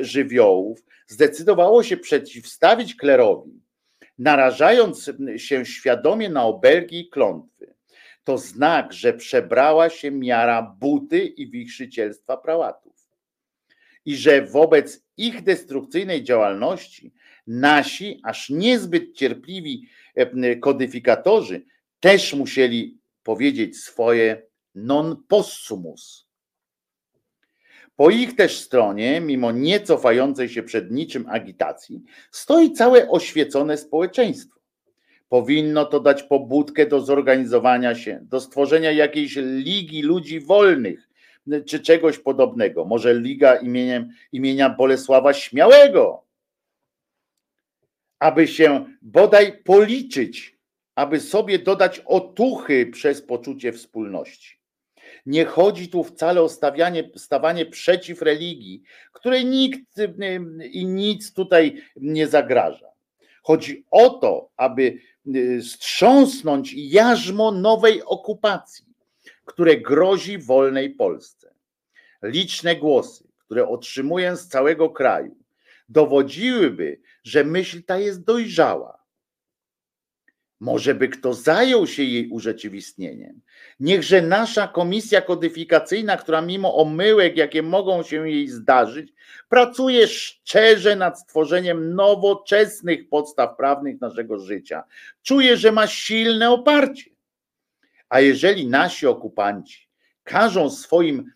żywiołów, zdecydowało się przeciwstawić klerowi, narażając się świadomie na obelgi i klątwy, to znak, że przebrała się miara buty i wichrzycielstwa prałatów. I że wobec ich destrukcyjnej działalności nasi, aż niezbyt cierpliwi kodyfikatorzy też musieli powiedzieć swoje non possumus. Po ich też stronie, mimo nie cofającej się przed niczym agitacji, stoi całe oświecone społeczeństwo. Powinno to dać pobudkę do zorganizowania się, do stworzenia jakiejś ligi ludzi wolnych, czy czegoś podobnego. Może liga imieniem, imienia Bolesława Śmiałego, aby się bodaj policzyć, aby sobie dodać otuchy przez poczucie wspólności. Nie chodzi tu wcale o stawianie, stawanie przeciw religii, której nikt i nic tutaj nie zagraża. Chodzi o to, aby y, strząsnąć jarzmo nowej okupacji, które grozi wolnej Polsce. Liczne głosy, które otrzymuję z całego kraju, dowodziłyby, że myśl ta jest dojrzała. Może by kto zajął się jej urzeczywistnieniem. Niechże nasza komisja kodyfikacyjna, która mimo omyłek, jakie mogą się jej zdarzyć, pracuje szczerze nad stworzeniem nowoczesnych podstaw prawnych naszego życia. Czuje, że ma silne oparcie. A jeżeli nasi okupanci każą swoim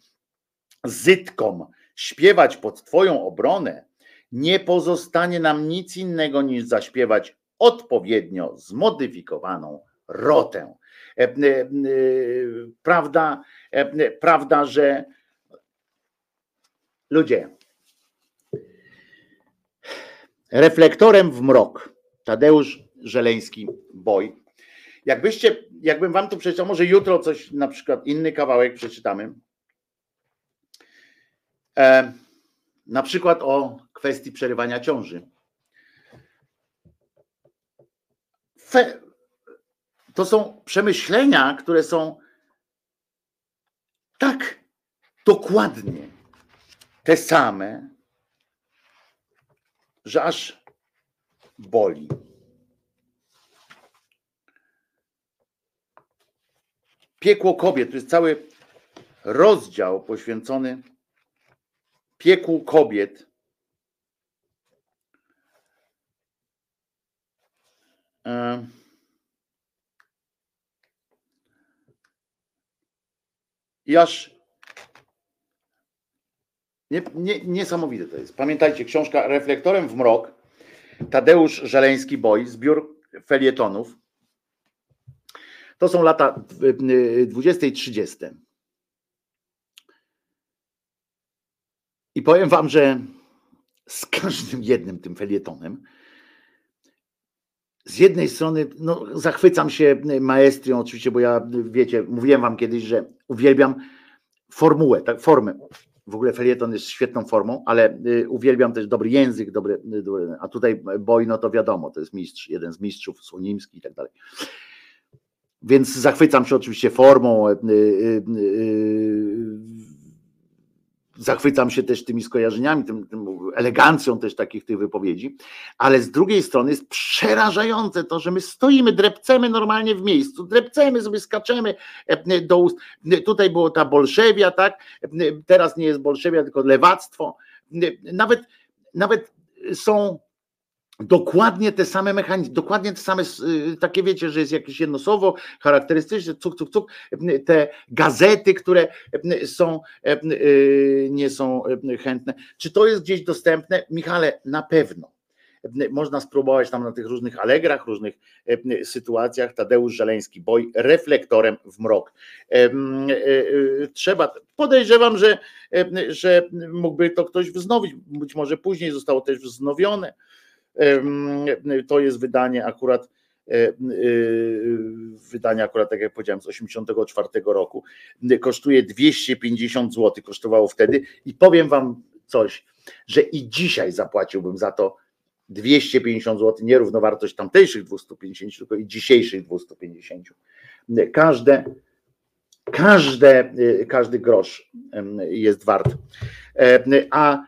zytkom śpiewać pod Twoją obronę, nie pozostanie nam nic innego niż zaśpiewać odpowiednio zmodyfikowaną rotę. E, e, e, prawda, prawda, że ludzie, reflektorem w mrok, Tadeusz Żeleński, boj. Jakbyście, jakbym wam tu przeczytał, może jutro coś, na przykład inny kawałek przeczytamy. Na przykład o kwestii przerywania ciąży. Fe, to są przemyślenia, które są tak dokładnie te same, że aż boli. Piekło kobiet, to jest cały rozdział poświęcony piekłu kobiet. I aż nie, nie, niesamowite to jest. Pamiętajcie, książka Reflektorem w mrok, Tadeusz Żeleński Boj, zbiór felietonów. To są lata 20 i 30. I powiem wam, że z każdym jednym tym felietonem z jednej strony no, zachwycam się maestrią oczywiście, bo ja wiecie, mówiłem wam kiedyś, że uwielbiam formułę, tak, formę. W ogóle felieton jest świetną formą, ale y, uwielbiam też dobry język, dobry, dobry a tutaj Boj, no to wiadomo, to jest mistrz, jeden z mistrzów, Słonimski i tak dalej. Więc zachwycam się oczywiście formą, y, y, zachwycam się też tymi skojarzeniami, tym, tym, elegancją też takich tych wypowiedzi, ale z drugiej strony jest przerażające to, że my stoimy, drepcemy normalnie w miejscu, drepcemy sobie, skaczemy e, do ust. Tutaj było ta bolszewia, tak? Teraz nie jest bolszewia, tylko lewactwo. Nawet, nawet są dokładnie te same mechanizmy, dokładnie te same, y, takie wiecie, że jest jakieś jedno słowo charakterystyczne, cuk, cuk, cuk, te gazety, które są, y, nie są chętne. Czy to jest gdzieś dostępne? Michale, na pewno. Można spróbować tam na tych różnych alegrach, różnych sytuacjach. Tadeusz Żeleński, boj reflektorem w mrok. Trzeba, podejrzewam, że, że mógłby to ktoś wznowić. Być może później zostało też wznowione to jest wydanie akurat e, e, wydanie akurat, tak jak powiedziałem, z 84 roku, kosztuje 250 zł, kosztowało wtedy i powiem wam coś, że i dzisiaj zapłaciłbym za to 250 zł, nie równowartość tamtejszych 250, tylko i dzisiejszych 250. Każde, każde, każdy grosz jest wart. E, a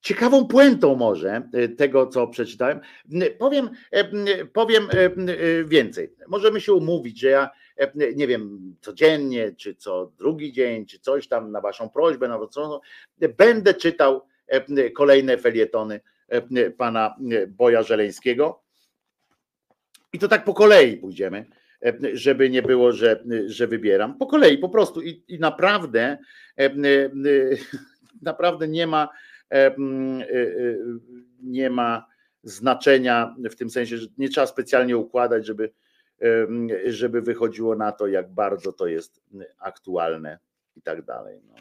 Ciekawą puentą może y, tego, co przeczytałem, y, powiem, y, powiem więcej. Możemy się umówić, że ja nie wiem, codziennie, czy co drugi dzień, czy coś tam na waszą prośbę, nawet co, będę czytał kolejne felietony pana Boja Żeleńskiego. I to tak po kolei pójdziemy, żeby nie było, że, że wybieram. Po kolei, po prostu. I, i naprawdę, naprawdę nie ma, nie ma znaczenia w tym sensie, że nie trzeba specjalnie układać, żeby, żeby wychodziło na to, jak bardzo to jest aktualne i tak dalej. No.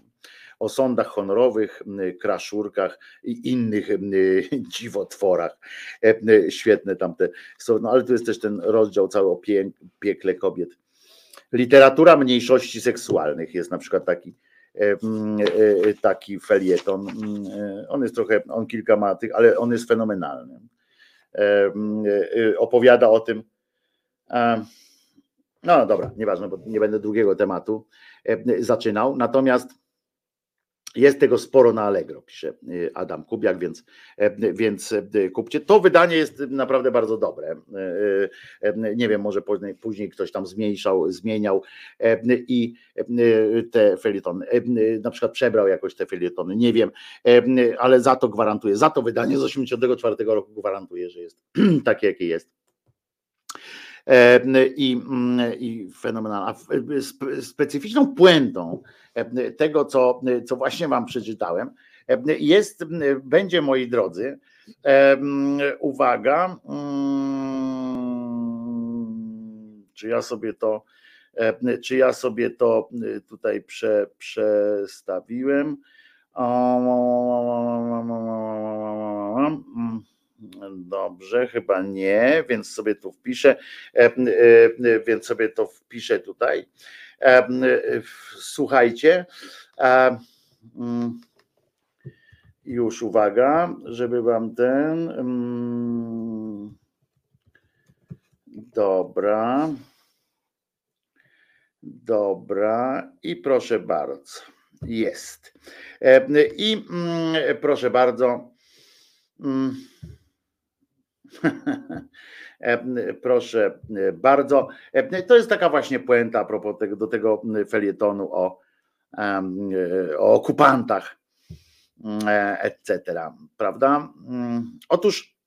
O sądach honorowych, kraszurkach i innych dziwotworach. Świetne tamte są, no ale tu jest też ten rozdział cały o piekle kobiet. Literatura mniejszości seksualnych jest na przykład taki taki felieton. On jest trochę, on kilka ma tych, ale on jest fenomenalny. Opowiada o tym, no dobra, nieważne, bo nie będę drugiego tematu zaczynał. Natomiast jest tego sporo na Allegro, pisze y, Adam Kubiak, więc, e, więc e, kupcie. To wydanie jest naprawdę bardzo dobre. E, nie wiem, może później, później ktoś tam zmniejszał, zmieniał i te felietony, na przykład przebrał jakoś te felietony, nie wiem, ale za to gwarantuję, za to wydanie z 1984 roku gwarantuję, że jest takie, jakie jest i, i fenomenalna. Specyficzną puentą tego, co, co właśnie Wam przeczytałem, jest, będzie moi drodzy, uwaga, czy ja sobie to, czy ja sobie to tutaj prze, przestawiłem. Dobrze, chyba nie, więc sobie tu wpiszę, e, e, więc sobie to wpiszę tutaj. E, słuchajcie, już uwaga, żeby wam ten. Dobra. Dobra, i proszę bardzo. Jest. I proszę bardzo. E, proszę e, bardzo. E, to jest taka właśnie puenta a propos tego, do tego felietonu o, o okupantach, etc. Prawda? Mm, otóż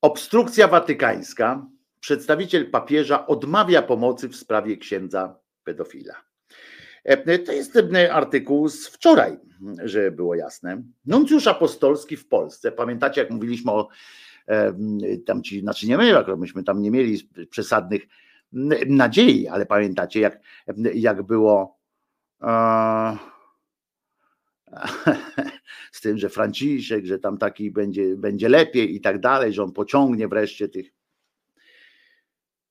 obstrukcja watykańska. Przedstawiciel papieża odmawia pomocy w sprawie księdza pedofila. To jest artykuł z wczoraj, żeby było jasne. Nuncjusz apostolski w Polsce. Pamiętacie, jak mówiliśmy o tam ci, znaczy nie my, myśmy tam nie mieli przesadnych nadziei, ale pamiętacie, jak, jak było e, z tym, że Franciszek, że tam taki będzie, będzie lepiej i tak dalej, że on pociągnie wreszcie tych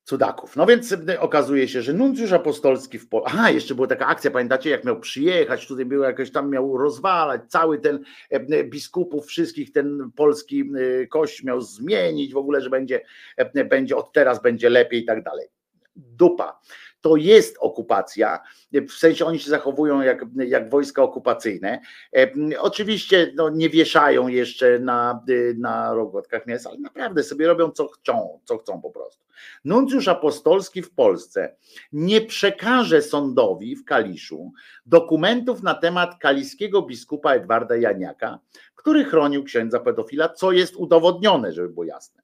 cudaków. No więc y, okazuje się, że nuncjusz apostolski w Polsce. Aha, jeszcze była taka akcja, pamiętacie, jak miał przyjechać, tutaj było jakoś tam miał rozwalać cały ten e, e, biskupów, wszystkich ten polski kość miał zmienić w ogóle, że będzie, e, będzie od teraz będzie lepiej i tak dalej. Dupa to jest okupacja, w sensie oni się zachowują jak, jak wojska okupacyjne. E, oczywiście no, nie wieszają jeszcze na, na rogotkach miast, ale naprawdę sobie robią co chcą, co chcą po prostu. Nuncjusz apostolski w Polsce nie przekaże sądowi w Kaliszu dokumentów na temat kaliskiego biskupa Edwarda Janiaka, który chronił księdza pedofila, co jest udowodnione, żeby było jasne.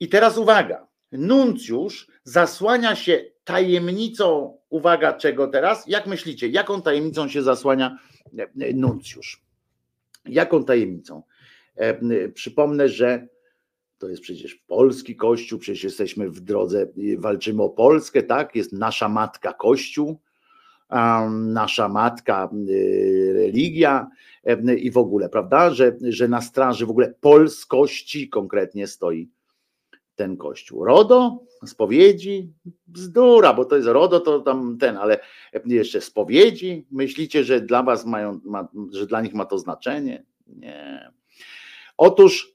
I teraz uwaga, nuncjusz zasłania się tajemnicą, uwaga, czego teraz? Jak myślicie, jaką tajemnicą się zasłania e, nuncjusz? Jaką tajemnicą? E, przypomnę, że to jest przecież polski kościół, przecież jesteśmy w drodze, walczymy o Polskę, tak? Jest nasza matka kościół, nasza matka religia e, i w ogóle, prawda? Że, że na straży w ogóle polskości konkretnie stoi ten kościół. RODO, spowiedzi, bzdura, bo to jest RODO, to tam ten, ale jeszcze spowiedzi, myślicie, że dla was mają, ma, że dla nich ma to znaczenie? Nie. Otóż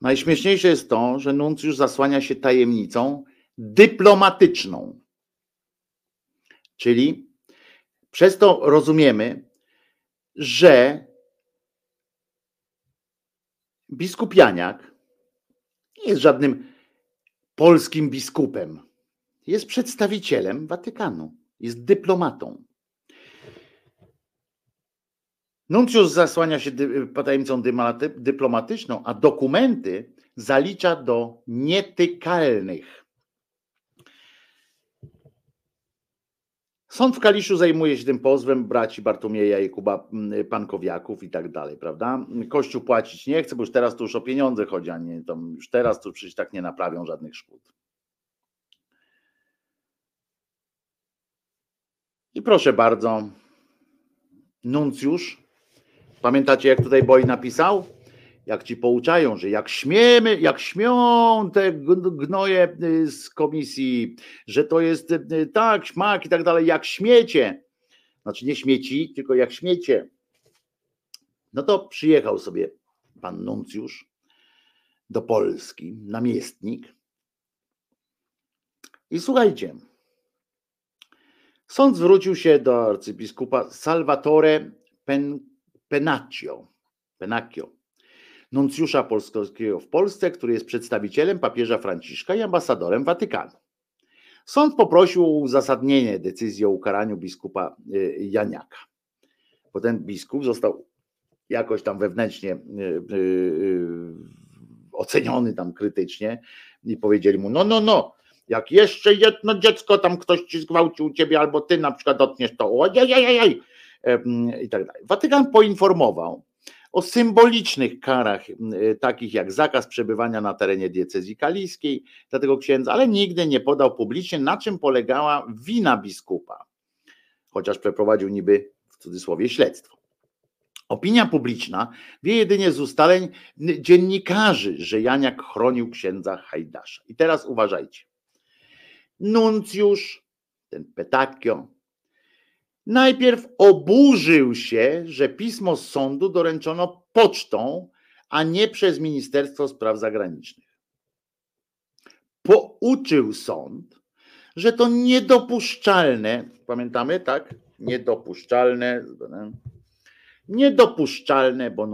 najśmieszniejsze jest to, że nuncjusz zasłania się tajemnicą dyplomatyczną. Czyli przez to rozumiemy, że biskup Janiak nie jest żadnym polskim biskupem. Jest przedstawicielem Watykanu, jest dyplomatą. Nuncjusz zasłania się tajemnicą dyplomatyczną, a dokumenty zalicza do nietykalnych. Sąd w Kaliszu zajmuje się tym pozwem braci Bartłomieja i mm, Pankowiaków i tak dalej, prawda? Kościół płacić nie chce, bo już teraz to już o pieniądze chodzi, a nie to już teraz to przecież tak nie naprawią żadnych szkód. I proszę bardzo, nuncjusz, pamiętacie jak tutaj Boj napisał? Jak ci pouczają, że jak śmiemy, jak śmią te gnoje y, z komisji, że to jest y, tak, śmak i tak dalej, jak śmiecie, znaczy nie śmieci, tylko jak śmiecie, no to przyjechał sobie pan nuncjusz do Polski, namiestnik. I słuchajcie, Sąd zwrócił się do arcybiskupa Salvatore Pen, Penaccio, Penacchio, nuncjusza polskiego w Polsce, który jest przedstawicielem papieża Franciszka i ambasadorem Watykanu. Sąd poprosił o uzasadnienie decyzji o ukaraniu biskupa y, Janiaka, bo ten biskup został jakoś tam wewnętrznie y, y, oceniony tam krytycznie i powiedzieli mu, no, no, no, jak jeszcze jedno dziecko tam ktoś ci zgwałcił ciebie, albo ty na przykład dotkniesz to, ojej, i tak dalej. Watykan poinformował o symbolicznych karach, takich jak zakaz przebywania na terenie diecezji kaliskiej dla tego księdza, ale nigdy nie podał publicznie, na czym polegała wina biskupa, chociaż przeprowadził niby w cudzysłowie śledztwo. Opinia publiczna wie jedynie z ustaleń dziennikarzy, że Janiak chronił księdza Hajdasza. I teraz uważajcie nuncjusz, ten Petacchio, najpierw oburzył się, że pismo z sądu doręczono pocztą, a nie przez Ministerstwo Spraw Zagranicznych. Pouczył sąd, że to niedopuszczalne, pamiętamy, tak? Niedopuszczalne, niedopuszczalne, bo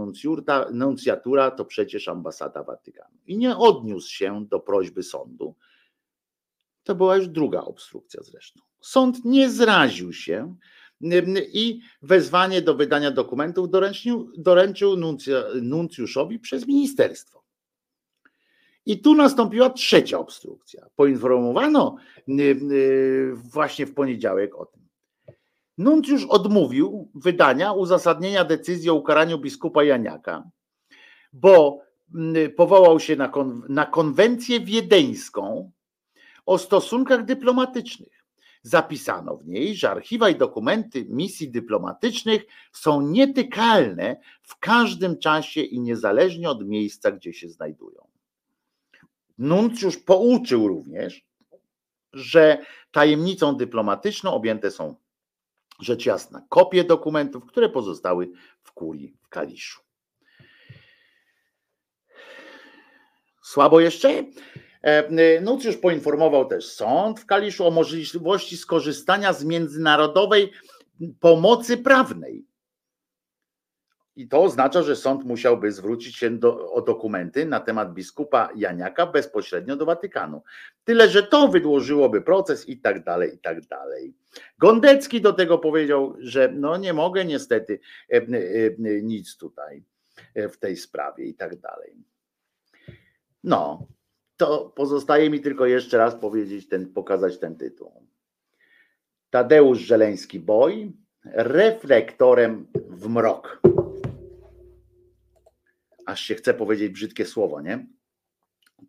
nuncjatura to przecież ambasada Watykanu. I nie odniósł się do prośby sądu, to była już druga obstrukcja zresztą. Sąd nie zraził się i wezwanie do wydania dokumentów doręczył, doręczył nuncjuszowi przez ministerstwo. I tu nastąpiła trzecia obstrukcja. Poinformowano właśnie w poniedziałek o tym. Nuncjusz odmówił wydania uzasadnienia decyzji o ukaraniu biskupa Janiaka, bo powołał się na, kon, na konwencję wiedeńską, o stosunkach dyplomatycznych. Zapisano w niej, że archiwa i dokumenty misji dyplomatycznych są nietykalne w każdym czasie i niezależnie od miejsca, gdzie się znajdują. Nuncjusz pouczył również, że tajemnicą dyplomatyczną objęte są rzecz jasna kopie dokumentów, które pozostały w kurii w Kaliszu. Słabo jeszcze? E, Nucjusz poinformował też sąd w Kaliszu o możliwości skorzystania z międzynarodowej pomocy prawnej. I to oznacza, że sąd musiałby zwrócić się do, o dokumenty na temat biskupa Janiaka bezpośrednio do Watykanu. Tyle, że to wydłużyłoby proces i tak dalej, i tak dalej. Gondecki do tego powiedział, że no nie mogę niestety e, e, nic tutaj w tej sprawie i tak dalej. No, to pozostaje mi tylko jeszcze raz powiedzieć ten, pokazać ten tytuł. Tadeusz Żeleński Boj, reflektorem w mrok. Aż się chce powiedzieć brzydkie słowo, nie?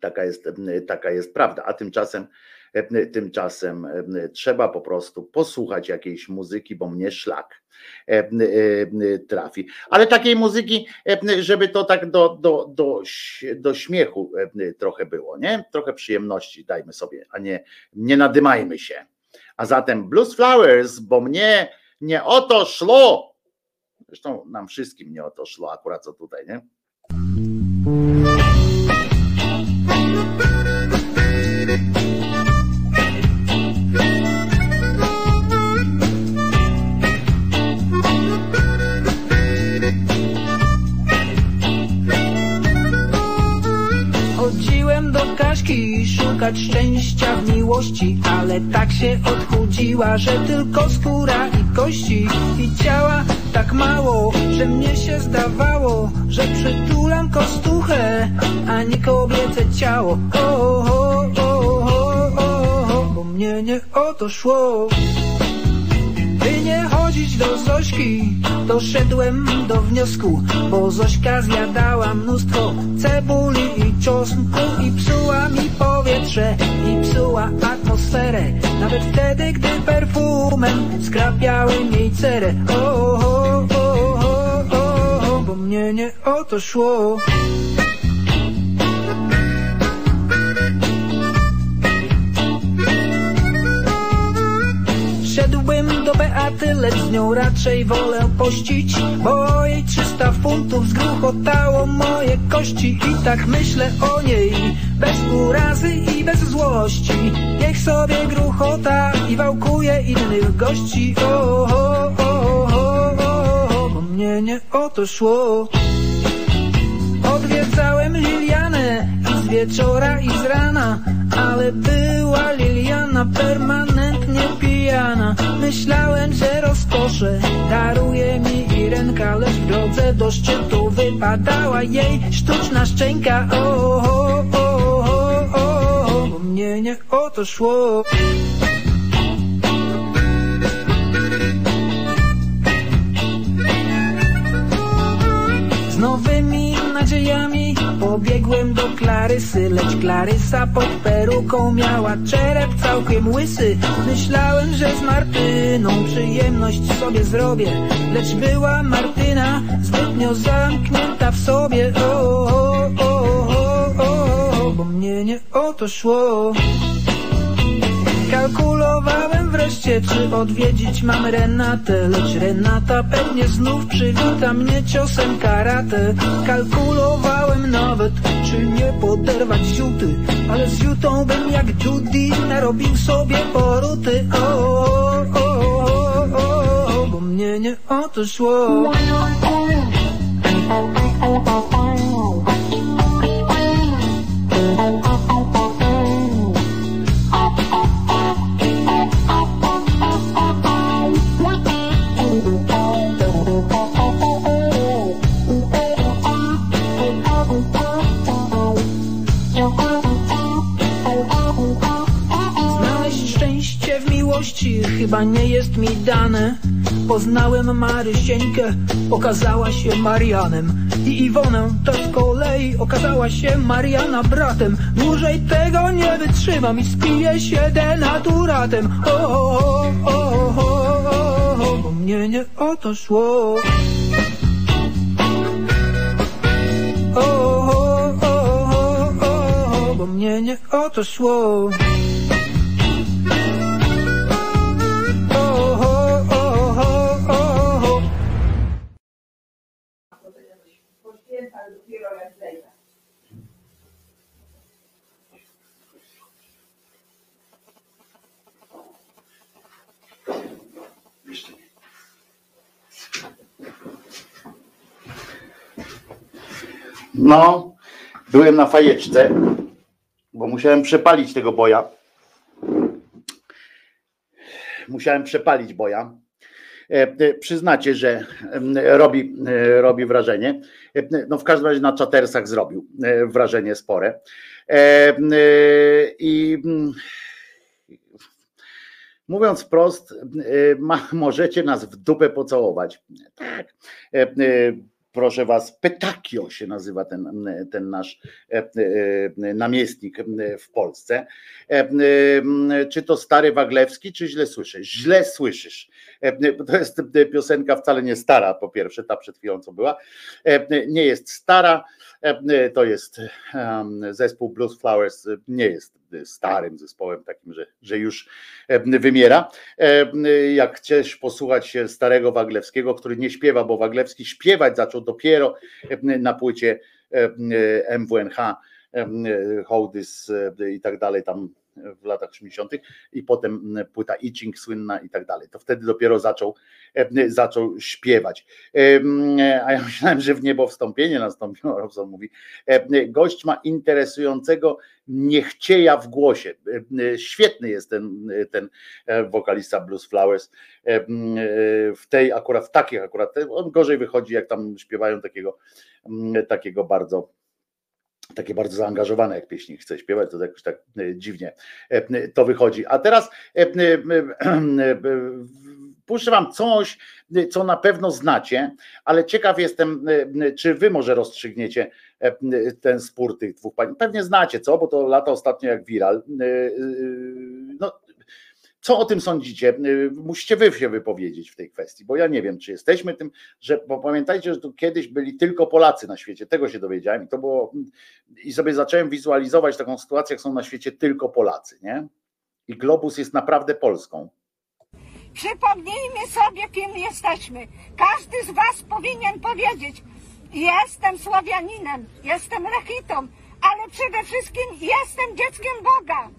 Taka jest, taka jest prawda. A tymczasem E, tymczasem e, trzeba po prostu posłuchać jakiejś muzyki, bo mnie szlak e, trafi. Ale takiej muzyki, żeby to tak do, do, do, do śmiechu trochę było, nie? Trochę przyjemności dajmy sobie, a nie, nie nadymajmy się. A zatem Blues Flowers, bo mnie nie o to szło. Zresztą nam wszystkim nie o to szło, akurat co tutaj, nie? Szukać szczęścia w miłości Ale tak się odchudziła, że tylko skóra i kości. I ciała tak mało, że mnie się zdawało Że przytulam kostuchę, a nie kobiece ciało. O, o, o, o, o, Bo mnie nie o to szło do Zośki, doszedłem do wniosku, bo Zośka zjadała mnóstwo cebuli i czosnku i psuła mi powietrze i psuła atmosferę, nawet wtedy, gdy perfumem skrapiałem jej cerę. O, o, o, o, o, bo mnie nie o to szło. Szedłbym do Beaty, lecz z nią raczej wolę pościć Bo jej 300 funtów zgruchotało moje kości I tak myślę o niej, bez urazy i bez złości Niech sobie gruchota i wałkuje innych gości. O, o, o, o, o, bo mnie nie o to szło. Odwiedzałem Lilianę i z wieczora i z rana Ale była Liliana permanentnie pijana Myślałem, że rozkosze daruje mi Irenka Lecz w drodze do szczytu wypadała jej sztuczna szczęka. O, o, o, o, o, o mnie nie o to szło. Z nowymi nadziejami pobiegłem do Klarysy Lecz Klarysa pod peruką miała czerep całkiem łysy. Myślałem, że z Martyną przyjemność sobie zrobię Lecz była Martyna zbytnio zamknięta w sobie. O, o, o, o, o, o bo mnie nie o to szło Kalkulowałem wreszcie, czy odwiedzić mam Renatę Lecz Renata pewnie znów przywita mnie ciosem karate. Kalkulowałem nawet, czy nie poderwać ziuty Ale z ziutą bym jak Judy narobił sobie poruty. O, o, o, o, o, bo mnie nie o to szło Znaleźć miłości chyba nie jest mi dane Poznałem Marysieńkę, okazała się Marianem I Iwonę to z kolei okazała się Mariana bratem Dłużej tego nie wytrzymam i spiję się denaturatem O, o, o, o, o, o, bo mnie nie o to szło O, o, o, o, o, o, bo mnie nie o to szło No, byłem na fajeczce, bo musiałem przepalić tego boja. Musiałem przepalić boja. E, e, Przyznacie, że robi, e, robi wrażenie. No w każdym razie na czatersach zrobił wrażenie spore. I mówiąc wprost, ma, możecie nas w dupę pocałować. Tak. Proszę was, Petakio się nazywa ten, ten nasz e, e, namiestnik e, w Polsce. Czy to stary Waglewski, czy źle słyszysz? Źle słyszysz. To jest piosenka wcale nie stara, po pierwsze, ta przed chwilą co była. Nie jest stara, to jest zespół Blues Flowers, nie jest starym zespołem takim, że, że już e, wymiera. E, Jak chcesz posłuchać się starego Waglewskiego, który nie śpiewa, bo Waglewski śpiewać zaczął dopiero e, na płycie e, MWNH, e, Hołdys e, i tak dalej, tam w latach 80. i potem płyta Itching słynna i tak dalej. To wtedy dopiero zaczął, zaczął śpiewać. A ja myślałem, że w niebo wstąpienie nastąpiło, Robson mówi. Gość ma interesującego niechcieja w głosie. Świetny jest ten, ten wokalista Blues Flowers w tej akurat, w takich akurat, on gorzej wychodzi jak tam śpiewają takiego, takiego bardzo takie bardzo zaangażowane, jak pieśni chce śpiewać, to jakoś tak e, dziwnie e, to wychodzi. A teraz e, puszczę wam coś, co na pewno znacie, ale ciekaw jestem, czy wy może rozstrzygniecie ten spór tych dwóch pań. Pewnie znacie, co? Bo to lata ostatnio jak viral. No, co o tym sądzicie? Y, musicie wy się wypowiedzieć w tej kwestii, bo ja nie wiem, czy jesteśmy tym, że bo pamiętajcie, że tu kiedyś byli tylko Polacy na świecie, tego się dowiedziałem i to było i sobie zacząłem wizualizować taką sytuację, jak są na świecie tylko Polacy, nie? I globus jest naprawdę Polską. Przypomnijmy sobie, kim jesteśmy. Każdy z Was powinien powiedzieć: Jestem Słowianinem, jestem Rechitą, ale przede wszystkim jestem dzieckiem Boga.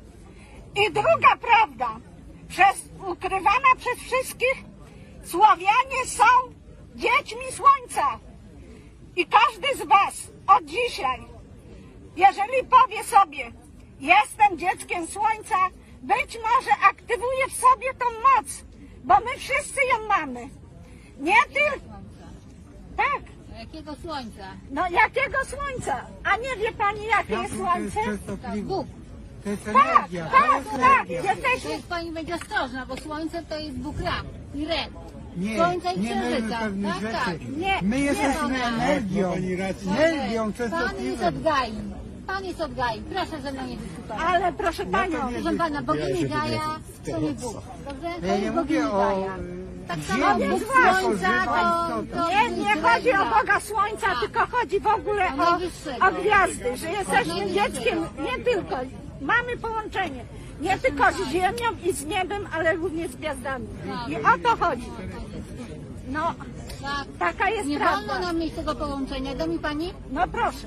I druga prawda, przez, ukrywana przez wszystkich, Słowianie są dziećmi słońca. I każdy z Was od dzisiaj, jeżeli powie sobie, jestem dzieckiem słońca, być może aktywuje w sobie tą moc, bo my wszyscy ją mamy. Nie tylko. Tak. Jakiego słońca? No jakiego słońca? A nie wie pani jakie jest słońce? Tak, Bóg. To jest Tak, energia, to tak, jest tak. energia. To Jesteśmy jest pani będzie ostrożna, bo słońce to jest Bóg Ra i Re. Nie, Słońca i nie mylmy księżyca. pewnych Tak, rzeczy. tak. Nie, My nie, jesteśmy ona. energią, energią Pan jest częstotliwą. od Gai. Pan jest od Gai. Proszę ze mną nie dyskutować. ale proszę panią, Proszę pana, bogini Gaja to nie Bóg. Dobrze? To Ja nie jest mówię bogini o Gaja. Tak ziemi, samo Bóg jako Słońca to, żywa to Nie, nie chodzi o Boga Słońca, Tak. tylko chodzi w ogóle O o, gwiazdy, że jesteśmy dzieckiem, nie tylko, mamy połączenie, nie tylko z Ziemią i z niebem, ale również z gwiazdami. I o to chodzi. No, Tak. taka jest Nie prawda. wolno nam mieć tego połączenia. Da mi pani? No proszę.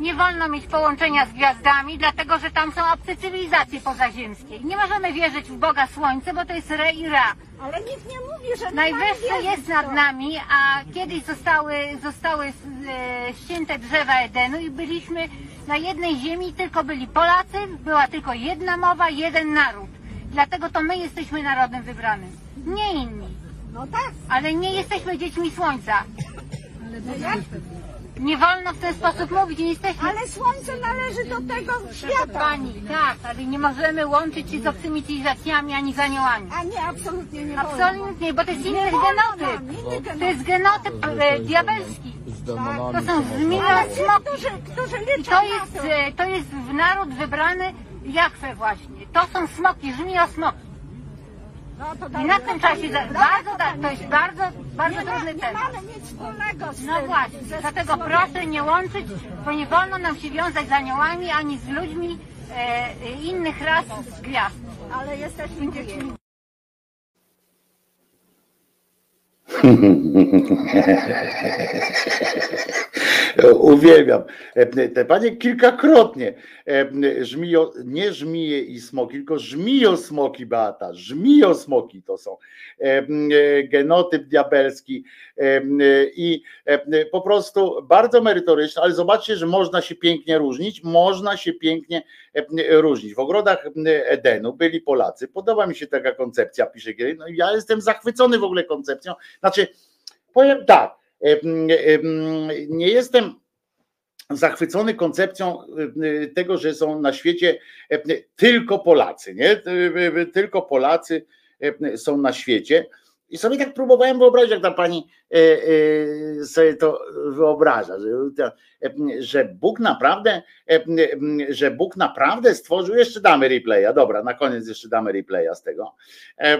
Nie wolno mieć połączenia z gwiazdami, dlatego że tam są obce cywilizacje pozaziemskie. Nie możemy wierzyć w Boga Słońce, bo to jest Re i Ra. Ale nikt nie mówi, że nie Najwyższy mamy jest wierzyć nad w to. nami, a kiedyś zostały, zostały e, ścięte drzewa Edenu i byliśmy na jednej ziemi, tylko byli Polacy, była tylko jedna mowa, jeden naród. Dlatego to my jesteśmy narodem wybranym, nie inni. No tak. Ale nie jesteśmy dziećmi Słońca. No jak? Nie wolno w ten sposób mówić, nie jesteśmy... Ale Słońce należy do tego świata. Pani, tak, ale nie możemy łączyć się z obcymi cywilizacjami ani z aniołami. A nie, absolutnie nie wolno. Absolutnie, bo to jest inny genotyp. To jest genotyp e, diabelski. To są Ale ci, smoki. którzy, którzy I liczą to na jest, to. e, to jest w naród wybrany Jachwę właśnie. To są smoki, żmiosmoki. No to I na tym czasie za, bardzo, da- to jest bardzo, bardzo nie, ma, trudny nie temat. mamy nic wspólnego z No tym, właśnie, ze dlatego proszę nie łączyć, bo nie wolno nam się wiązać z aniołami ani z ludźmi e, e, innych ras z gwiazd. Ale jesteśmy dziećmi. Uwielbiam. Te panie kilkakrotnie żmijo, nie żmije i smoki, tylko żmijo smoki Beata, żmijo smoki to są. Genotyp diabelski i po prostu bardzo merytoryczny, ale zobaczcie, że można się pięknie różnić, można się pięknie różnić. W ogrodach Edenu byli Polacy, podoba mi się taka koncepcja, pisze Giery, no ja jestem zachwycony w ogóle koncepcją, znaczy powiem tak, nie jestem zachwycony koncepcją e, tego, że są na świecie tylko Polacy, nie? E, Tylko Polacy są na świecie. I sobie tak próbowałem wyobrazić, jak ta pani e, e, sobie to wyobraża, że, że Bóg naprawdę, e, że Bóg naprawdę stworzył, jeszcze damy replaya, dobra, na koniec jeszcze damy replaya z tego, E,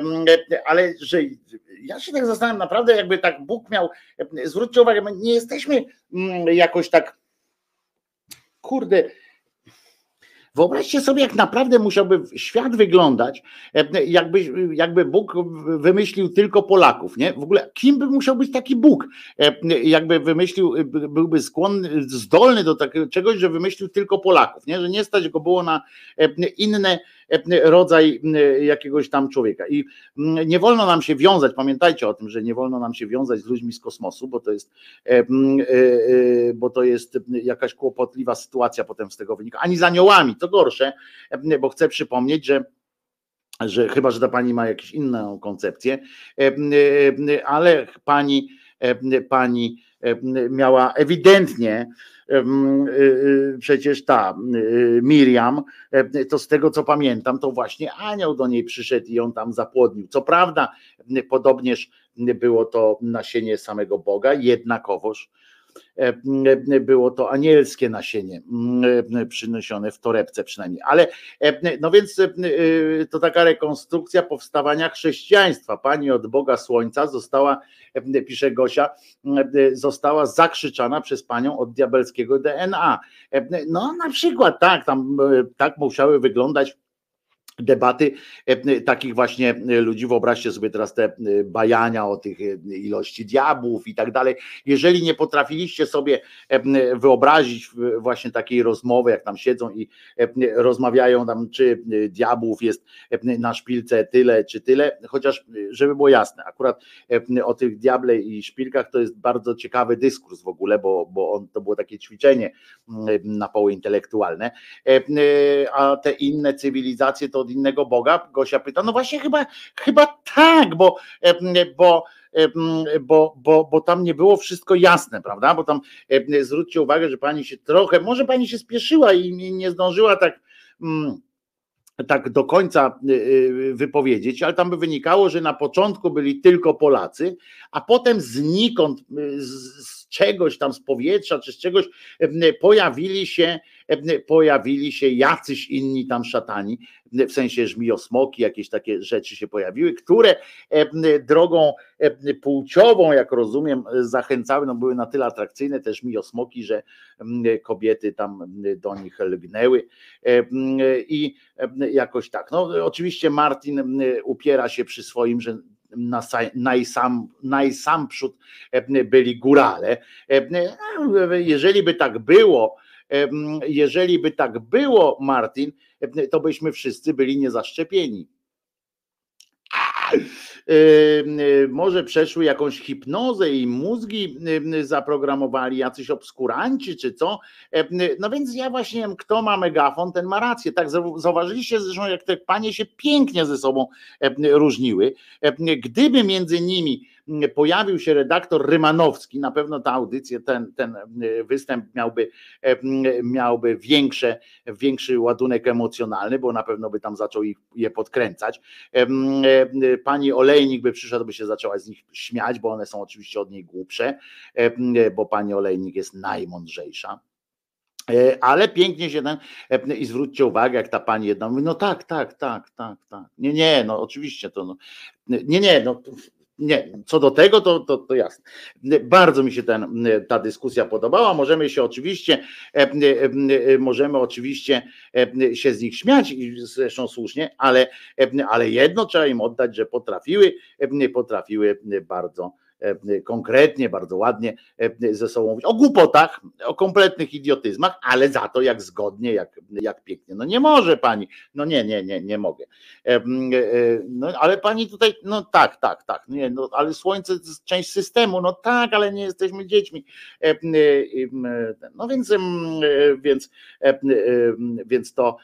ale że ja się tak zastanawiam, naprawdę jakby tak Bóg miał, zwróćcie uwagę, nie jesteśmy jakoś tak kurde, Wyobraźcie sobie, jak naprawdę musiałby świat wyglądać, e, jakby, jakby Bóg wymyślił tylko Polaków, nie? W ogóle kim by musiał być taki Bóg? E, jakby wymyślił, byłby skłonny, zdolny do takiego czegoś, że wymyślił tylko Polaków, nie? Że nie stać go było na inne rodzaj jakiegoś tam człowieka. I nie wolno nam się wiązać, pamiętajcie o tym, że nie wolno nam się wiązać z ludźmi z kosmosu, bo to jest, bo to jest jakaś kłopotliwa sytuacja potem z tego wynika, ani z aniołami, to gorsze, bo chcę przypomnieć, że że chyba, że ta pani ma jakąś inną koncepcję, ale pani, pani miała ewidentnie przecież ta Miriam, to z tego co pamiętam, to właśnie anioł do niej przyszedł i on tam zapłodnił. Co prawda, podobnież było to nasienie samego Boga, jednakowoż E, e, było to anielskie nasienie e, przyniesione w torebce przynajmniej. Ale no więc to taka rekonstrukcja powstawania chrześcijaństwa. Pani od Boga Słońca została, pisze Gosia, została zakrzyczana przez panią od diabelskiego DNA. No na przykład tak, tam tak musiały wyglądać debaty e, takich właśnie ludzi. Wyobraźcie sobie teraz te e, bajania o tych e, ilości diabłów i tak dalej. Jeżeli nie potrafiliście sobie wyobrazić właśnie takiej rozmowy, jak tam siedzą i rozmawiają tam, czy diabłów jest na szpilce tyle, czy tyle, chociaż żeby było jasne, akurat o tych diable i szpilkach to jest bardzo ciekawy dyskurs w ogóle, bo, bo on, to było takie ćwiczenie na poły intelektualne, a te inne cywilizacje to od innego Boga? Gosia pyta, no właśnie chyba, chyba tak, bo, bo bo, bo, bo tam nie było wszystko jasne, prawda? Bo tam zwróćcie uwagę, że pani się trochę, może pani się spieszyła i nie zdążyła tak tak do końca wypowiedzieć, ale tam by wynikało, że na początku byli tylko Polacy, a potem znikąd, z czegoś tam, z powietrza czy z czegoś pojawili się, pojawili się jacyś inni tam szatani, w sensie żmijosmoki, jakieś takie rzeczy się pojawiły, które drogą płciową, jak rozumiem, zachęcały, no były na tyle atrakcyjne te żmijosmoki, że kobiety tam do nich lgnęły i jakoś tak. No oczywiście Martin upiera się przy swoim, że na najsam, najsamprzód byli górale. Jeżeli by tak było, jeżeli by tak było, Martin, to byśmy wszyscy byli niezaszczepieni. Może przeszły jakąś hipnozę i mózgi zaprogramowali jacyś obskuranci, czy co. No więc ja właśnie wiem, kto ma megafon, ten ma rację. Tak, zauważyliście zresztą, jak te panie się pięknie ze sobą różniły. Gdyby między nimi pojawił się redaktor Rymanowski, na pewno ta audycja, ten, ten e, występ miałby, e, miałby większe, większy ładunek emocjonalny, bo na pewno by tam zaczął ich, je podkręcać. E, pani Olejnik by przyszła, by się zaczęła z nich śmiać, bo one są oczywiście od niej głupsze, bo pani Olejnik jest najmądrzejsza. Ale pięknie się ten, i zwróćcie uwagę, jak ta pani jedna mówi, no tak, tak, tak, tak, tak. Nie, nie, no oczywiście to, no, nie, nie, no nie, co do tego, to, to, to jasne. Bardzo mi się ten, ta dyskusja podobała. Możemy się oczywiście, e, e, e, możemy oczywiście się z nich śmiać, i zresztą słusznie, ale, ale jedno trzeba im oddać, że potrafiły, potrafiły bardzo konkretnie, bardzo ładnie e, ze sobą mówić o głupotach, o kompletnych idiotyzmach, ale za to jak zgodnie, jak, jak pięknie. No nie może pani, no nie, nie, nie, nie mogę. E, no ale pani tutaj, no tak, tak, tak, nie, no ale słońce jest część systemu, no tak, ale nie jesteśmy dziećmi. No więc, więc, więc to,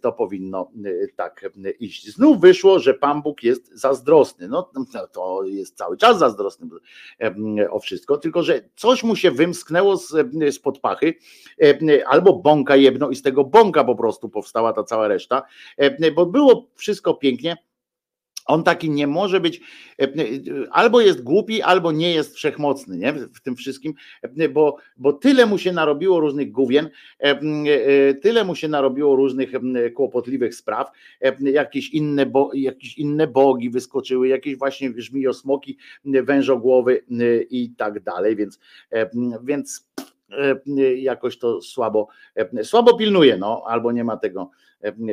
to powinno tak iść. Znów wyszło, że Pan Bóg jest zazdrosny. No to jest cały czas zazdrosny, o wszystko, tylko że coś mu się wymsknęło z, spod pachy, albo bąka jedno i z tego bąka po prostu powstała ta cała reszta, bo było wszystko pięknie, on taki nie może być, albo jest głupi, albo nie jest wszechmocny nie? w tym wszystkim, bo, bo tyle mu się narobiło różnych główien, tyle mu się narobiło różnych kłopotliwych spraw, jakieś inne, bo, jakieś inne bogi wyskoczyły, jakieś właśnie żmijosmoki, wężogłowy i tak dalej, więc, więc jakoś to słabo, słabo pilnuje, no, albo nie ma tego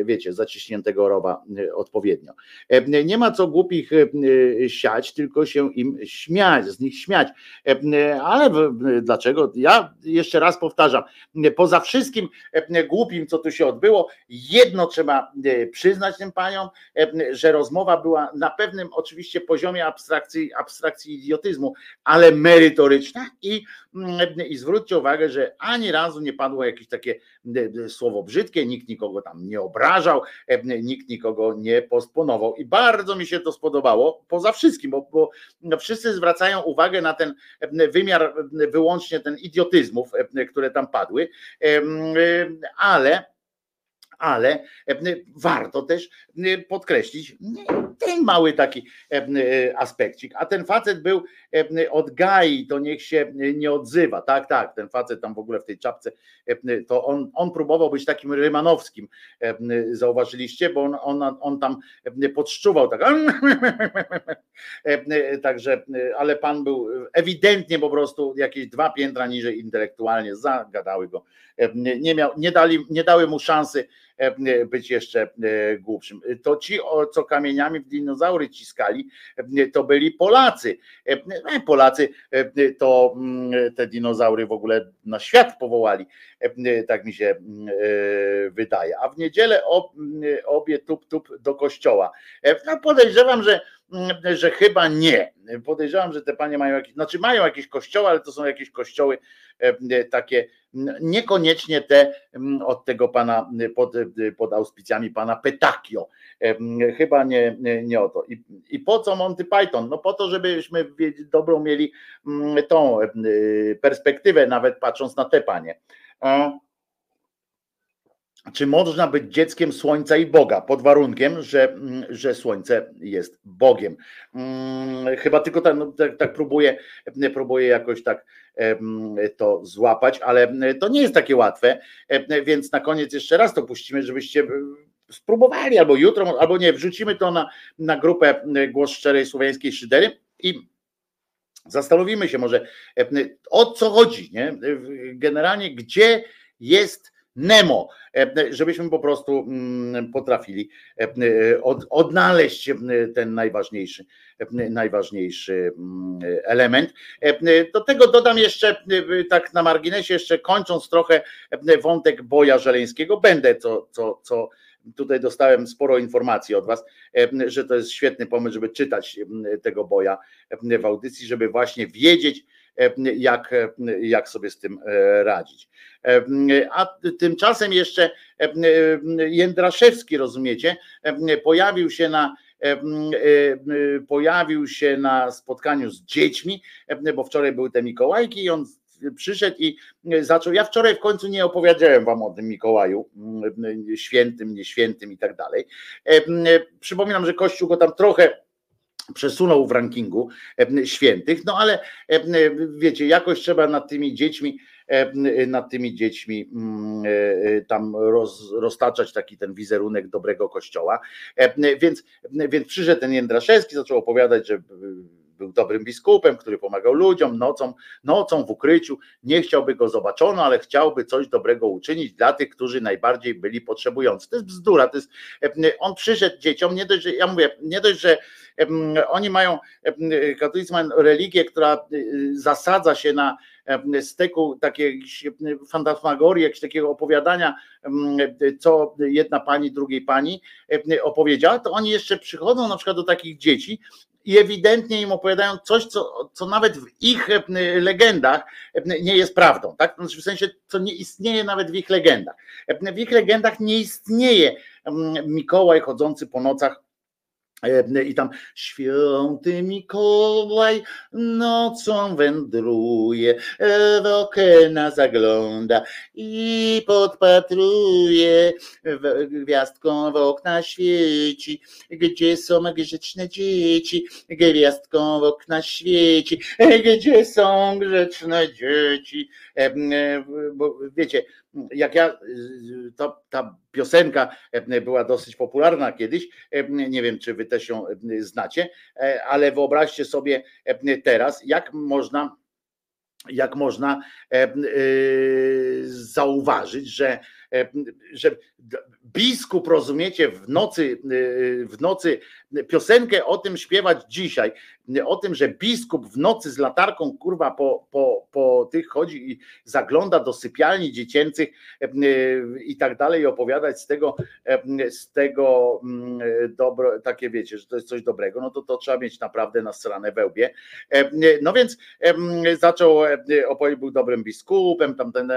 wiecie, zaciśniętego rowa e, odpowiednio. E, nie ma co głupich e, siać, tylko się im śmiać, z nich śmiać. Ale dlaczego? Ja jeszcze raz powtarzam, poza wszystkim głupim, co tu się odbyło, jedno trzeba przyznać tym paniom, że rozmowa była na pewnym oczywiście poziomie abstrakcji, abstrakcji idiotyzmu, ale merytoryczna i, i zwróćcie uwagę, że ani razu nie padło jakieś takie słowo brzydkie, nikt nikogo tam nie obrażał, nikt nikogo nie postponował. I bardzo mi się to spodobało, poza wszystkim, bo, bo wszyscy zwracają uwagę na ten wymiar wyłącznie ten idiotyzmów, które tam padły, ale ale e, warto też e, podkreślić ten mały taki e, aspekcik. A ten facet był od Gai, to niech się nie odzywa. Tak, tak, ten facet tam w ogóle w tej czapce, to on, on próbował być takim rymanowskim, zauważyliście, bo on, on, on tam podszczuwał tak. Także, ale pan był ewidentnie po prostu jakieś dwa piętra niżej intelektualnie, zagadały go. Nie, miał, nie, dali, nie dały mu szansy E, być jeszcze e, głupszym. To ci, co kamieniami w dinozaury ciskali, e, to byli Polacy. Polacy to mm, te dinozaury w ogóle na świat powołali, tak mi się wydaje. A w niedzielę obie tup tup do kościoła. No podejrzewam, że że chyba nie. Podejrzewam, że te panie mają jakieś, znaczy mają jakieś kościoły, ale to są jakieś kościoły takie niekoniecznie te od tego pana pod, pod auspicjami pana Petakio. Chyba nie, nie o to. I, I po co Monty Python? No po to, żebyśmy dobrą mieli tą perspektywę, nawet patrząc na te panie czy można być dzieckiem słońca i Boga, pod warunkiem, że, mm, że słońce jest Bogiem. Hmm, chyba tylko tak, no, tak, tak próbuję, próbuję jakoś tak to złapać, ale to nie jest takie łatwe, więc na koniec jeszcze raz to puścimy, żebyście spróbowali, albo jutro, albo nie, wrzucimy to na, na grupę Głos Szczerej Słowiańskiej Szydery i zastanowimy się może o co chodzi, nie? Generalnie gdzie jest Nemo, e, żebyśmy po prostu mm, potrafili e, odnaleźć ten najważniejszy, najważniejszy mm, element. E, do tego dodam jeszcze, tak na marginesie, jeszcze kończąc trochę wątek boja żeleńskiego, będę co, co, co tutaj dostałem sporo informacji od Was, że to jest świetny pomysł, żeby czytać tego boja w audycji, żeby właśnie wiedzieć, jak, jak sobie z tym radzić. A tymczasem jeszcze Jędraszewski, rozumiecie, pojawił się na pojawił się na spotkaniu z dziećmi, bo wczoraj były te Mikołajki i on przyszedł i zaczął. Ja wczoraj w końcu nie opowiedziałem wam o tym Mikołaju, świętym, nieświętym i tak dalej. Przypominam, że Kościół go tam trochę przesunął w rankingu świętych, no ale wiecie, jakoś trzeba nad tymi dziećmi nad tymi dziećmi mm, e, tam roz, roztaczać taki ten wizerunek dobrego kościoła. Więc, więc przyszedł ten Jędraszewski, zaczął opowiadać, że był dobrym biskupem, który pomagał ludziom nocą, nocą w ukryciu. Nie chciałby go zobaczono, ale chciałby coś dobrego uczynić dla tych, którzy najbardziej byli potrzebujący. To jest bzdura. To jest, on przyszedł dzieciom, nie dość, że ja mówię, nie dość, że oni mają, katolicy mają religię, która y, zasadza się na styku takiej fantasmagorii, jakiegoś takiego opowiadania, co jedna pani drugiej pani opowiedziała, to oni jeszcze przychodzą na przykład do takich dzieci i ewidentnie im opowiadają coś, co, co nawet w ich legendach nie jest prawdą, tak? Znaczy w sensie, co nie istnieje nawet w ich legendach. W ich legendach nie istnieje Mikołaj chodzący po nocach E, I tam święty Mikołaj nocą wędruje, w okna zagląda i podpatruje, gwiazdką w okna świeci, gdzie są grzeczne dzieci, gwiazdką w okna świeci, gdzie są grzeczne dzieci. E, bo wiecie, jak ja, to, ta piosenka była dosyć popularna kiedyś, nie wiem, czy wy też ją znacie, ale wyobraźcie sobie teraz, jak można jak można e, e, zauważyć, że, e, że biskup, rozumiecie, w nocy, w nocy piosenkę o tym śpiewać dzisiaj, o tym, że biskup w nocy z latarką kurwa po, po, po tych chodzi i zagląda do sypialni dziecięcych i tak dalej opowiadać z tego, z tego mm, dobro, takie wiecie, że to jest coś dobrego, no to to trzeba mieć naprawdę na stronę wełbie. No więc zaczął opowiedzieć, był dobrym biskupem, tamten,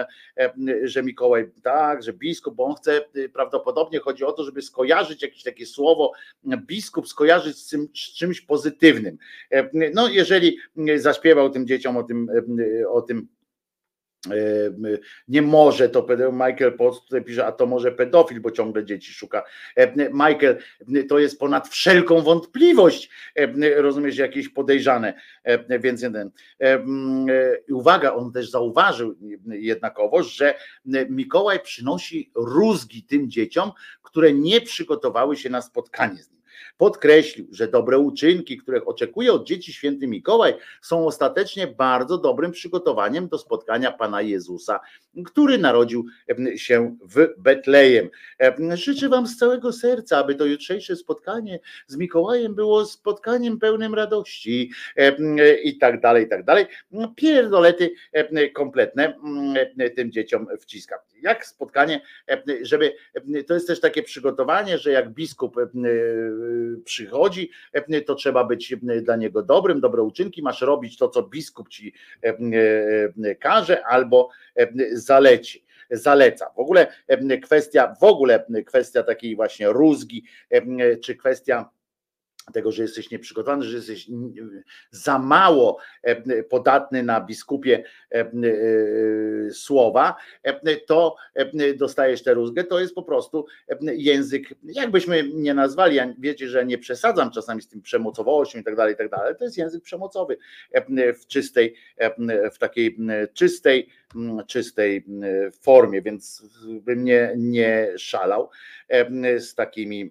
że Mikołaj tak, że biskup, bo on chce, prawdopodobnie chodzi o to, żeby skojarzyć jakieś takie słowo biskup skojarzyć z, czym, z czymś pozytywnym. No jeżeli zaśpiewał tym dzieciom o tym, o tym nie może to Michael Potts tutaj pisze, a to może pedofil, bo ciągle dzieci szuka. Michael, to jest ponad wszelką wątpliwość, rozumiesz, jakieś podejrzane, więc jeden. Uwaga, on też zauważył jednakowoż, że Mikołaj przynosi rózgi tym dzieciom, które nie przygotowały się na spotkanie z nim. Podkreślił, że dobre uczynki, których oczekuje od dzieci święty Mikołaj, są ostatecznie bardzo dobrym przygotowaniem do spotkania Pana Jezusa, który narodził się w Betlejem. Życzę Wam z całego serca, aby to jutrzejsze spotkanie z Mikołajem było spotkaniem pełnym radości i tak dalej, i tak dalej. Pierdolety kompletne tym dzieciom wciska. Jak spotkanie, żeby to jest też takie przygotowanie, że jak biskup przychodzi, to trzeba być dla niego dobrym, dobre uczynki, masz robić to, co biskup ci każe albo zaleci zaleca. W ogóle kwestia, w ogóle kwestia takiej właśnie rózgi, czy kwestia tego, że jesteś nieprzygotowany, że jesteś za mało e, podatny na biskupie e, e, słowa, to dostajesz tę rózgę, to jest po prostu język, jakbyśmy nie nazwali, wiecie, że nie przesadzam czasami z tym przemocowością i tak dalej, i tak dalej, to jest język przemocowy w czystej, w takiej czystej, czystej formie, więc bym nie, nie szalał z takimi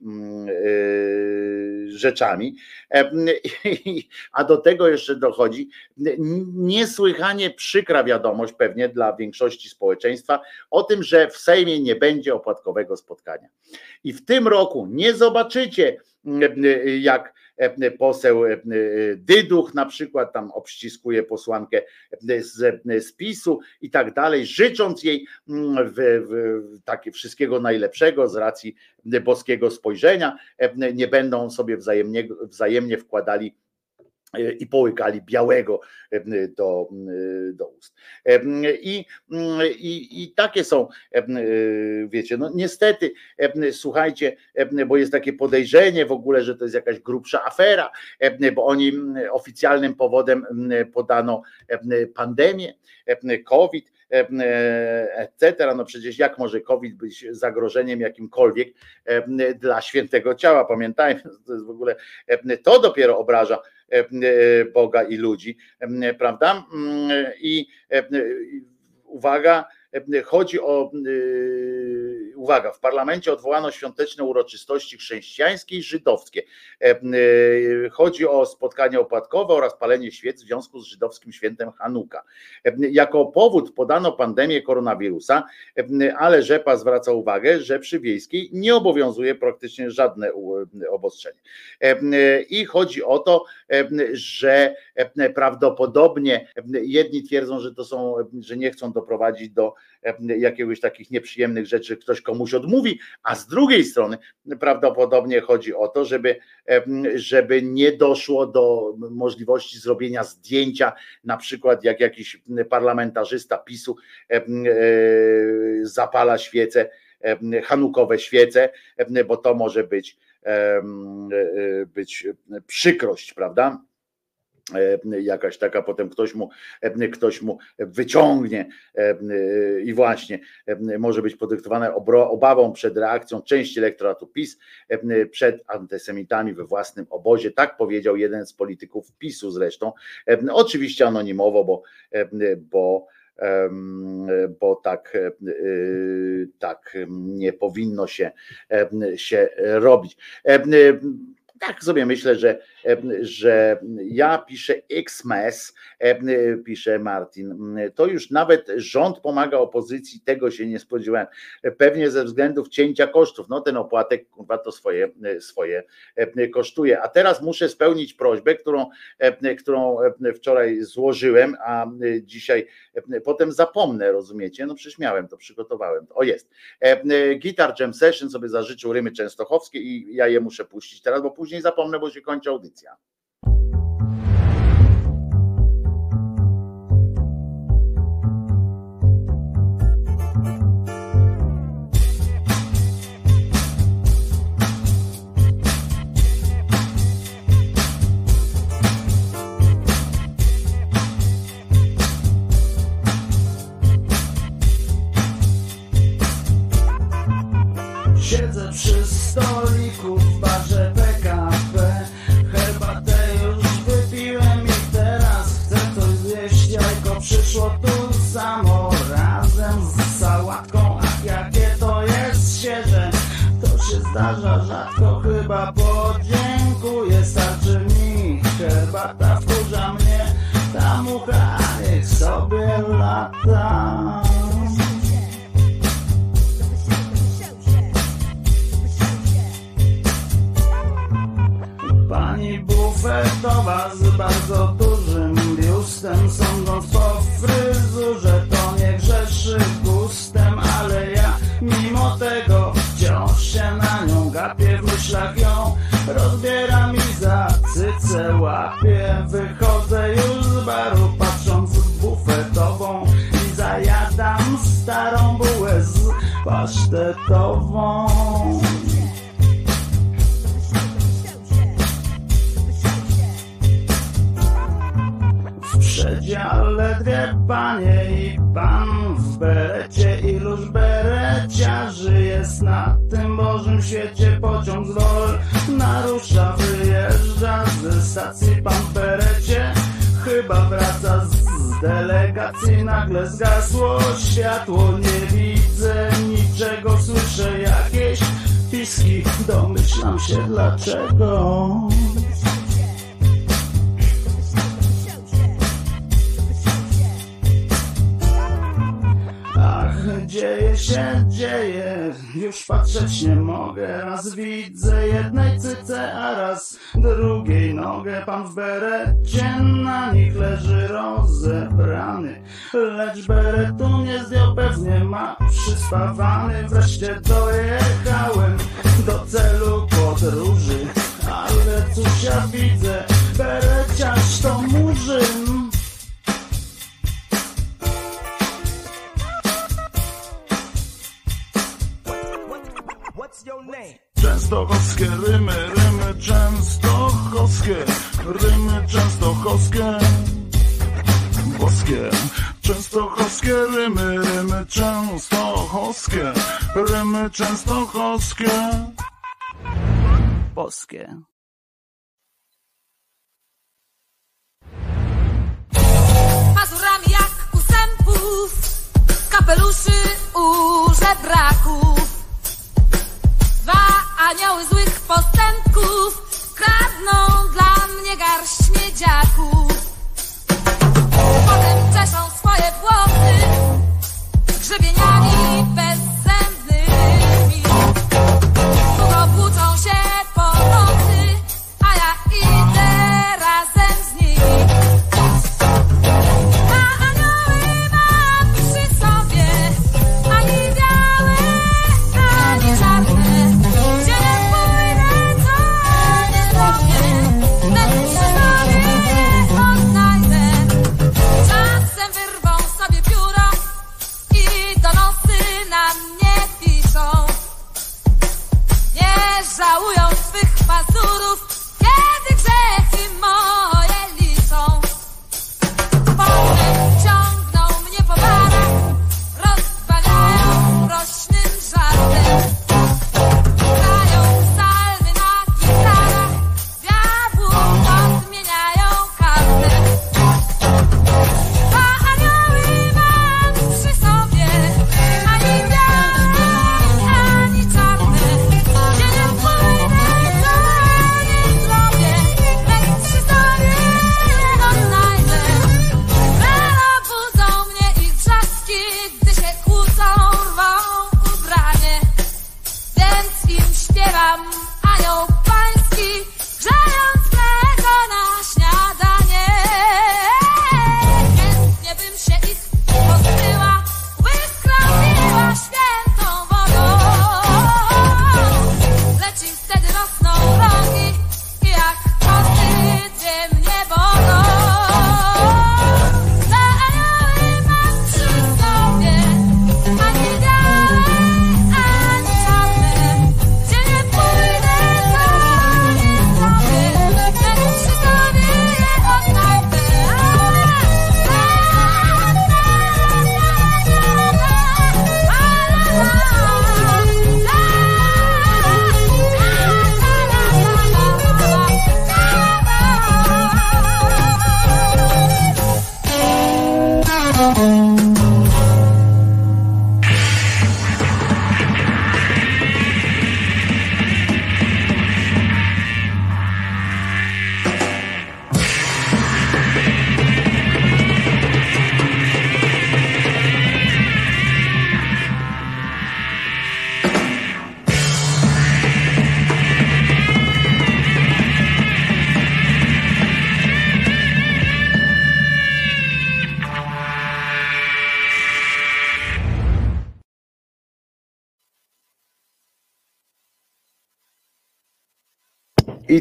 rzeczami. A do tego jeszcze dochodzi niesłychanie przykra wiadomość pewnie dla większości społeczeństwa o tym, że w Sejmie nie będzie opłatkowego spotkania. I w tym roku nie zobaczycie, jak E, poseł e, Dyduch na przykład tam obściskuje posłankę z, z PiSu i tak dalej, życząc jej mm, w, w, takie wszystkiego najlepszego z racji boskiego spojrzenia, e, nie będą sobie wzajemnie, wzajemnie wkładali i połykali białego do, do ust. I, i, I takie są, wiecie, no niestety, słuchajcie, bo jest takie podejrzenie w ogóle, że to jest jakaś grubsza afera, bo oni oficjalnym powodem podano pandemię, COVID, etc. No przecież jak może COVID być zagrożeniem jakimkolwiek dla świętego ciała? Pamiętajmy, to jest w ogóle, to dopiero obraża Boga i ludzi, prawda? I uwaga, chodzi o uwaga, w parlamencie odwołano świąteczne uroczystości chrześcijańskie i żydowskie. E, e, chodzi o spotkania opłatkowe oraz palenie świec w związku z żydowskim świętem Hanuka. E, jako powód podano pandemię koronawirusa, ale Rzepa zwraca uwagę, że przy wiejskiej nie obowiązuje praktycznie żadne obostrzenie. I chodzi o to, że prawdopodobnie jedni twierdzą, że to są, że nie chcą doprowadzić do jakiegoś takich nieprzyjemnych rzeczy, ktoś komuś odmówi, a z drugiej strony prawdopodobnie chodzi o to, żeby, żeby nie doszło do możliwości zrobienia zdjęcia, na przykład jak jakiś parlamentarzysta PiSu e, zapala świece, hanukowe świece, bo to może być, e, być przykrość, prawda? E, jakaś taka, potem ktoś mu, e, ktoś mu wyciągnie e, i właśnie może być podyktowane obawą przed reakcją części elektoratu PiS przed antysemitami we własnym obozie. Tak powiedział jeden z polityków PiSu zresztą, oczywiście anonimowo, bo, bo bo tak, tak nie powinno się, się robić tak sobie myślę, że, że ja piszę Xmas, pisze Martin. To już nawet rząd pomaga opozycji, tego się nie spodziewałem. Pewnie ze względów cięcia kosztów. No ten opłatek kurwa to swoje, swoje kosztuje. A teraz muszę spełnić prośbę, którą, którą wczoraj złożyłem, a dzisiaj potem zapomnę, rozumiecie? No przecież miałem to, przygotowałem. O jest. Guitar Jam Session sobie zażyczył Rymy Częstochowskie i ja je muszę puścić teraz, bo później zapomnę, bo się kończy audycja. Stawane wreszcie do jej boskie. Pazurami jak u kapeluszy u żebraków. Dwa anioły złych postępków kradną dla mnie garść miedziaków. Potem czeszą swoje włosy grzebieniami bezzębnymi.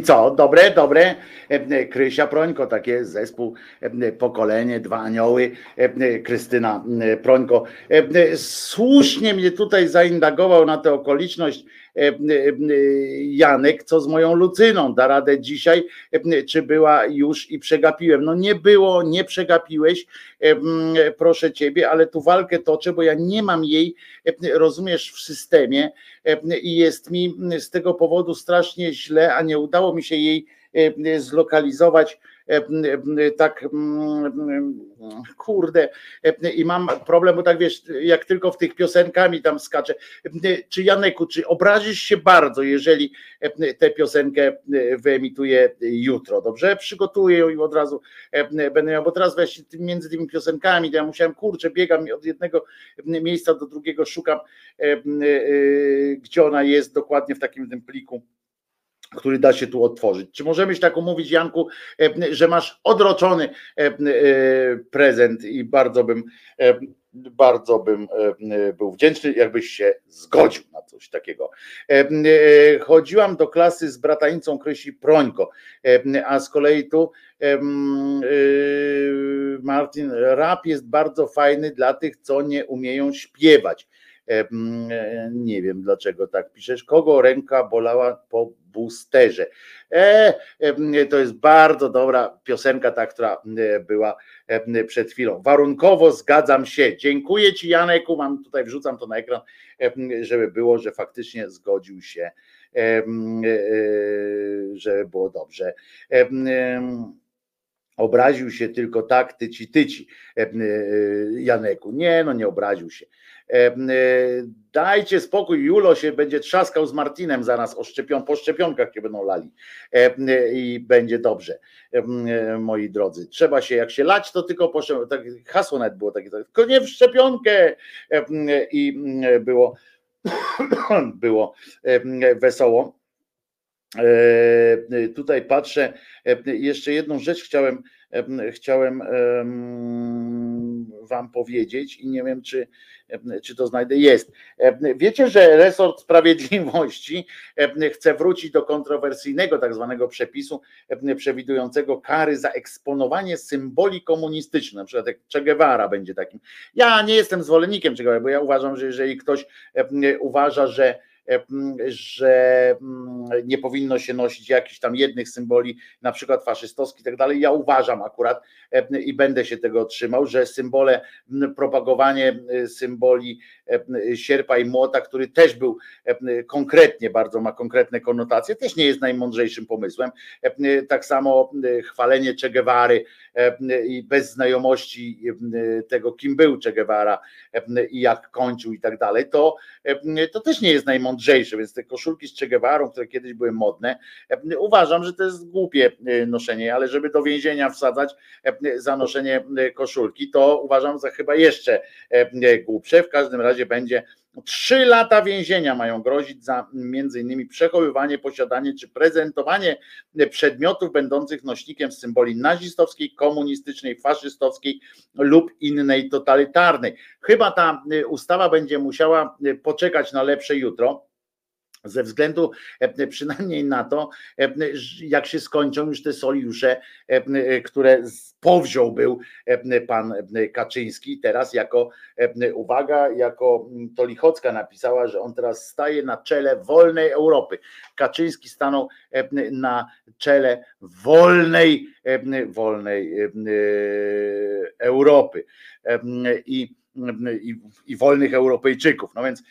Co? Dobre, dobre. Krysia Prońko, takie zespół, e, pokolenie, dwa anioły. Krystyna Prońko. Słusznie mnie tutaj zaindagował na tę okoliczność Janek, co z moją Lucyną. Da radę dzisiaj, czy była już i przegapiłem. No nie było, nie przegapiłeś, proszę ciebie, ale tu walkę toczę, bo ja nie mam jej, rozumiesz, w systemie i jest mi z tego powodu strasznie źle, a nie udało mi się jej zlokalizować tak kurde i mam problem, bo tak wiesz, jak tylko w tych piosenkami tam skaczę, czy Janeku, czy obrazisz się bardzo, jeżeli tę piosenkę wyemituję jutro, dobrze? Przygotuję ją i od razu będę miał, bo teraz wiesz, między tymi piosenkami, to ja musiałem, kurczę, biegam od jednego miejsca do drugiego, szukam gdzie ona jest dokładnie w takim tym pliku który da się tu otworzyć. Czy możemy się tak umówić, Janku, e, że masz odroczony e, e, prezent i bardzo bym bardzo bym był wdzięczny, jakbyś się zgodził na coś takiego. Chodziłam do klasy z bratańcą Krysi Prońko, a z kolei tu Martin, rap jest bardzo fajny dla tych, co nie umieją śpiewać. Nie wiem dlaczego tak piszesz. Kogo ręka bolała po boosterze? E, to jest bardzo dobra piosenka, ta, która była przed chwilą. Warunkowo zgadzam się. Dziękuję Ci, Janeku. Mam tutaj, wrzucam to na ekran, żeby było, że faktycznie zgodził się, e, żeby było dobrze obraził się tylko tak, tyci, tyci, Janeku. Nie, no nie obraził się. E, dajcie spokój, Julo się będzie trzaskał z Martinem zaraz o szczepion, po szczepionkach się będą lali i będzie dobrze, moi drodzy. Trzeba się, jak się lać, to tylko po tak, hasło nawet było takie, tylko nie w szczepionkę i było, było wesoło. E, tutaj patrzę, jeszcze jedną rzecz chciałem, chciałem wam powiedzieć i nie wiem, czy, czy to znajdę. Jest. Wiecie, że resort sprawiedliwości chce wrócić do kontrowersyjnego tak zwanego przepisu przewidującego kary za eksponowanie symboli komunistycznych, na przykład jak Che Guevara będzie takim. Ja nie jestem zwolennikiem Che Guevara, bo ja uważam, że jeżeli ktoś uważa, że że nie powinno się nosić jakichś tam jednych symboli, na przykład faszystowskich i tak dalej. Ja uważam akurat i będę się tego trzymał, że symbole, propagowanie symboli sierpa i młota, który też był konkretnie, bardzo ma konkretne konotacje, też nie jest najmądrzejszym pomysłem. Tak samo chwalenie Che Guevary i bez znajomości tego, kim był Che Guevara i jak kończył i tak dalej, to, to też nie jest najmądrzejsze, więc te koszulki z Che Guevarą, które kiedyś były modne, uważam, że to jest głupie noszenie, ale żeby do więzienia wsadzać za noszenie koszulki, to uważam za chyba jeszcze głupsze. W każdym razie będzie Trzy lata więzienia mają grozić za innymi przechowywanie, posiadanie czy prezentowanie przedmiotów będących nośnikiem symboli nazistowskiej, komunistycznej, faszystowskiej lub innej totalitarnej. Chyba ta ustawa będzie musiała poczekać na lepsze jutro ze względu e, przynajmniej na to, e, jak się skończą już te soliusze, e, które powziął był pan Kaczyński, teraz jako, uwaga, jako to Lichocka napisała, że on teraz staje na czele wolnej Europy. Kaczyński stanął na czele wolnej, wolnej Europy i, i, i wolnych Europejczyków. No więc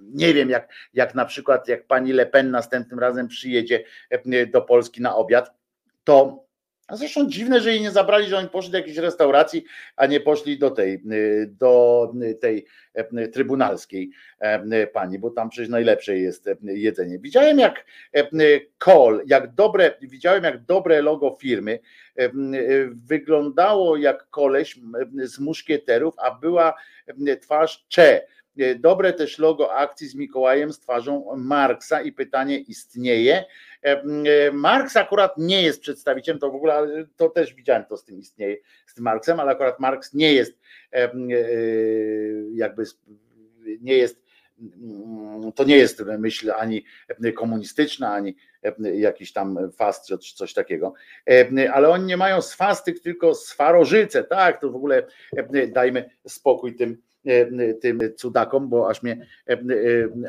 nie wiem, jak, jak na przykład, jak pani Le Pen następnym razem przyjedzie e, do Polski na obiad, to a zresztą dziwne, że jej nie zabrali, że oni poszli do jakiejś restauracji, a nie poszli do tej, e, do tej e, trybunalskiej pani, bo tam przecież najlepsze jest jedzenie. Widziałem jak kol, jak dobre, widziałem jak dobre logo firmy wyglądało jak koleś z muszkieterów, a była twarz Cze dobre też logo akcji z Mikołajem z twarzą Marksa i pytanie istnieje. E, e, Marks akurat nie jest przedstawicielem, to w ogóle to też widziałem to z tym istnieje, z tym Marksem, ale akurat Marks nie jest jakby nie jest to nie jest myśl ani komunistyczna, ani jakiś tam fast czy coś takiego, ale oni nie mają swastyk, tylko swarożyce, tak, to w ogóle dajmy spokój tym, tym cudakom, bo aż mnie,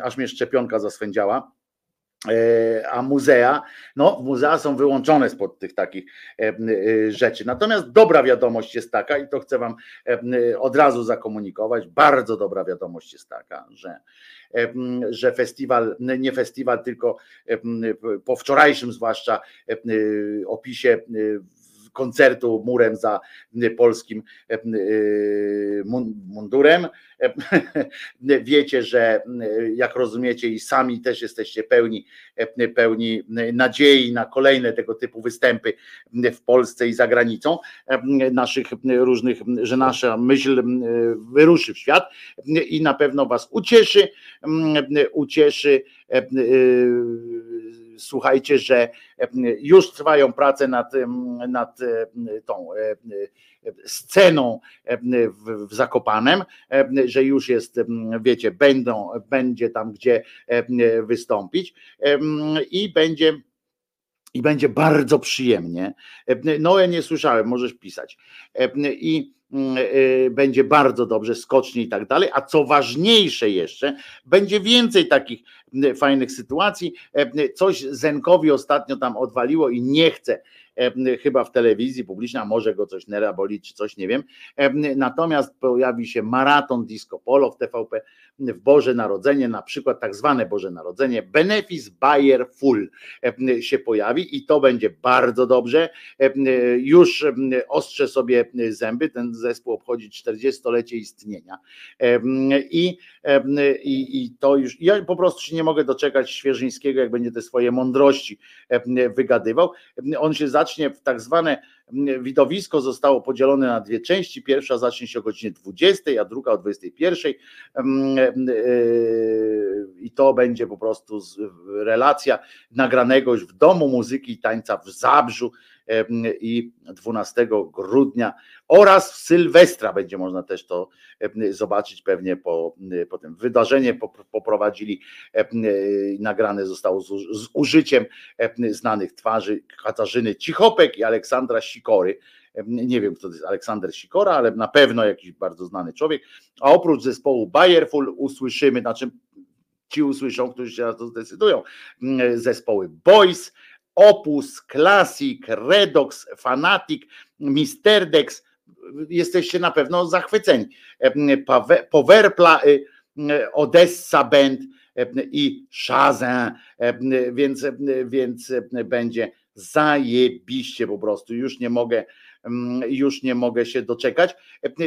aż mnie szczepionka zaswędziała E, a muzea, no muzea są wyłączone spod tych takich e, e, rzeczy. Natomiast dobra wiadomość jest taka i to chcę wam od razu zakomunikować, bardzo dobra wiadomość jest taka, że, że festiwal, nie festiwal, tylko po wczorajszym zwłaszcza opisie koncertu murem za polskim mundurem. Wiecie, że jak rozumiecie i sami też jesteście pełni, pełni nadziei na kolejne tego typu występy w Polsce i za granicą naszych różnych, że nasza myśl wyruszy w świat i na pewno was ucieszy, ucieszy słuchajcie, że już trwają prace nad, nad tą sceną w, w Zakopanem, że już jest, wiecie, będą, będzie tam gdzie wystąpić i będzie i będzie bardzo przyjemnie. Noe nie słyszałem, możesz pisać. I będzie bardzo dobrze, skocznie i tak dalej. A co ważniejsze jeszcze, będzie więcej takich fajnych sytuacji. Coś Zenkowi ostatnio tam odwaliło i nie chce chyba w telewizji publicznej, a może go coś nera boli czy coś, nie wiem. Natomiast pojawi się maraton disco polo w TVP w Boże Narodzenie, na przykład tak zwane Boże Narodzenie, Benefis Bayer Full się pojawi i to będzie bardzo dobrze. Już ostrze sobie zęby, ten zespół obchodzi 40-lecie istnienia i, i, i to już, ja po prostu się nie mogę doczekać Świeżyńskiego, jak będzie te swoje mądrości wygadywał. On się zacznie w tak zwane widowisko zostało podzielone na dwie części. Pierwsza zacznie się o godzinie 20, a druga o 21. I to będzie po prostu relacja nagranego już w Domu Muzyki i Tańca w Zabrzu i 12 grudnia oraz w Sylwestra będzie można też to zobaczyć pewnie po, po tym. Wydarzenie poprowadzili, nagrane zostało z, użyciem znanych twarzy Katarzyny Cichopek i Aleksandra Sikory. Nie wiem, kto to jest Aleksander Sikora, ale na pewno jakiś bardzo znany człowiek. A oprócz zespołu Bayerful usłyszymy, znaczy ci usłyszą, którzy się na to zdecydują, zespoły Boys, Opus, Classic, Redox, Fanatic, Misterdex, jesteście na pewno zachwyceni. Powerpla, y, Odessa Band i Shazam, więc, więc będzie zajebiście po prostu. Już nie mogę, już nie mogę się doczekać.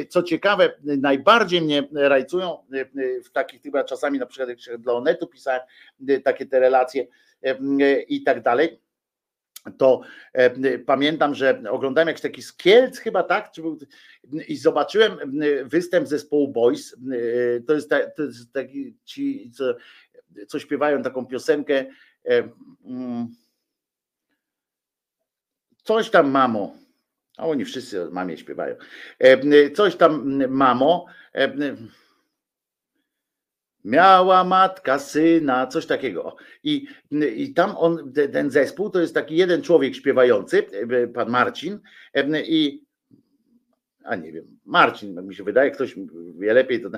Co ciekawe, najbardziej mnie rajcują w takich chyba czasami, na przykład jak dla Onetu pisałem takie te relacje i tak dalej to e, pamiętam, że oglądałem jakiś taki skielc chyba tak, i zobaczyłem występ zespołu Boys, e, to jest, to jest taki ci, co, co śpiewają taką piosenkę e, mm, coś tam mamo, a oni wszyscy mamie śpiewają, coś tam mamo, Miała matka syna, coś takiego. I, I tam on, ten zespół to jest taki jeden człowiek śpiewający, pan Marcin, i a nie wiem, Marcin, mi się wydaje, ktoś wie lepiej, to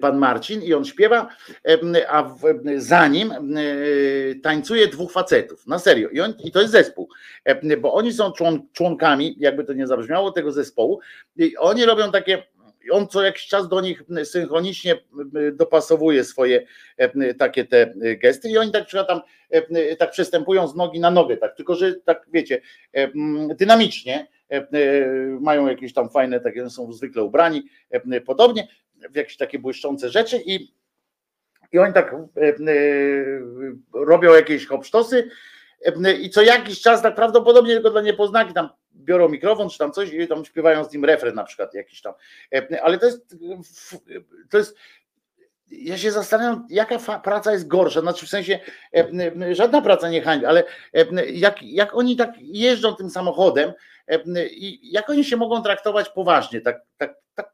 pan Marcin i on śpiewa, a za nim tańcuje dwóch facetów, na serio. I, on, i to jest zespół, bo oni są członkami, jakby to nie zabrzmiało, tego zespołu. I oni robią takie on co jakiś czas do nich synchronicznie dopasowuje swoje takie te gesty i oni tak przykład tam tak przestępują z nogi na nogę, tak, tylko że tak wiecie, dynamicznie mają jakieś tam fajne, takie są zwykle ubrani, podobnie, w jakieś takie błyszczące rzeczy i i oni tak robią jakieś hopsztosy i co jakiś czas tak prawdopodobnie tylko dla niepoznaki tam biorą mikrofon czy tam coś i tam śpiewają z nim refren na przykład jakiś tam. E, ale to jest, to jest ja się zastanawiam, jaka praca jest gorsza. Znaczy w sensie e, żadna praca nie hańbi, ale e, jak, jak oni tak jeżdżą tym samochodem i jak oni się mogą traktować poważnie, tak, tak, tak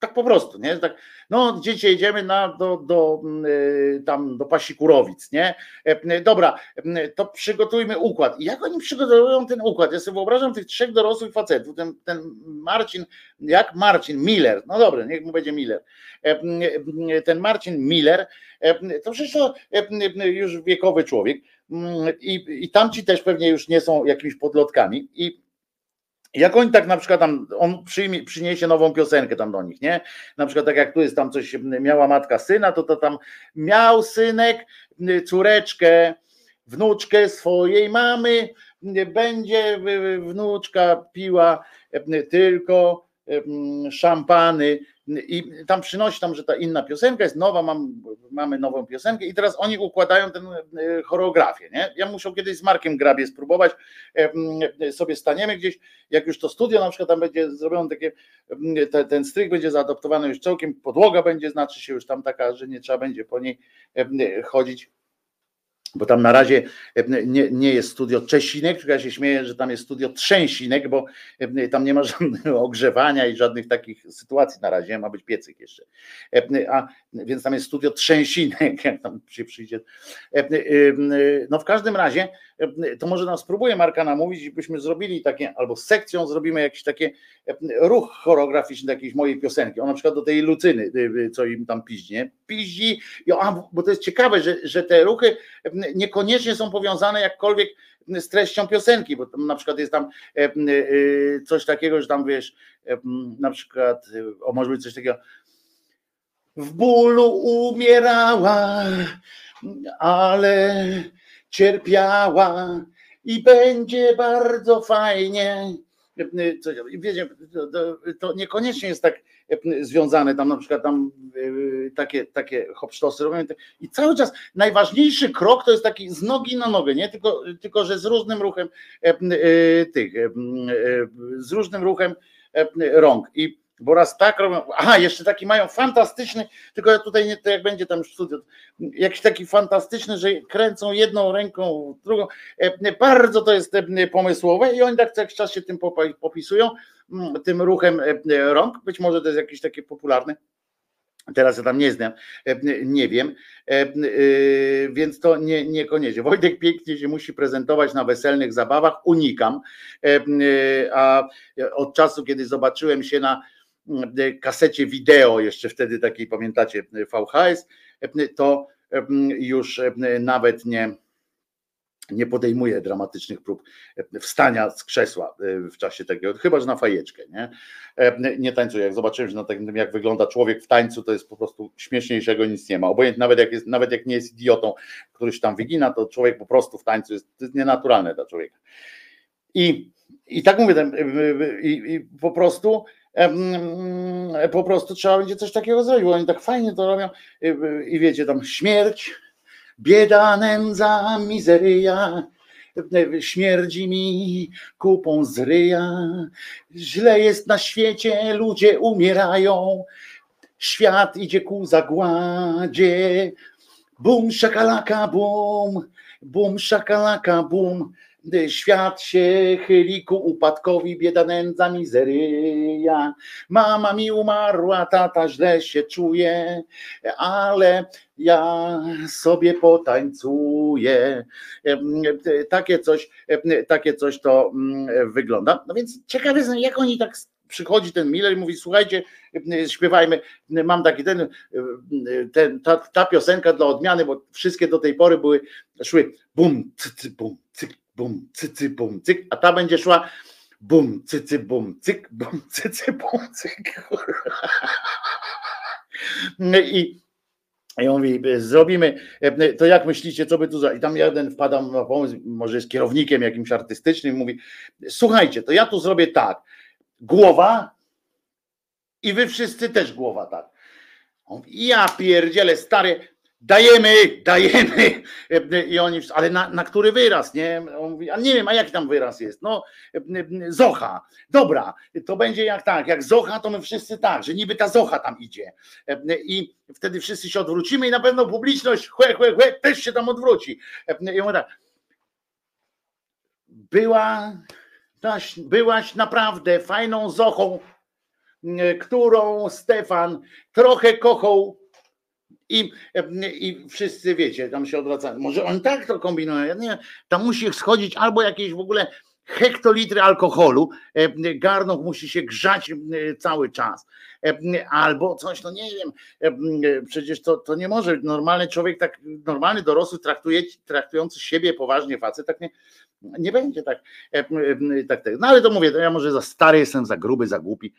Tak po prostu, nie? Tak, no, dzieci jedziemy na, do, do, y, tam do Pasikurowic, nie? Dobra, to przygotujmy układ. I jak oni przygotowują ten układ? Ja sobie wyobrażam tych trzech dorosłych facetów, ten, ten Marcin, jak Marcin Miller, no dobra, niech mu będzie Miller. E, Ten Marcin Miller, to przecież to e, już wiekowy człowiek mm, i, i tamci też pewnie już nie są jakimiś podlotkami i jak oni tak na przykład tam, on przyjmie, przyniesie nową piosenkę tam do nich, nie? Na przykład tak jak tu jest tam coś, miała matka syna, to to tam miał synek córeczkę, wnuczkę swojej mamy, będzie wnuczka piła y, tylko y, szampany i tam przynosi tam, że ta inna piosenka jest nowa, mam, mamy nową piosenkę i teraz oni układają tę choreografię, nie? Ja muszę kiedyś z Markiem Grabie spróbować, e, sobie staniemy gdzieś, jak już to studio na przykład tam będzie zrobione takie, te, ten stryk będzie zaadoptowany już całkiem, podłoga będzie znaczy się już tam taka, że nie trzeba będzie po niej chodzić, bo tam na razie nie, nie jest studio Czesinek, tylko ja się śmieję, że tam jest studio Trzęsinek, bo tam nie ma żadnego ogrzewania i żadnych takich sytuacji na razie, ma być piecyk jeszcze. A więc tam jest studio Trzęsinek, jak tam się przyjdzie. No w każdym razie, to może nam spróbuje Marka namówić, byśmy zrobili takie, albo z sekcją zrobimy jakiś taki ruch choreograficzny jakiejś mojej piosenki. On na przykład do tej Lucyny, co im tam piździ, nie? Piździ, bo to jest ciekawe, że, że te ruchy niekoniecznie są powiązane jakkolwiek z treścią piosenki, bo na przykład jest tam coś takiego, że tam wiesz, na przykład, o może być coś takiego, w bólu umierała, ale cierpiała i będzie bardzo fajnie. Wiecie, to niekoniecznie jest tak związane, tam na przykład tam takie, takie hopsztosy robią i cały czas najważniejszy krok to jest taki z nogi na nogę, nie? Tylko, tylko że z różnym ruchem tych, z różnym ruchem rąk i bo raz tak robią, aha, jeszcze taki mają fantastyczny, tylko ja tutaj nie, to jak będzie tam studio, jakiś taki fantastyczny, że kręcą jedną ręką, drugą, bardzo to jest pomysłowe i oni tak co jakiś czas się tym popisują, tym ruchem rąk, być może to jest jakiś taki popularny, Teraz ja tam nie znam, nie wiem, więc to nie, niekoniecznie. Wojtek pięknie się musi prezentować na weselnych zabawach, unikam, a od czasu, kiedy zobaczyłem się na kasecie wideo, jeszcze wtedy takiej pamiętacie VHS, to już nawet nie, nie podejmuje dramatycznych prób wstania z krzesła w czasie takiego, chyba że na fajeczkę, nie? Nie tańcuję. Jak zobaczyłem, że na takim, jak wygląda człowiek w tańcu, to jest po prostu śmieszniejszego nic nie ma. Obojętnie nawet jak, jest, nawet jak nie jest idiotą, który się tam wygina, to człowiek po prostu w tańcu jest, to jest nienaturalne dla człowieka. I, i tak mówię, i, i po prostu po prostu trzeba będzie coś takiego zrobić, bo oni tak fajnie to robią. I wiecie, tam śmierć, bieda, nędza, mizeria, śmierdzi mi kupą z ryja, źle jest na świecie, ludzie umierają, świat idzie ku zagładzie, bum, szakalaka, bum, bum, szakalaka, bum, Świat się chyli ku upadkowi, bieda, nędza, mizeria. Mama mi umarła, tata źle się czuje, ale ja sobie potańcuję. Takie coś, takie coś to wygląda. No więc ciekawe jest, jak oni tak przychodzi ten Miller i mówi, słuchajcie, śpiewajmy, mam taki ten, ten ta, ta piosenka dla odmiany, bo wszystkie do tej pory były, szły bum, cycy, bum, cyk, bum, cycy, bum, cyk, a ta będzie szła bum, cycy, bum, cyk, bum, cycy, bum, cyk. I i on mówi, zrobimy, to jak myślicie, co by tu za... I tam jeden wpadam na pomysł, może jest kierownikiem jakimś artystycznym, mówi, słuchajcie, to ja tu zrobię tak, głowa i wy wszyscy też głowa, tak. On mówi, ja pierdzielę, stary, dajemy, dajemy. I oni, ale na, na który wyraz, nie? On mówi, a nie wiem, a jaki tam wyraz jest? No, Zocha. Dobra, to będzie jak tak, jak Zocha, to my wszyscy tak, że niby ta Zocha tam idzie. I wtedy wszyscy się odwrócimy i na pewno publiczność, chłe, chłe, chłe, też się tam odwróci. I on tak, była, byłaś naprawdę fajną Zochą, którą Stefan trochę kochał i, I wszyscy wiecie, tam się odwracają. Może on tak to kombinują. Nie, tam musi schodzić albo jakieś w ogóle hektolitry alkoholu, garnok musi się grzać cały czas, albo coś, no nie wiem, przecież to, to nie może, normalny człowiek, tak normalny dorosły traktuje, traktujący siebie poważnie facet, tak nie, nie będzie tak, tak, tak. No ale to mówię, to ja może za stary jestem, za gruby, za głupi,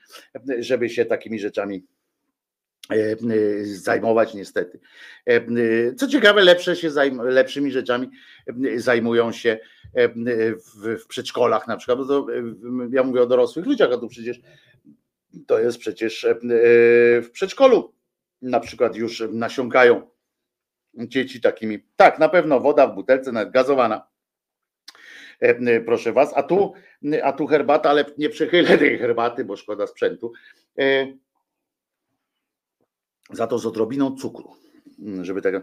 żeby się takimi rzeczami E, e, zajmować niestety. E, co ciekawe, lepsze się zajm, lepszymi rzeczami zajmują się w, w przedszkolach na przykład, bo to, ja mówię o dorosłych ludziach, a tu przecież to jest przecież w przedszkolu na przykład już nasiąkają dzieci takimi, tak, na pewno woda w butelce, nawet gazowana, proszę was, a tu, a tu herbata, ale nie przechylę tej herbaty, bo szkoda sprzętu za to z odrobiną cukru. Mm, żeby tego.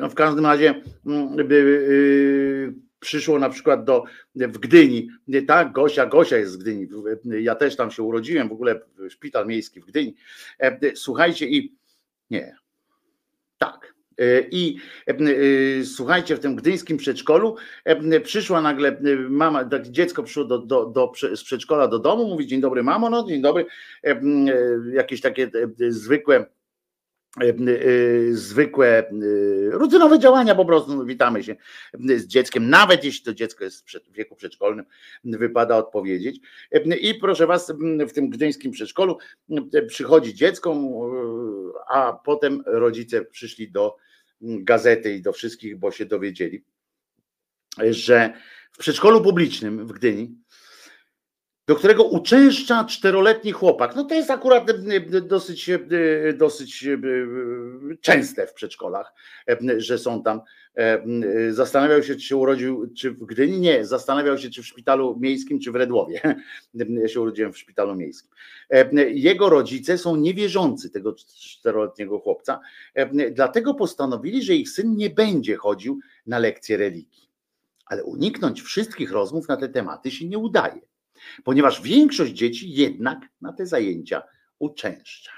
No w każdym razie mm, by y, przyszło na przykład do w Gdyni, tak, Gosia, Gosia jest z Gdyni, ja też tam się urodziłem, w ogóle szpital miejski w Gdyni. E, słuchajcie i nie, tak. E, I e, słuchajcie, w tym gdyńskim przedszkolu przyszła nagle mama, tak dziecko przyszło do, do, do, z przedszkola do domu, mówi dzień dobry mamo, no dzień dobry, jakieś takie zwykłe zwykłe, e, rutynowe działania, po prostu no, witamy się z dzieckiem, nawet jeśli to dziecko jest w wieku przedszkolnym, wypada odpowiedzieć. I proszę Was, w tym gdyńskim przedszkolu przychodzi dziecko, a potem rodzice przyszli do gazety i do wszystkich, bo się dowiedzieli, że w przedszkolu publicznym w Gdyni do którego uczęszcza czteroletni chłopak. No to jest akurat e, e, dosyć, e, dosyć częste w przedszkolach, że są tam. Zastanawiał się, czy się urodził, czy w Gdyni? Nie. Zastanawiał się, czy w szpitalu miejskim, czy w Redłowie. Ja się urodziłem w szpitalu miejskim. Jego rodzice są niewierzący tego czteroletniego chłopca, dlatego postanowili, że ich syn nie będzie chodził na lekcje religii. Ale uniknąć wszystkich rozmów na te tematy się nie udaje ponieważ większość dzieci jednak na te zajęcia uczęszcza.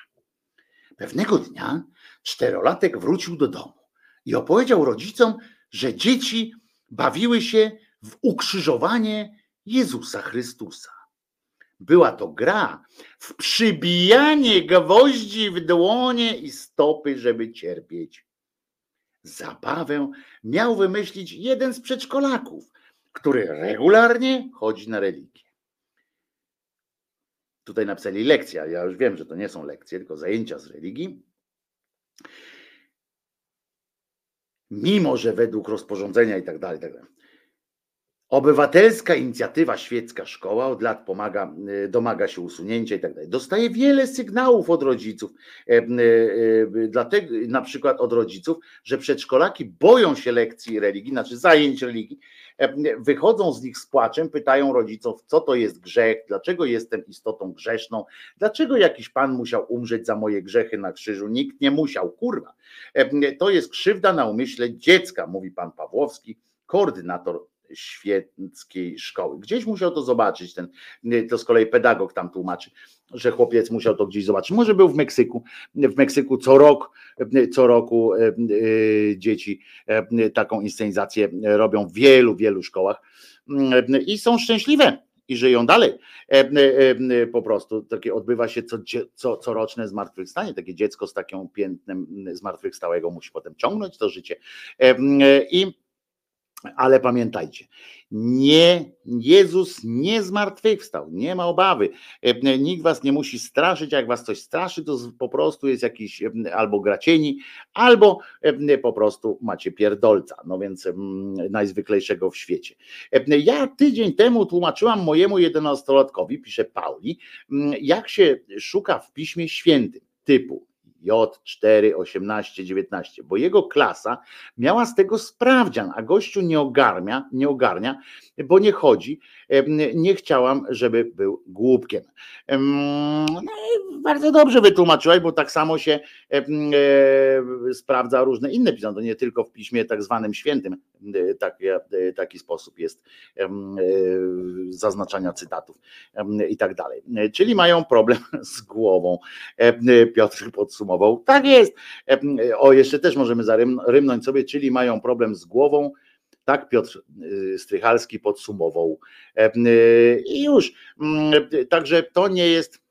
Pewnego dnia czterolatek wrócił do domu i opowiedział rodzicom, że dzieci bawiły się w ukrzyżowanie Jezusa Chrystusa. Była to gra w przybijanie gwoździ w dłonie i stopy, żeby cierpieć. Zabawę miał wymyślić jeden z przedszkolaków, który regularnie chodzi na religię. Tutaj napisali lekcja. Ja już wiem, że to nie są lekcje, tylko zajęcia z religii. Mimo, że według rozporządzenia i tak dalej, tak dalej. Obywatelska inicjatywa świecka szkoła od lat pomaga, y, domaga się usunięcia i tak dalej. Dostaje wiele sygnałów od rodziców, e, e, e, dlatego na przykład od rodziców, że przedszkolaki boją się lekcji religii, znaczy zajęć religii, wychodzą z nich z płaczem, pytają rodziców, co to jest grzech, dlaczego jestem istotą grzeszną, dlaczego jakiś pan musiał umrzeć za moje grzechy na krzyżu. Nikt nie musiał, kurwa. To jest krzywda na umyśle dziecka, mówi pan Pawłowski, koordynator świeckiej szkoły. Gdzieś musiał to zobaczyć, ten, to z kolei pedagog tam tłumaczy, że chłopiec musiał to gdzieś zobaczyć. Może był w Meksyku. W Meksyku co rok, co roku e, dzieci taką inscenizację robią w wielu, wielu szkołach i są szczęśliwe i żyją dalej. Po prostu takie odbywa się co, co, coroczne zmartwychwstanie. Takie dziecko z takim piętnem zmartwychwstałego musi potem ciągnąć to życie. I ale pamiętajcie, nie, Jezus nie zmartwychwstał, nie ma obawy. E, nikt was nie musi straszyć, jak was coś straszy, to po prostu jest jakiś e, albo gracieni, albo e, po prostu macie pierdolca, no więc najzwyklejszego w świecie. Ja tydzień temu tłumaczyłam mojemu jedenastolatkowi, pisze Pauli, jak się szuka w Piśmie Świętym, typu J4, 18, 19, bo jego klasa miała z tego sprawdzian, a gościu nie ogarnia, nie ogarnia, bo nie chodzi. Nie chciałam, żeby był głupkiem. No i bardzo dobrze wytłumaczyłaś, bo tak samo się e, sprawdza różne inne pisma, to nie tylko w piśmie tak zwanym świętym taki, taki sposób jest zaznaczania cytatów i tak dalej. Czyli mają problem z głową. Piotr podsumował. Tak jest. O, jeszcze też możemy zarymnąć sobie, czyli mają problem z głową. Tak Piotr y, Strychalski podsumował. I już. Także to nie jest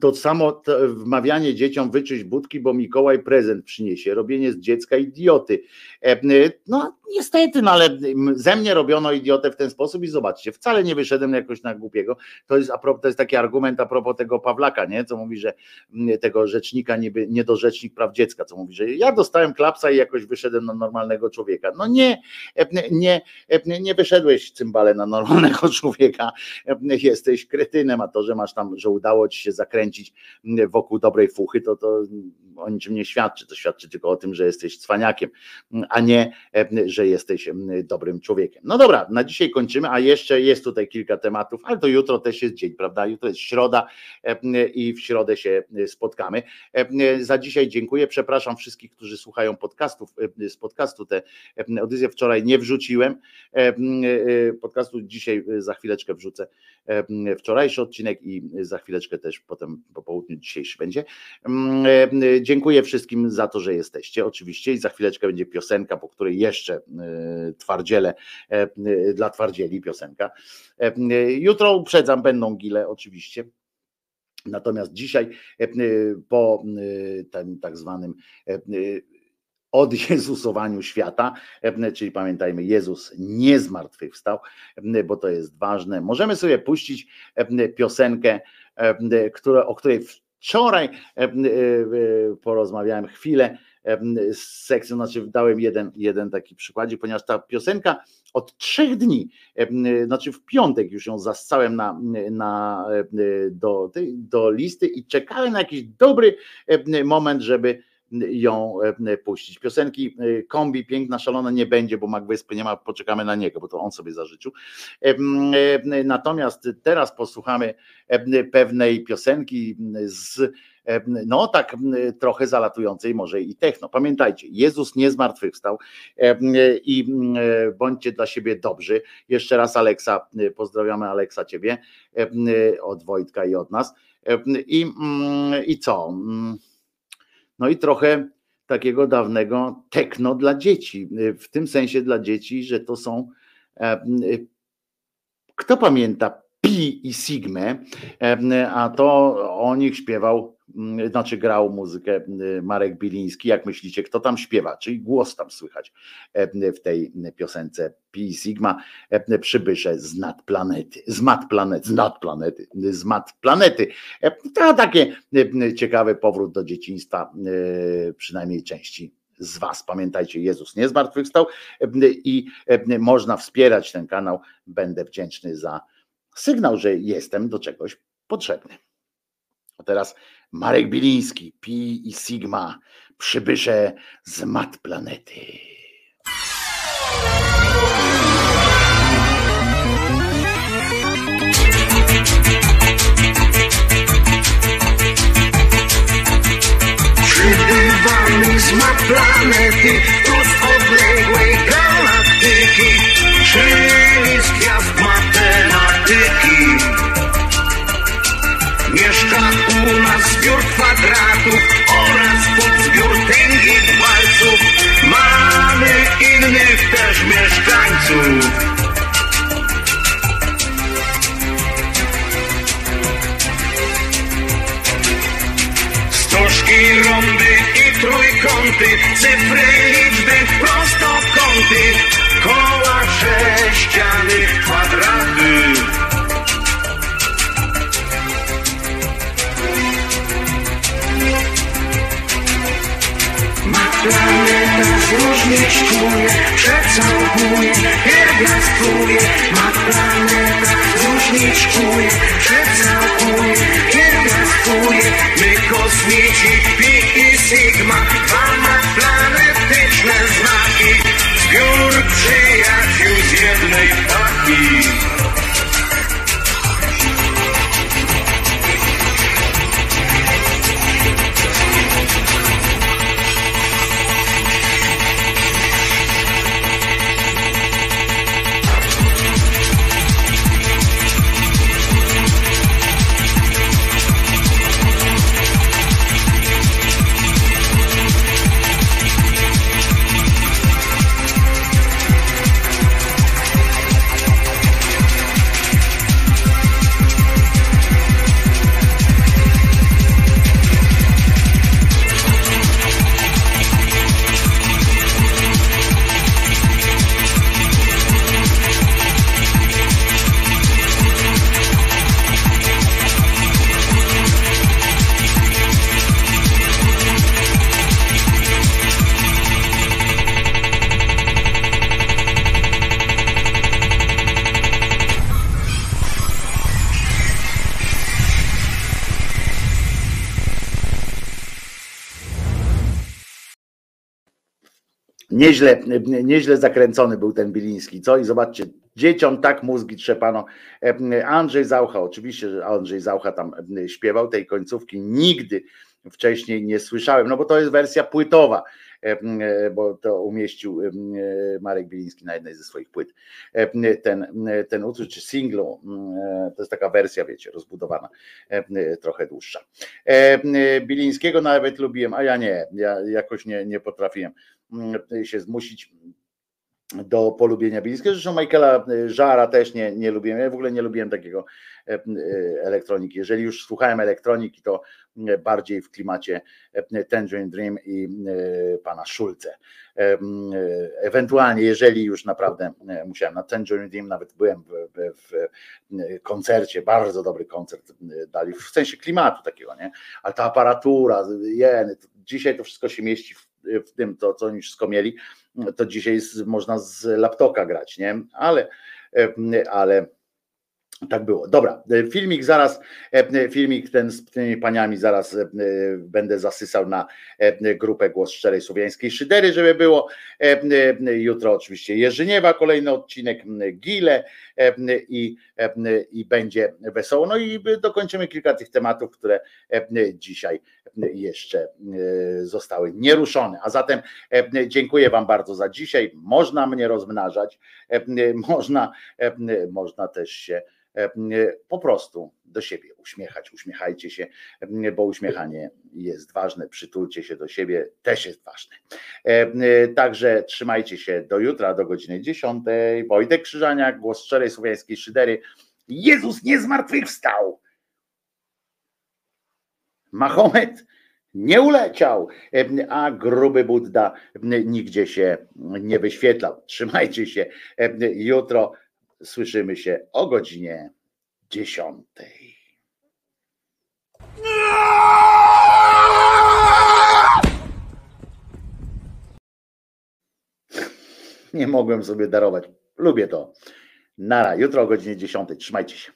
to samo wmawianie dzieciom wyczyść budki, bo Mikołaj prezent przyniesie, robienie z dziecka idioty. E, no niestety, no ale ze mnie robiono idiotę w ten sposób i zobaczcie, wcale nie wyszedłem jakoś na głupiego. To jest, to jest taki argument a propos tego Pawlaka, nie? co mówi, że tego rzecznika, niby niedorzecznik praw dziecka, co mówi, że ja dostałem klapsa i jakoś wyszedłem na normalnego człowieka. No nie, nie, nie wyszedłeś cymbale na normalnego człowieka, jesteś kretynem, a to, że masz tam, że udało ci się zakręcić kręcić wokół dobrej fuchy, to to o niczym nie świadczy. To świadczy tylko o tym, że jesteś cwaniakiem, a nie, że jesteś dobrym człowiekiem. No dobra, na dzisiaj kończymy, a jeszcze jest tutaj kilka tematów, ale to jutro też jest dzień, prawda? Jutro jest środa i w środę się spotkamy. Za dzisiaj dziękuję. Przepraszam wszystkich, którzy słuchają podcastów. Z podcastu te audycje wczoraj nie wrzuciłem. Podcastu dzisiaj za chwileczkę wrzucę wczorajszy odcinek i za chwileczkę też potem po południu dzisiejszy będzie. E, dziękuję wszystkim za to, że jesteście, oczywiście, i za chwileczkę będzie piosenka, po której jeszcze e, twardziele, e, dla twardzieli piosenka. Jutro uprzedzam, będą gile, oczywiście. Natomiast dzisiaj po tym tak zwanym od Jezusowaniu świata, czyli pamiętajmy, Jezus nie zmartwychwstał, bo to jest ważne. Możemy sobie puścić piosenkę o której wczoraj porozmawiałem chwilę z sekcją, znaczy dałem jeden, jeden taki przykładzik, ponieważ ta piosenka od trzech dni, znaczy w piątek już ją zascałem na, na, do, do listy i czekałem na jakiś dobry moment, żeby ją puścić. Piosenki e, kombi piękna, szalona nie będzie, bo Magwyspy nie ma, poczekamy na niego, bo to on sobie zażyczył. Natomiast teraz posłuchamy pewnej piosenki z no tak trochę zalatującej może i techno. Pamiętajcie, Jezus nie zmartwychwstał i bądźcie dla siebie dobrzy. Jeszcze raz Aleksa, pozdrawiamy Aleksa ciebie od Wojtka i od nas. I, i co? no i trochę takiego dawnego tekno dla dzieci. W tym sensie dla dzieci, że to są. E, kto pamięta Pi i Sigmę, e, a to o nich śpiewał Mm, znaczy grał muzykę Marek Biliński. Jak myślicie, kto tam śpiewa? Czyli głos tam słychać w tej piosence Pi Sigma e, przybysze z nadplanety, z mat planet, z nadplanety, z mat planety. E, to takie ciekawy powrót do dzieciństwa, przynajmniej części z Was. Pamiętajcie, Jezus nie zmartwychwstał i można wspierać ten kanał. Będę wdzięczny za sygnał, że jestem do czegoś potrzebny. A teraz Marek Biliński, Pi i Sigma, przybysze z mat planety. Przybywamy z mat planety, tu z odległej galaktyki, czyli z gwiazd matematyki. Mieszka u nas zbiór kwadratów oraz podzbiór tęgich walców. Mamy innych też mieszkańców. Stożki, rondy i trójkąty, cyfry, liczby, prostokąty, koła sześciany, kwadraty. Planeta zróżniczkuje, przecałkuje, pierwiastkuje Ma planeta zróżniczkuje, przecałkuje, pierwiastkuje piaskuje My kosmici Pi i Sigma Mamy planetyczne znaki. Zbiór przyjaciół z jednej paki Nieźle, nieźle zakręcony był ten Biliński, co? I zobaczcie, dzieciom tak mózgi trzepano. Andrzej Zaucha, oczywiście, że Andrzej Zaucha tam śpiewał tej końcówki, nigdy wcześniej nie słyszałem, no bo to jest wersja płytowa, bo to umieścił Marek Biliński na jednej ze swoich płyt. Ten, ten utwór, czy singlu, to jest taka wersja, wiecie, rozbudowana, trochę dłuższa. Bilińskiego nawet lubiłem, a ja nie, ja jakoś nie, nie potrafiłem się zmusić do polubienia Bilińskiego. Zresztą Michaela Żara też nie, nie lubiłem. Ja w ogóle nie lubiłem takiego elektroniki. Jeżeli już słuchałem elektroniki, to bardziej w klimacie Tangerine Dream i pana Szulce. Ewentualnie, jeżeli już naprawdę musiałem na Tangerine Dream, nawet byłem w, w, w koncercie, bardzo dobry koncert dali, w sensie klimatu takiego, nie? Ale ta aparatura, jeny, dzisiaj to wszystko się mieści w w tym, to co oni wszystko mieli, to dzisiaj można z laptopa grać, nie? Ale, ale tak było. Dobra, filmik zaraz, filmik ten z tymi paniami zaraz będę zasysał na grupę Głos Szczerej Słowiańskiej Szydery, żeby było. Jutro oczywiście Jerzyniewa, kolejny odcinek Gile i, i będzie wesoło. No i dokończymy kilka tych tematów, które dzisiaj jeszcze zostały nieruszone. A zatem dziękuję Wam bardzo za dzisiaj. Można mnie rozmnażać, można, można też się po prostu do siebie uśmiechać. Uśmiechajcie się, bo uśmiechanie jest ważne. Przytulcie się do siebie, też jest ważne. Także trzymajcie się do jutra, do godziny 10. Wojtek Krzyżaniak, głos szczerej słowiańskiej szydery. Jezus nie zmartwychwstał. Mahomet nie uleciał, a gruby Budda nigdzie się nie wyświetlał. Trzymajcie się. Jutro słyszymy się o godzinie 10. Nie mogłem sobie darować. Lubię to. Nara, jutro o godzinie 10. Trzymajcie się.